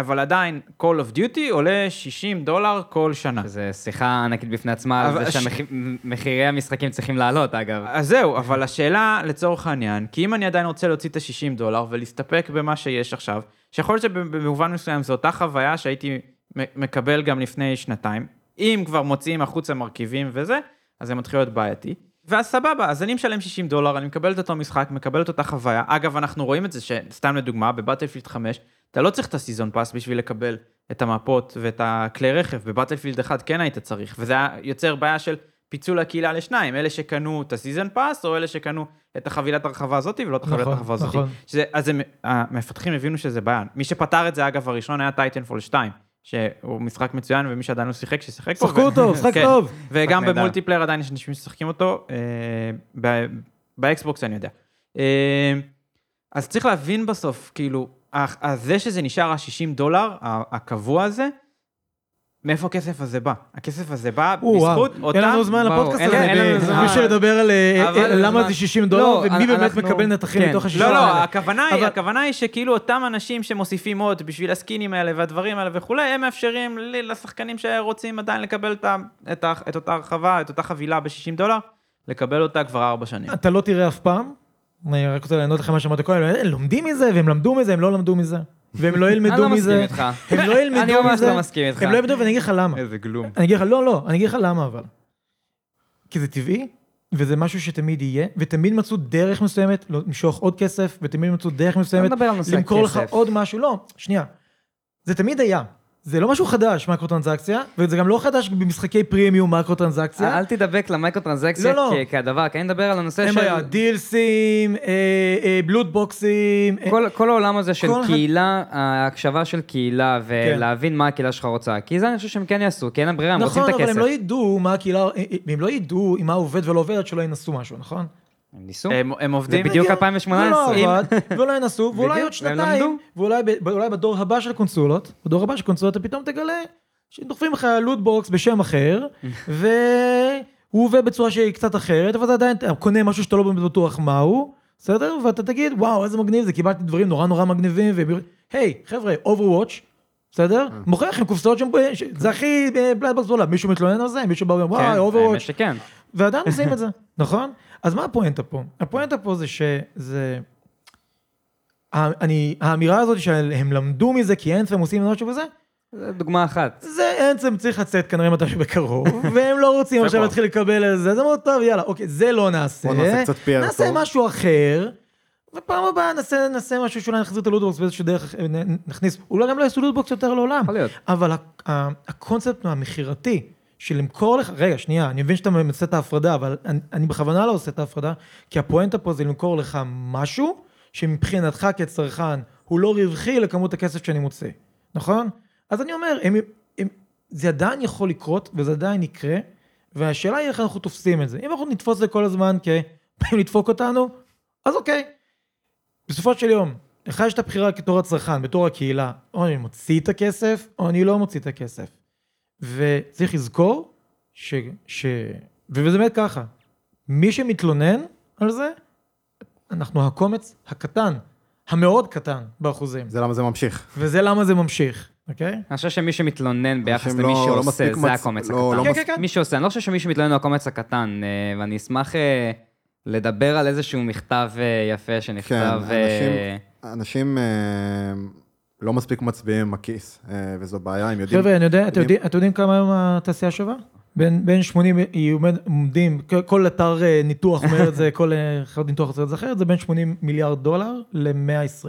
אבל עדיין Call of Duty עולה 60 דולר כל שנה. זו שיחה ענקית בפני עצמה, על זה שמחירי המשחקים צריכים לעלות, אגב. אז זהו, אבל השאלה לצורך העניין, כי אם אני עדיין רוצה להוציא את ה-60 דולר ולהסתפק במה שיש עכשיו, שיכול להיות שבמובן מסוים זו אותה חוויה שהייתי מקבל גם לפני שנתיים, אם כבר מוציאים החוצה מרכיבים וזה, אז זה מתחיל להיות בעייתי. ואז סבבה, אז אני משלם 60 דולר, אני מקבל את אותו משחק, מקבל את אותה חוויה. אגב, אנחנו רואים את זה, שסתם לדוגמה, ב Battlefield 5, אתה לא צריך את ה season pass בשביל לקבל את המפות ואת הכלי רכב, ב Battlefield 1 כן היית צריך, וזה היה יוצר בעיה של פיצול הקהילה לשניים, אלה שקנו את ה season pass, או אלה שקנו את החבילת הרחבה הזאת ולא את החבילת נכון, הרחבה הזאת. נכון. שזה, אז הם, המפתחים הבינו שזה בעיה. מי שפתר את זה, אגב, הראשון היה Titanfall 2, שהוא משחק מצוין, ומי שעדיין לא שיחק, שיחק בו. שחקו אותו, משחק כן. טוב. וגם. ב multiplayer עדיין יש אנשים שמשחקים אותו, אה, ב Xbox אני יודע. אה, אז צריך להבין בסוף, כאילו, זה שזה נשאר ה-60 דולר, הקבוע הזה, מאיפה הכסף הזה בא? הכסף הזה בא או, וואו. בזכות אותם... אין לנו זמן לפודקאסט הזה, ב- זמן. בשביל לדבר על אה, אה, למה זה 60 דולר, לא, ומי באמת מקבל נתחים כן. מתוך ה-60 לא, דולר. לא, האלה. הכוונה היא, שכאילו אותם אנשים שמוסיפים עוד בשביל הסקינים האלה והדברים האלה וכולי, הם מאפשרים לשחקנים שרוצים עדיין לקבל את אותה הרחבה, את אותה חבילה ב-60 דולר, לקבל אותה כבר ארבע שנים. אתה לא תראה אף פעם, אני רק רוצה לענות לך מה שאמרת קודם, הם לומדים מזה, והם למדו מזה, הם לא למדו מזה. והם לא אני ילמדו לא מזה. מסכים איתך. הם לא ילמדו אני ממש מזה. לא מסכים איתך. הם לא ילמדו, ואני אגיד לך למה. איזה גלום. אני אגיד לך, לא, לא, אני אגיד לך למה אבל. כי זה טבעי, וזה משהו שתמיד יהיה, ותמיד מצאו דרך מסוימת למשוך עוד כסף, ותמיד מצאו דרך מסוימת נושא למכור לך. עוד משהו. לא, שנייה. זה תמיד היה. זה לא משהו חדש, מקרו טרנזקציה, וזה גם לא חדש במשחקי פרימיום מקרו טרנזקציה. אל תדבק למייקרו טרנזקציה לא, לא. כ- כהדבר, כי אני מדבר על הנושא אין של... בעיה, דילסים, אה, בלוט בוקסים. אה, כל, כל העולם הזה של קהילה, ההקשבה של קהילה, כן. ולהבין מה הקהילה שלך רוצה, כי זה אני חושב שהם כן יעשו, כי אין להם ברירה, הם רוצים נכון, את אבל הכסף. הם לא ידעו מה הקהילה, אה, אה, הם לא ידעו אם מה עובד ולא עובד עד שלא ינסו משהו, נכון? הם ניסו. הם הם זה עובדים... בדיוק הגיע, 2018. ולא עבד, ולא ינסו, ואולי בדיוק, עוד שנתיים. ואולי ב- ואולי בדור הבא של קונסולות, בדור הבא של קונסולות אתה פתאום תגלה שדוחפים לך loot box בשם אחר, והוא עובד בצורה שהיא קצת אחרת, אבל אתה עדיין קונה משהו שאתה לא באמת בטוח מהו, בסדר? ואתה תגיד, וואו, איזה מגניב זה, קיבלתי דברים נורא נורא מגניבים, והם- היי, חבר'ה, Overwatch, בסדר? מוכר לכם קופסאות שם, זה הכי בליידבוקס בעולם, מישהו מתלונן על זה? מישהו בא ואומר, כן, וואי, האמת Overwatch. ועדיין עושים את זה, נכון? אז מה הפואנטה פה? הפואנטה פה זה שזה... אני, האמירה הזאת שהם למדו מזה כי אנת'ם עושים משהו וזה, זה דוגמה אחת. זה אנת'ם צריך לצאת כנראה מתישהו בקרוב, והם לא רוצים עכשיו להתחיל לקבל את זה, זה מאוד טוב, יאללה, אוקיי, זה לא נעשה. בוא נעשה קצת PR נעשה טוב. משהו אחר, ופעם הבאה נעשה, נעשה משהו שאולי נחזיר את ה loot box באיזושהי דרך, נ- נכניס, אולי גם לא יעשו loot box יותר לעולם. יכול להיות. אבל ה- ה- הקונספט המכירתי, של למכור לך, רגע, שנייה, אני מבין שאתה עושה את ההפרדה, אבל אני, אני בכוונה לא עושה את ההפרדה, כי הפואנטה פה זה למכור לך משהו שמבחינתך כצרכן הוא לא רווחי לכמות הכסף שאני מוצא, נכון? אז אני אומר, הם, הם, זה עדיין יכול לקרות, וזה עדיין יקרה, והשאלה היא איך אנחנו תופסים את זה. אם אנחנו נתפוס את זה כל הזמן כבאים לדפוק אותנו, אז אוקיי. בסופו של יום, לך יש את הבחירה כתור הצרכן, בתור הקהילה, או אני מוציא את הכסף, או אני לא מוציא את הכסף. וצריך לזכור ש... ש... וזה באמת ככה, מי שמתלונן על זה, אנחנו הקומץ הקטן, המאוד קטן באחוזים, זה למה זה ממשיך. וזה למה זה ממשיך, אוקיי? אני חושב שמי שמתלונן ביחס אנשים למי לא- לא שעושה, מספיק זה מצ- הקומץ לא- לא הקטן. כן, כן, כן. מי שעושה, אני לא חושב שמי שמתלונן הוא הקומץ הקטן, אה, ואני אשמח אה, לדבר על איזשהו מכתב אה, יפה כן, שנכתב. אנשים, אה, אנשים אה, לא מספיק מצביעים עם הכיס, אה, וזו בעיה, הם יודעים... חבר'ה, אני יודע, אתם יודעים- אתם יודעים כמה היום התעשייה שווה? בין, בין 80, היא עומד- עומדים, כל- אתר אה, ניתוח אומר את זה, כל אה, חברת ניתוח עושה את זה אחרת, זה בין 80 מיליארד דולר ל-120.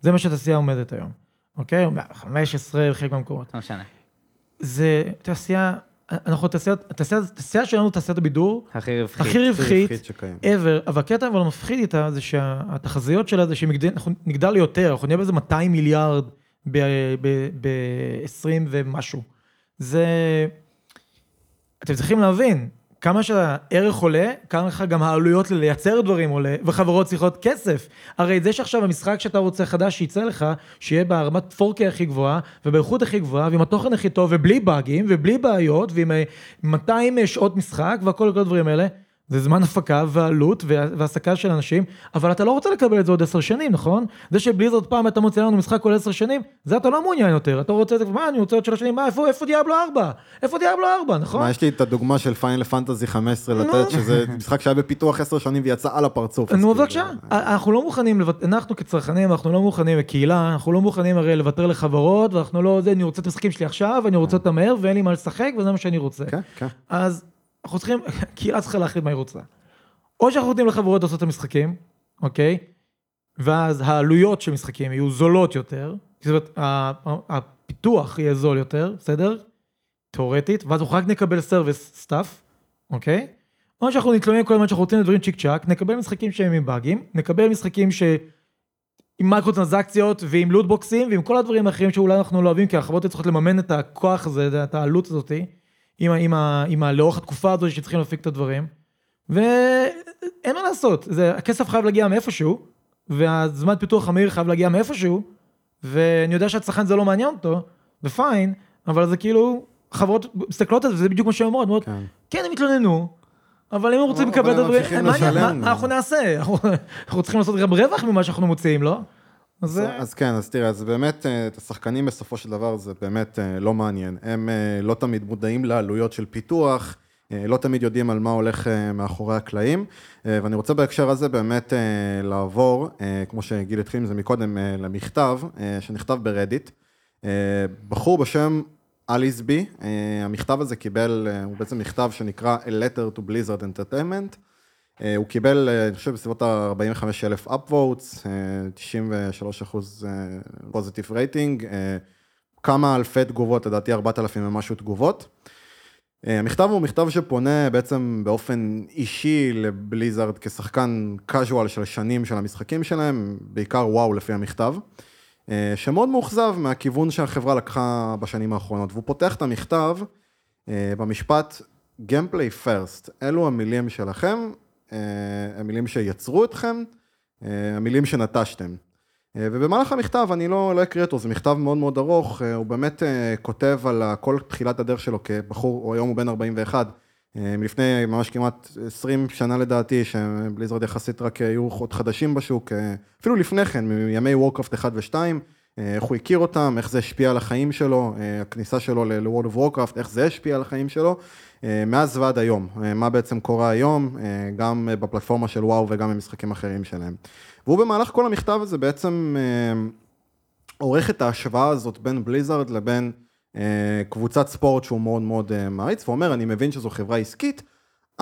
זה מה שהתעשייה עומדת היום, אוקיי? 15 בחלק מהמקומות. לא משנה. זה תעשייה, אנחנו תעשייה, התעשייה, שלנו תעשיית הבידור, הכי רווחי. הכי רווחית רווחית שקיים. ever, אבל הקטע אבל המפחיד איתה זה שהתחזיות שלה זה שאנחנו נגדל יותר, אנחנו נהיה באיזה 200 מיליארד ב-20 ומשהו. זה... אתם צריכים להבין, כמה שהערך עולה, ככה גם העלויות לייצר דברים עולה, וחברות צריכות כסף. הרי זה שעכשיו המשחק שאתה רוצה חדש שיצא לך, שיהיה ברמת 4K הכי גבוהה, ובאיכות הכי גבוהה, ועם התוכן הכי טוב, ובלי באגים, ובלי בעיות, ועם אה, 200 שעות משחק, והכל כל הדברים האלה, זה זמן הפקה ועלות וה- והעסקה של אנשים, אבל אתה לא רוצה לקבל את זה עוד עשר שנים, נכון? זה שבליזרד פעם אתה מוצא לנו משחק כל עשר שנים, זה אתה לא מעוניין יותר, אתה רוצה את זה, מה, אני רוצה עוד שלוש שנים, מה, איפה, איפה דיאבלו 4? איפה דיאבלו 4, נכון? מה, יש לי את הדוגמה של פיינל פנטזי 15 נו. לתת, שזה משחק שהיה בפיתוח 10 שנים ויצא על הפרצוף. נו, כאילו, בבקשה. אנחנו לא מוכנים, אנחנו כצרכנים, אנחנו לא מוכנים כקהילה, אנחנו לא מוכנים הרי לוותר לחברות, ואנחנו לא, זה, אני רוצה את המשחקים שלי עכשיו, אני רוצה אותם מהר, ואין לי מה לשחק, וזה מה שאני רוצה. כן, כן. אז אנחנו צריכים, קהילה צריכה להחליט מה היא רוצה. או שאנחנו נותנים לחברות לעשות את המשחקים, אוקיי? ואז העלויות של משחקים יהיו זולות יותר, זאת אומרת, הפיתוח יהיה זול יותר, בסדר? תאורטית, ואז אנחנו רק נקבל service stuff, אוקיי? או שאנחנו נתלונן כל הזמן שאנחנו רוצים לדברים צ'יק צ'אק, נקבל משחקים שהם עם באגים, נקבל משחקים ש... עם מייקרו טרנזקציות ועם loot boxים ועם כל הדברים האחרים שאולי אנחנו לא אוהבים, כי החברות צריכות לממן את הכוח הזה, את העלות הזאתי, עם, עם, עם, לאורך התקופה הזאת שצריכים להפיק את הדברים. ואין מה לעשות, זה, הכסף חייב להגיע מאיפשהו, והזמן פיתוח המהיר חייב להגיע מאיפשהו, ואני יודע שהצרכן זה לא מעניין אותו, ופיין, אבל זה כאילו, חברות מסתכלות על זה, זה בדיוק מה שהן אומרות, כן. כן, הם התלוננו, אבל אם הם רוצים אבל לקבל את הדברים, אנחנו נעשה? אנחנו צריכים לעשות גם רווח ממה שאנחנו מוציאים, לא? אז זה... אז כן, אז תראה, אז באמת, אה, את השחקנים בסופו של דבר זה באמת אה, לא מעניין. הם אה, לא תמיד מודעים לעלויות של פיתוח, אה, לא תמיד יודעים על מה הולך אה, מאחורי הקלעים, אה, ואני רוצה בהקשר הזה באמת אה, לעבור, אה, כמו שגיל התחיל עם זה מקודם, אה, למכתב אה, שנכתב ברדיט. אה, בחור בשם אליסבי, אה, המכתב הזה קיבל, אה, הוא בעצם מכתב שנקרא A Letter to Blizzard Entertainment. אה, הוא קיבל, אה, אני חושב, בסביבות ה-45 אלף upvotes, אה, 93 אחוז פוזיטיב רייטינג, אה, כמה אלפי תגובות, לדעתי 4,000 ומשהו תגובות. אה, המכתב הוא מכתב שפונה בעצם באופן אישי לבליזארד כשחקן casual של שנים של המשחקים שלהם, בעיקר וואו לפי המכתב, אה, שמאוד מאוכזב מהכיוון שהחברה לקחה בשנים האחרונות. והוא פותח את המכתב אה, במשפט Gameplay first, אלו המילים שלכם, אה, המילים שיצרו אתכם, אה, המילים שנטשתם. אה, ובמהלך המכתב, אני לא, לא אקריא אותו, זה מכתב מאוד מאוד ארוך, אה, הוא באמת אה, כותב על כל תחילת הדרך שלו כבחור, או היום הוא בן 41, אה, מלפני ממש כמעט 20 שנה לדעתי, שבליזרד יחסית רק היו עוד חדשים בשוק, אה, אפילו לפני כן, מימי וורקראפט 1 ו-2, אה, איך הוא הכיר אותם, איך זה השפיע על החיים שלו, אה, הכניסה שלו ל-World of Warcraft, איך זה השפיע על החיים שלו, אה, מאז ועד היום, אה, מה בעצם קורה היום, אה, גם אה, בפלטפורמה של וואו וגם במשחקים אחרים שלהם. והוא במהלך כל המכתב הזה בעצם אה, עורך את ההשוואה הזאת בין בליזארד לבין אה, קבוצת ספורט שהוא מאוד מאוד אה, מעריץ, ואומר, אני מבין שזו חברה עסקית,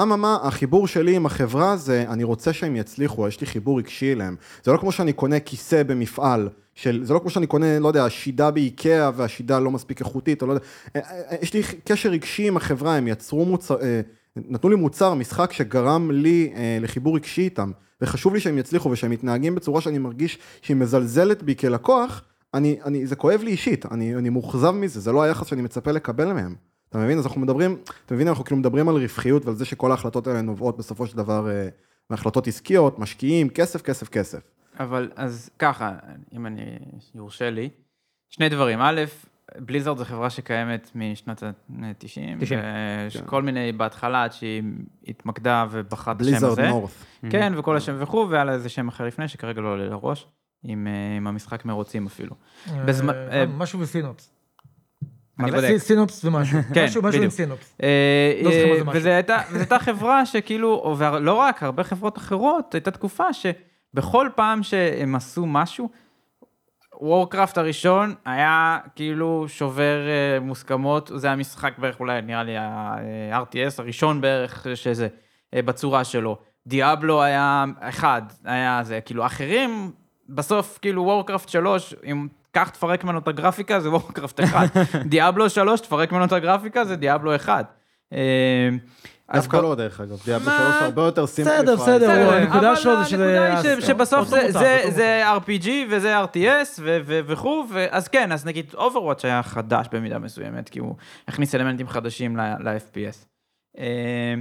אממה, החיבור שלי עם החברה זה, אני רוצה שהם יצליחו, יש לי חיבור רגשי אליהם. זה לא כמו שאני קונה כיסא במפעל, של, זה לא כמו שאני קונה, לא יודע, שידה באיקאה והשידה לא מספיק איכותית, או לא יודע, אה, אה, יש לי קשר רגשי עם החברה, הם יצרו מוצר, אה, נתנו לי מוצר, משחק שגרם לי לחיבור רגשי איתם, וחשוב לי שהם יצליחו ושהם מתנהגים בצורה שאני מרגיש שהיא מזלזלת בי כלקוח, אני, אני, זה כואב לי אישית, אני, אני מאוכזב מזה, זה לא היחס שאני מצפה לקבל מהם. אתה מבין? אז אנחנו מדברים, אתה מבין? אנחנו כאילו מדברים על רווחיות ועל זה שכל ההחלטות האלה נובעות בסופו של דבר מהחלטות עסקיות, משקיעים, כסף, כסף, כסף. אבל אז ככה, אם אני, יורשה לי, שני דברים. א', בליזרד זו חברה שקיימת משנות ה-90, 90. ויש כל מיני בהתחלה עד שהיא התמקדה ובחרה את השם בליזרד הזה. נורת. כן, וכל השם וכו', והיה לה איזה שם אחר לפני, שכרגע לא עולה לראש, עם, אה, עם המשחק מרוצים אפילו. בזמן- אה, אה, משהו בסינופס. אני? בודק. סי- סינופס ומשהו. כן, משהו- משהו עם. סינופס. אה, לא זוכר מה אה, זה משהו. וזו הייתה, וזו הייתה חברה שכאילו, ולא רק, הרבה חברות אחרות, הייתה תקופה שבכל פעם שהם עשו משהו, וורקראפט הראשון היה כאילו שובר אה, מוסכמות, זה היה משחק בערך אולי נראה לי ה-RTS הראשון בערך שזה, אה, בצורה שלו. Diablo היה אחד, היה זה, כאילו אחרים, בסוף כאילו Warcraft 3, אם קח תפרק ממנו את הגרפיקה זה Warcraft 1, Diablo 3, תפרק ממנו את הגרפיקה זה Diablo 1. דווקא כל- לא דרך אגב, דיאבלו מה? 3 הרבה יותר simplified. בסדר, בסדר, הנקודה שלו זה אבל שזה- הנקודה היא שבסוף זה- זה- זה RPG וזה RTS וכו', אז כן, אז נגיד Overwatch היה חדש במידה מסוימת, כי הוא הכניס אלמנטים חדשים ל-FPS. אה,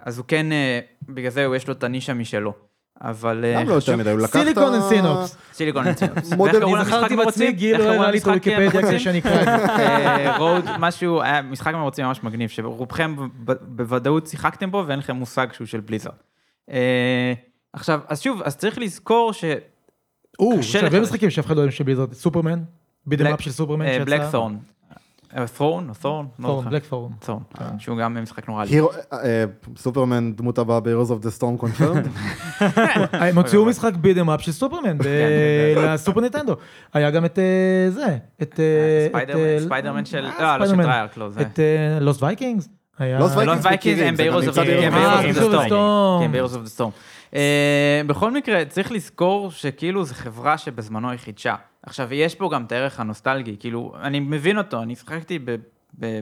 אז הוא כן, אה, בגלל זה יש לו את הנישה משלו. אבל... אה, גם לא יותר מדי, הוא לקח את ה... סיליקון אנד סינופס. סיליקון אנצינוס. מודל- אני זכרתי בעצמי, גיל לא הראה לי את הוויקיפדיה כדי שאני אקרא את זה. רוד, משהו, היה משחק מרוצים ממש מגניב, שרובכם בוודאות שיחקתם בו ואין לכם מושג שהוא של בליזרד. אה, עכשיו, אז שוב, אז צריך לזכור ש... או, יש הרבה. משחקים שאף אחד לא יודע של בליזרד. סופרמן, beat 'em up של סופרמן אה, שיצא. Black Thorne. Thorne או Thorne? לא Thorne, זוכר. Black Thorne. Thorne, שהוא גם משחק נורא לי. אה, סופרמן, דמות הבאה ב-Heroes of the Storm confirmed. הם הוציאו משחק beat 'em up של סופרמן ב- כן, ל Super Nintendo. היה גם את אה, זה, את... אה, את, ספיידר- אה, ספיידרמן של... אה, לא, לא של. Treyarch, לא זה. את Lost Vikings. לא Vikings הם כן, ב-Heroes of the Storm. אה, בכל מקרה, צריך לזכור שכאילו זו חברה שבזמנו היא חידשה. עכשיו, יש פה גם את הערך הנוסטלגי, כאילו, אני מבין אותו, אני שיחקתי ב-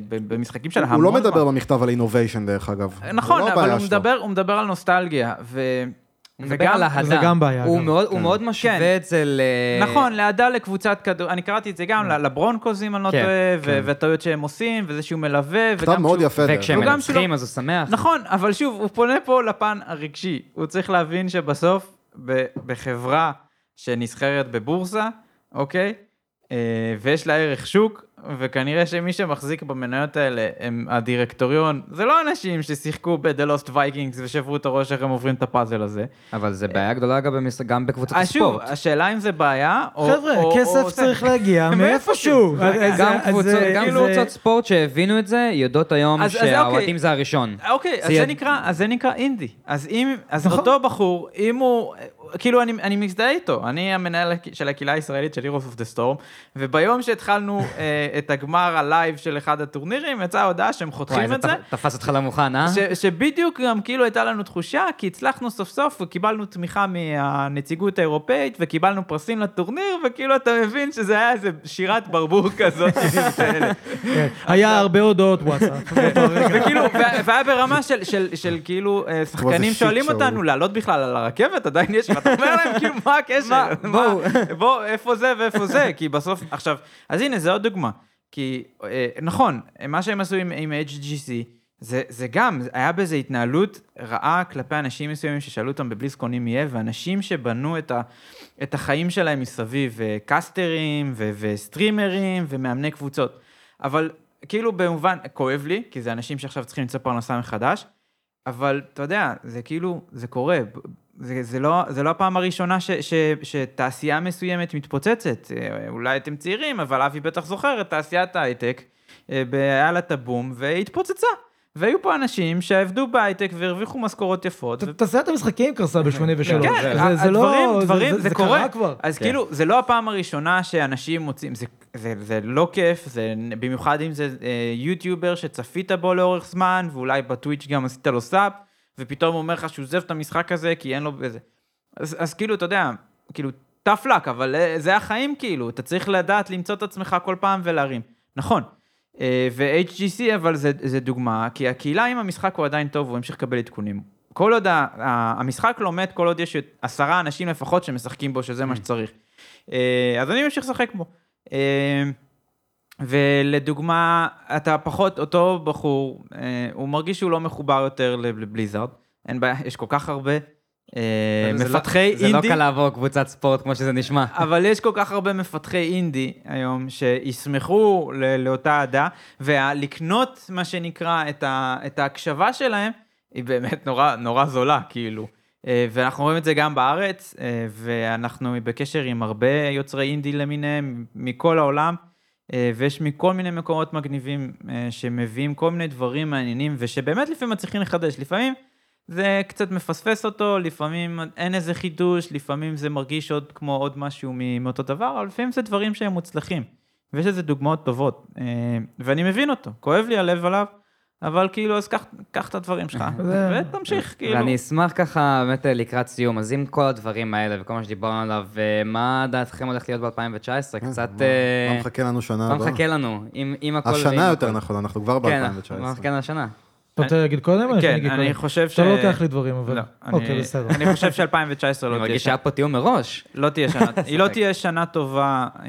במשחקים של המון הוא לא. מדבר במכתב על אינוביישן דרך אגב. נכון, לא אבל הוא מדבר על נוסטלגיה, ו... הוא מדבר על אהדה. זה גם בעיה, הוא גם. מאוד- הוא כן. מאוד משווה כן. את זה ל... נכון, לאהדה לקבוצת כדור, אני קראתי את זה גם, לברונקוז אם אני לא כן, טועה, ו- כן. והטעויות שהם עושים, וזה שהוא מלווה, כתב וגם מאוד שהוא- יפה. וכשהם מנצחים אז הוא שמח. נכון, אבל שוב, הוא פונה פה לפן הרגשי. הוא צריך להבין שבסוף, ב- בחברה שנסחרת בבורסה, אוקיי? אה, ויש לה ערך שוק, וכנראה שמי שמחזיק במניות האלה הם הדירקטוריון, זה לא אנשים ששיחקו ב-The Lost Vikings ושברו את הראש איך הם עוברים את הפאזל הזה. אבל זה בעיה גדולה גם בקבוצת אז שוב, הספורט. השאלה אם זה בעיה, או... חבר'ה, כסף. צריך להגיע מאיפשהו. אז- אז- גם קבוצות- ספורט שהבינו את זה, יודעות היום אוקיי. שהאוהדים זה הראשון. אוקיי, אז זה זה יד- נקרא, אז זה נקרא אינדי. אז אם, אז נכון. אותו בחור, אם הוא, כאילו אני, אני מזדהה איתו, אני המנהל של הקהילה הישראלית של Heroes of the Storm, וביום שהתחלנו אה, את הגמר הלייב של אחד הטורנירים, יצאה הודעה שהם וואי, חותכים זה את זה. תפ- תפס אותך לא מוכן, אה? ש, שבדיוק גם כאילו הייתה לנו תחושה, כי הצלחנו סוף סוף וקיבלנו תמיכה מהנציגות האירופאית וקיבלנו פרסים לטורניר, וכאילו אתה מבין שזה היה איזה שירת ברבור כזאת. כן, היה הרבה הודעות וואטסאפ. וכאילו, והיה ברמה של, של, של כאילו, אה, שחקנים שואלים. אותנו לעלות בכלל על הרכבת, עדיין יש, ואתה אומר להם, כאילו, מה הקשר? בואו, איפה זה ואיפה זה? כי בסוף, עכשיו, אז הנה, זה עוד דוגמה. כי, אה, נכון, מה שהם עשו עם, עם HGC, זה, זה גם, היה בזה התנהלות רעה כלפי אנשים מסוימים ששאלו אותם בבליסקון אם יהיה, ואנשים שבנו את, ה, את החיים שלהם מסביב, אה, קאסטרים ו, וסטרימרים ומאמני קבוצות. אבל כאילו במובן, כואב לי, כי זה אנשים שעכשיו צריכים למצוא פרנסה מחדש, אבל אתה יודע, זה כאילו, זה קורה. זה, זה, לא, זה לא הפעם הראשונה ש, ש, שתעשייה מסוימת מתפוצצת. אה, אולי אתם צעירים, אבל אבי בטח זוכר את תעשיית ההייטק, אה, היה לה את הבום, והיא התפוצצה. והיו פה אנשים שעבדו בהייטק והרוויחו משכורות יפות. תעשיית המשחקים קרסה ב-83. כן, זה- לא- דברים, זה- קורה. קרה כבר. אז כן. כאילו, זה לא הפעם הראשונה שאנשים מוצאים, זה, זה, זה לא כיף, זה, במיוחד אם זה אה, יוטיובר שצפית בו לאורך זמן, ואולי בטוויץ' גם עשית לו סאפ, ופתאום הוא אומר לך שהוא עוזב את המשחק הזה כי אין לו איזה... אז, אז כאילו, אתה יודע, כאילו, tough luck, אבל אה, זה החיים כאילו, אתה צריך לדעת למצוא את עצמך כל פעם ולהרים. נכון. אה, ו-HGC אבל זה, זה דוגמה, כי הקהילה אם המשחק הוא עדיין טוב, הוא ימשיך לקבל עדכונים. כל עוד ה- המשחק לא מת, כל עוד יש עשרה אנשים לפחות שמשחקים בו, שזה מה שצריך. אה, אז אני ממשיך לשחק בו. אה, ולדוגמה, אתה פחות, אותו בחור, אה, הוא מרגיש שהוא לא מחובר יותר לבליזארד. אין בעיה, יש כל כך הרבה אה, זה לא- מפתחי זה לא אינדי. קל לעבור קבוצת ספורט כמו שזה נשמע. אבל יש כל כך הרבה מפתחי אינדי היום שישמחו לאותה אהדה, ולקנות מה שנקרא את, את ההקשבה שלהם, היא באמת נורא, נורא זולה, כאילו. אה, ואנחנו רואים את זה גם בארץ, אה, ואנחנו בקשר עם הרבה יוצרי אינדי למיניהם מכל העולם, אה, ויש מכל מיני מקומות מגניבים אה, שמביאים כל מיני דברים מעניינים, ושבאמת לפעמים מצליחים לחדש. לפעמים זה קצת מפספס אותו, לפעמים אין איזה חידוש, לפעמים זה מרגיש עוד כמו עוד משהו מאותו דבר, אבל לפעמים זה דברים שהם מוצלחים. ויש לזה דוגמאות טובות, אה, ואני מבין אותו, כואב לי הלב עליו, אבל כאילו, אז קח, את הדברים שלך, ותמשיך, כאילו. ואני אשמח ככה באמת אה, לקראת סיום, אז עם כל הדברים האלה וכל מה שדיברנו עליו, אה, מה דעתכם הולך להיות ב-2019? קצת... מה- אה, מה מחכה לנו שנה מה הבאה? מחכה לנו? עם הכל... השנה יותר. נכון, אנחנו כבר כן, ב-2019. מה מחכה לנו השנה? אתה רוצה להגיד קודם? כן, אני? חושב ש... אתה לא לוקח לי דברים, אבל... לא, אוקיי, אני- בסדר. אני חושב ש-2019 אני לא תהיה מרגיש שנה. שהיה פה תיאום מראש. לא תהיה שנה, היא לא תהיה שנה טובה, אה,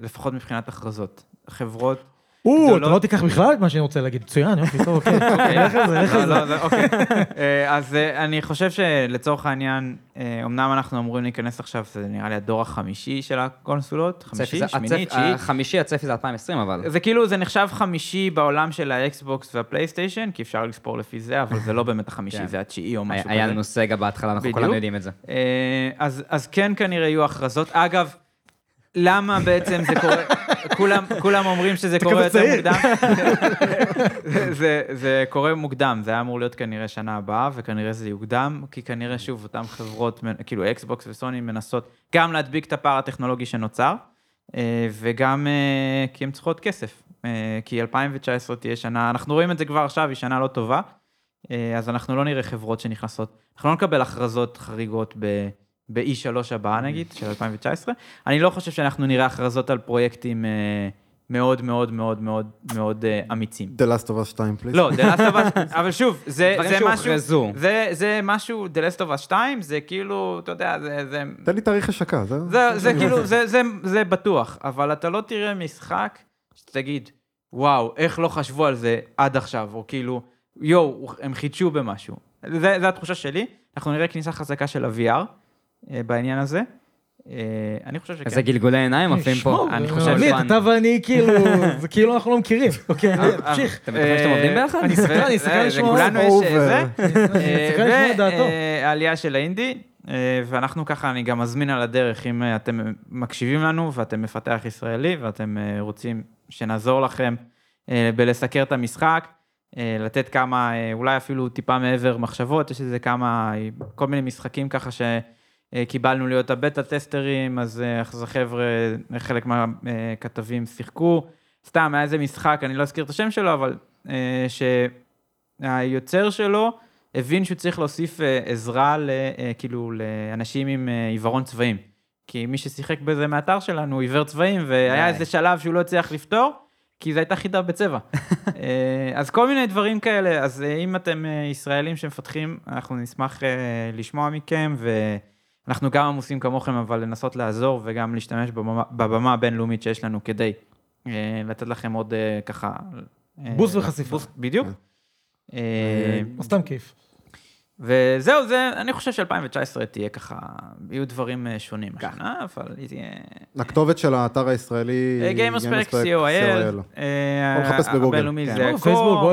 לפחות מבחינת הכרזות. חברות... או, אתה גדולות. לא תיקח בכלל את מה שאני רוצה להגיד. מצוין, יופי, טוב, אוקיי. לך על זה, לך לא, על זה. לא, זה- אוקיי. אה, אז אה, אני חושב שלצורך העניין, אה, אמנם אנחנו אמורים להיכנס עכשיו, זה נראה לי הדור החמישי של הקונסולות, חמישי, שמיני, תשיעי. החמישי, הצפי זה 2020 אבל. זה כאילו, זה נחשב חמישי בעולם של האקסבוקס והפלייסטיישן, כי אפשר לספור לפי זה, אבל זה לא באמת החמישי, כן. זה התשיעי או משהו כזה. היה לנו סגה בהתחלה, אנחנו. כולנו יודעים את זה. אז כן כנראה יהיו הכרזות. אגב, למה בעצם זה קורה, כולם, כולם אומרים שזה קורה יותר צעיר. מוקדם. זה, זה קורה מוקדם, זה היה אמור להיות כנראה שנה הבאה, וכנראה זה יוקדם, כי כנראה שוב אותן חברות, כאילו אקסבוקס וסוני מנסות גם להדביק את הפער הטכנולוגי שנוצר, אה, וגם אה, כי הן צריכות כסף. אה, כי 2019 תהיה שנה, אנחנו רואים את זה כבר עכשיו, היא שנה לא טובה, אז אנחנו לא נראה חברות שנכנסות, אנחנו לא נקבל הכרזות חריגות ב... ב-E3 הבאה נגיד, של 2019. אני לא חושב שאנחנו נראה הכרזות על פרויקטים אה, מאוד מאוד מאוד מאוד מאוד אה, אמיצים. The Last of Us 2, פליז. לא, The Last of Us, אבל שוב, זה, זה משהו, שהוכרזו. זה, זה משהו, The Last of Us 2, זה כאילו, אתה יודע, זה, זה, תן לי תאריך השקה, זהו. זה, זה כאילו, זה, זה, זה בטוח, אבל אתה לא תראה משחק שתגיד, וואו, איך לא חשבו על זה עד עכשיו, או כאילו, יואו, הם חידשו במשהו. זה, זה התחושה שלי, אנחנו נראה כניסה חזקה של ה-VR בעניין הזה. אה, אני חושב שכן. איזה גלגולי עיניים עפים פה. אני זה חושב שפן. אתה ואני כאילו, זה כאילו אנחנו לא מכירים. אוקיי, תמשיך. אתם בטוחים שאתם עובדים ביחד? אני סקרן, אני אה, לשמוע. לכולנו יש. זה. והעלייה של האינדי, אה, ואנחנו ככה, אני גם מזמין על הדרך, אם אה, אתם מקשיבים לנו ואתם מפתח ישראלי ואתם אה, רוצים שנעזור לכם אה, בלסקר את המשחק, אה, לתת כמה, אה, אולי אפילו טיפה מעבר מחשבות, יש איזה כמה, אה, כל מיני משחקים ככה שקיבלנו להיות הבטה טסטרים, אז אה, אז החבר'ה, חלק מהכתבים שיחקו. סתם, היה איזה משחק, אני לא אזכיר את השם שלו, אבל אה, שהיוצר שלו הבין שהוא צריך להוסיף אה, עזרה ל, אה, כאילו לאנשים עם אה, עיוורון צבעים. כי מי ששיחק בזה מהאתר שלנו הוא עיוור צבעים, והיה. איזה שלב שהוא לא הצליח לפתור, כי זו הייתה חידה בצבע. אה, אז כל מיני דברים כאלה, אז אה, אם אתם אה, ישראלים שמפתחים, אנחנו נשמח אה, לשמוע מכם, ואנחנו גם עמוסים כמוכם, אבל לנסות לעזור וגם להשתמש בבמה, בבמה הבינלאומית שיש לנו כדי אה, לתת לכם עוד אה, ככה... אה, בוסט וחשיפה. בוסט, בדיוק. כן. אה, או סתם כיף. וזהו, זה, אני חושב ש-2019 תהיה ככה, יהיו דברים אה, שונים השנה, אבל היא תהיה... הכתובת של האתר הישראלי... Gamers Pack co.il. co.il. או לחפש בגוגל. הבינלאומי כן. זה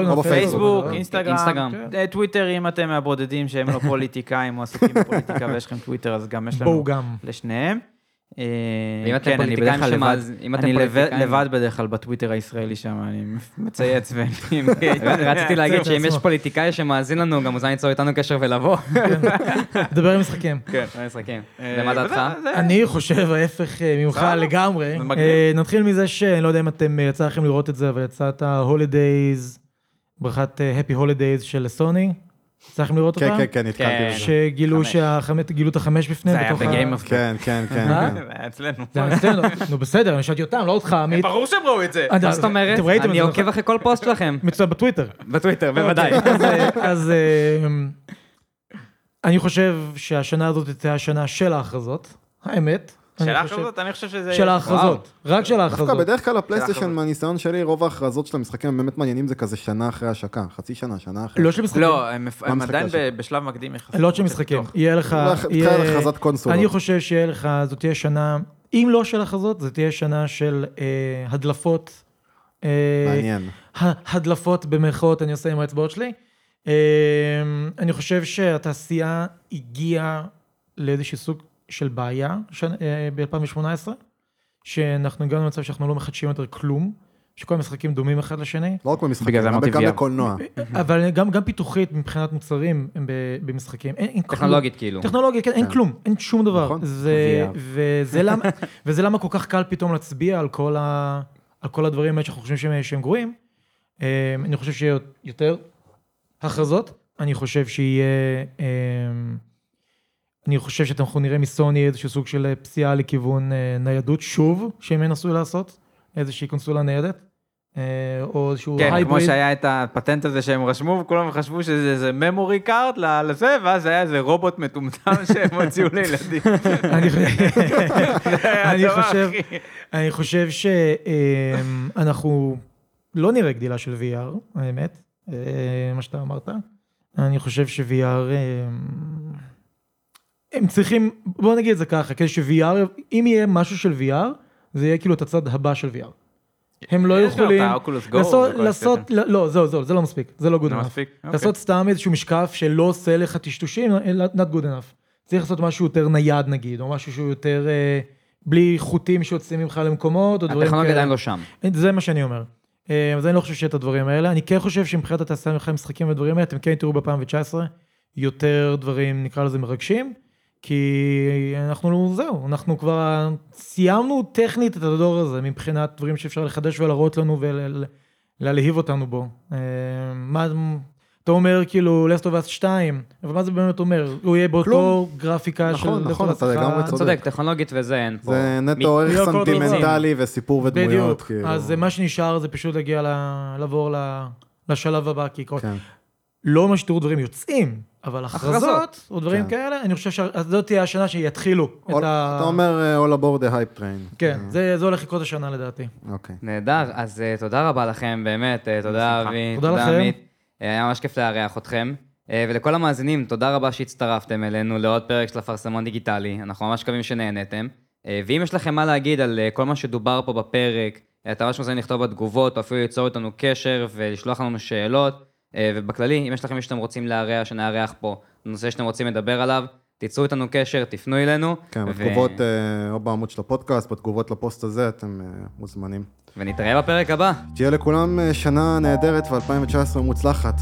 או פייסבוק, כן. אינסטגרם. אה, טוויטר, אם אתם מהבודדים שהם לא פוליטיקאים או עסוקים בפוליטיקה ויש לכם טוויטר, אז גם יש לנו. לשניהם. אה, ואם אתם כן, אני פוליטיקאים אם אתם אני לבד- בדרך כלל בטוויטר הישראלי שם, אני מצייץ ו... רציתי להגיד שאם יש. פוליטיקאי שמאזין לנו, גם מוזמן ליצור איתנו קשר ולבוא. דבר עם משחקים. כן, משחקים. אה, ומה דעתך? וזה- זה- אני חושב ההפך אה, ממך. לגמרי. אה, נתחיל מזה שאני לא יודע אם אתם, אה, יצא לכם לראות את זה, אבל יצא את ה-Holidays, ברכת אה, Happy Holidays של סוני. לכם לראות כן, אותה? כן, כן, נתקלתי כן. בזה. שגילו חמש. שהחמש, גילו את החמש בפניהם. זה היה בתוך ה- בגיים אוף כן, כן, כן. אה? כן. זה היה אצלנו. זה היה אצלנו. נו בסדר, אני שאלתי אותם, לא אותך, עמית. ברור שהם ראו את זה. אה, מה זאת אומרת? אתם ראיתם את אני עוקב נכון? אחרי כל פוסט שלכם. מצוין בטוויטר. בטוויטר, בוודאי. אז, אה, אז אה, אני חושב שהשנה הזאת תהיה השנה של ההכרזות, האמת. חושב- כזאת, אני חושב שזה... של ההכרזות, רק של דווקא ההכרזות. בדרך כלל הפלייסטיישן, ההכרזות. מהניסיון שלי, רוב ההכרזות של המשחקים הם באמת מעניינים, זה כזה שנה אחרי השקה, חצי שנה, שנה אחרי. לא של משחקים. לא, הם עדיין בשלב מקדים יחסית. לא של משחקים. יהיה לך... תתחיל הכרזת קונסולות. אני חושב שיהיה לך, זאת תהיה שנה, אם לא של הכרזות, זאת תהיה שנה של אה, הדלפות. אה, מעניין. הדלפות במרכאות אני עושה עם האצבעות שלי. אה, אני חושב שהתעשייה הגיעה לאיזשהו סוג של בעיה ב-2018, שאנחנו הגענו למצב שאנחנו לא מחדשים יותר כלום, שכל המשחקים דומים אחד לשני, לא רק במשחקים, זה גם אמרתי גם VR. בקולנוע. אבל גם, גם פיתוחית מבחינת מוצרים הם במשחקים, אין, אין כלום. טכנולוגית כאילו. טכנולוגיה, כן, אין כן. כלום, אין שום דבר. נכון. זה. וזה, למה, וזה למה כל כך קל פתאום להצביע על כל, ה, על כל הדברים האלה שאנחנו חושבים שהם, שהם גרועים. אה, אני חושב שיהיה יותר הכרזות, אני חושב שיהיה... אה, אני חושב שאנחנו נראה מסוני איזשהו סוג של פסיעה לכיוון אה, ניידות, שוב, שהם ינסו לעשות, איזושהי קונסולה ניידת, אה, או איזשהו כן, כמו הייבריד. שהיה את הפטנט הזה שהם רשמו, וכולם חשבו שזה איזה memory card לזה, ואז היה איזה רובוט מטומטם שהם הוציאו לילדים. אני חושב- אני שאנחנו לא נראה גדילה של VR, האמת, אה, מה שאתה אמרת. אני חושב ש-VR, אה, הם צריכים, בוא נגיד את זה ככה, כדי ש-VR, אם יהיה משהו של VR, זה יהיה כאילו את הצד הבא של VR. הם לא יכולים לעשות, לעשות. לא, לא, זהו, זהו, זה לא מספיק, זה לא good לא enough. מספיק? אוקיי. לעשות סתם איזשהו משקף שלא עושה לך טשטושים, not good enough. צריך לעשות משהו יותר נייד נגיד, או משהו שהוא יותר אה, בלי חוטים שיוצאים ממך למקומות, או דברים הטכנולוגיה כאלה. עדיין לא שם. זה מה שאני אומר. אה, אז אני לא חושב שיהיה את הדברים האלה. אני כן חושב שמבחינת התעשייה מבחינת משחקים ודברים האלה, אתם כן תראו ב-2019 יותר דברים, נקרא לזה מרגשים, כי אנחנו, זהו, אנחנו כבר סיימנו טכנית את הדור הזה, מבחינת דברים שאפשר לחדש ולהראות לנו ולהלהיב אותנו בו. אה, מה, אתה אומר כאילו Last of Us 2, אבל מה זה באמת אומר? הוא יהיה באותו. גרפיקה נכון, של נכון, Last of Us אתה לגמרי 1. צודק. צודק, טכנולוגית וזה אין פה. זה מ- נטו ערך סנטימנטלי וסיפור ודמויות. בדיוק, כאילו. אז מה שנשאר זה פשוט להגיע, ל- לעבור ל- לשלב הבא, כי כל- כן. לא מה שתראו דברים יוצאים, אבל הכרזות. או דברים כן. כאלה, אני חושב שזאת תהיה השנה שיתחילו את All- ה... אתה אומר אה, All aboard the hype train. כן, זה זה הולך לקרות השנה לדעתי. אוקיי. נהדר, אז אה, תודה רבה לכם, באמת, אה, תודה. אבי, תודה לכם. עמית. אה, היה ממש כיף לארח אתכם. אה, ולכל המאזינים, תודה רבה שהצטרפתם אלינו לעוד פרק של אפרסמון דיגיטלי, אנחנו ממש מקווים שנהנתם. אה, ואם יש לכם מה להגיד על אה, כל מה שדובר פה בפרק, אה, אתם ממש מוזמנים לכתוב בתגובות, או אפילו ליצור איתנו קשר ולשלוח לנו שאלות. אה, ובכללי, אם יש לכם מישהו שאתם רוצים לארח, שנארח פה, נושא שאתם רוצים לדבר עליו, תיצרו איתנו קשר, תפנו אלינו. כן, ו- בתגובות, אה, או בעמוד של הפודקאסט, בתגובות לפוסט הזה, אתם אה, מוזמנים. ונתראה בפרק הבא. תהיה לכולם שנה נהדרת ו-2019 מוצלחת.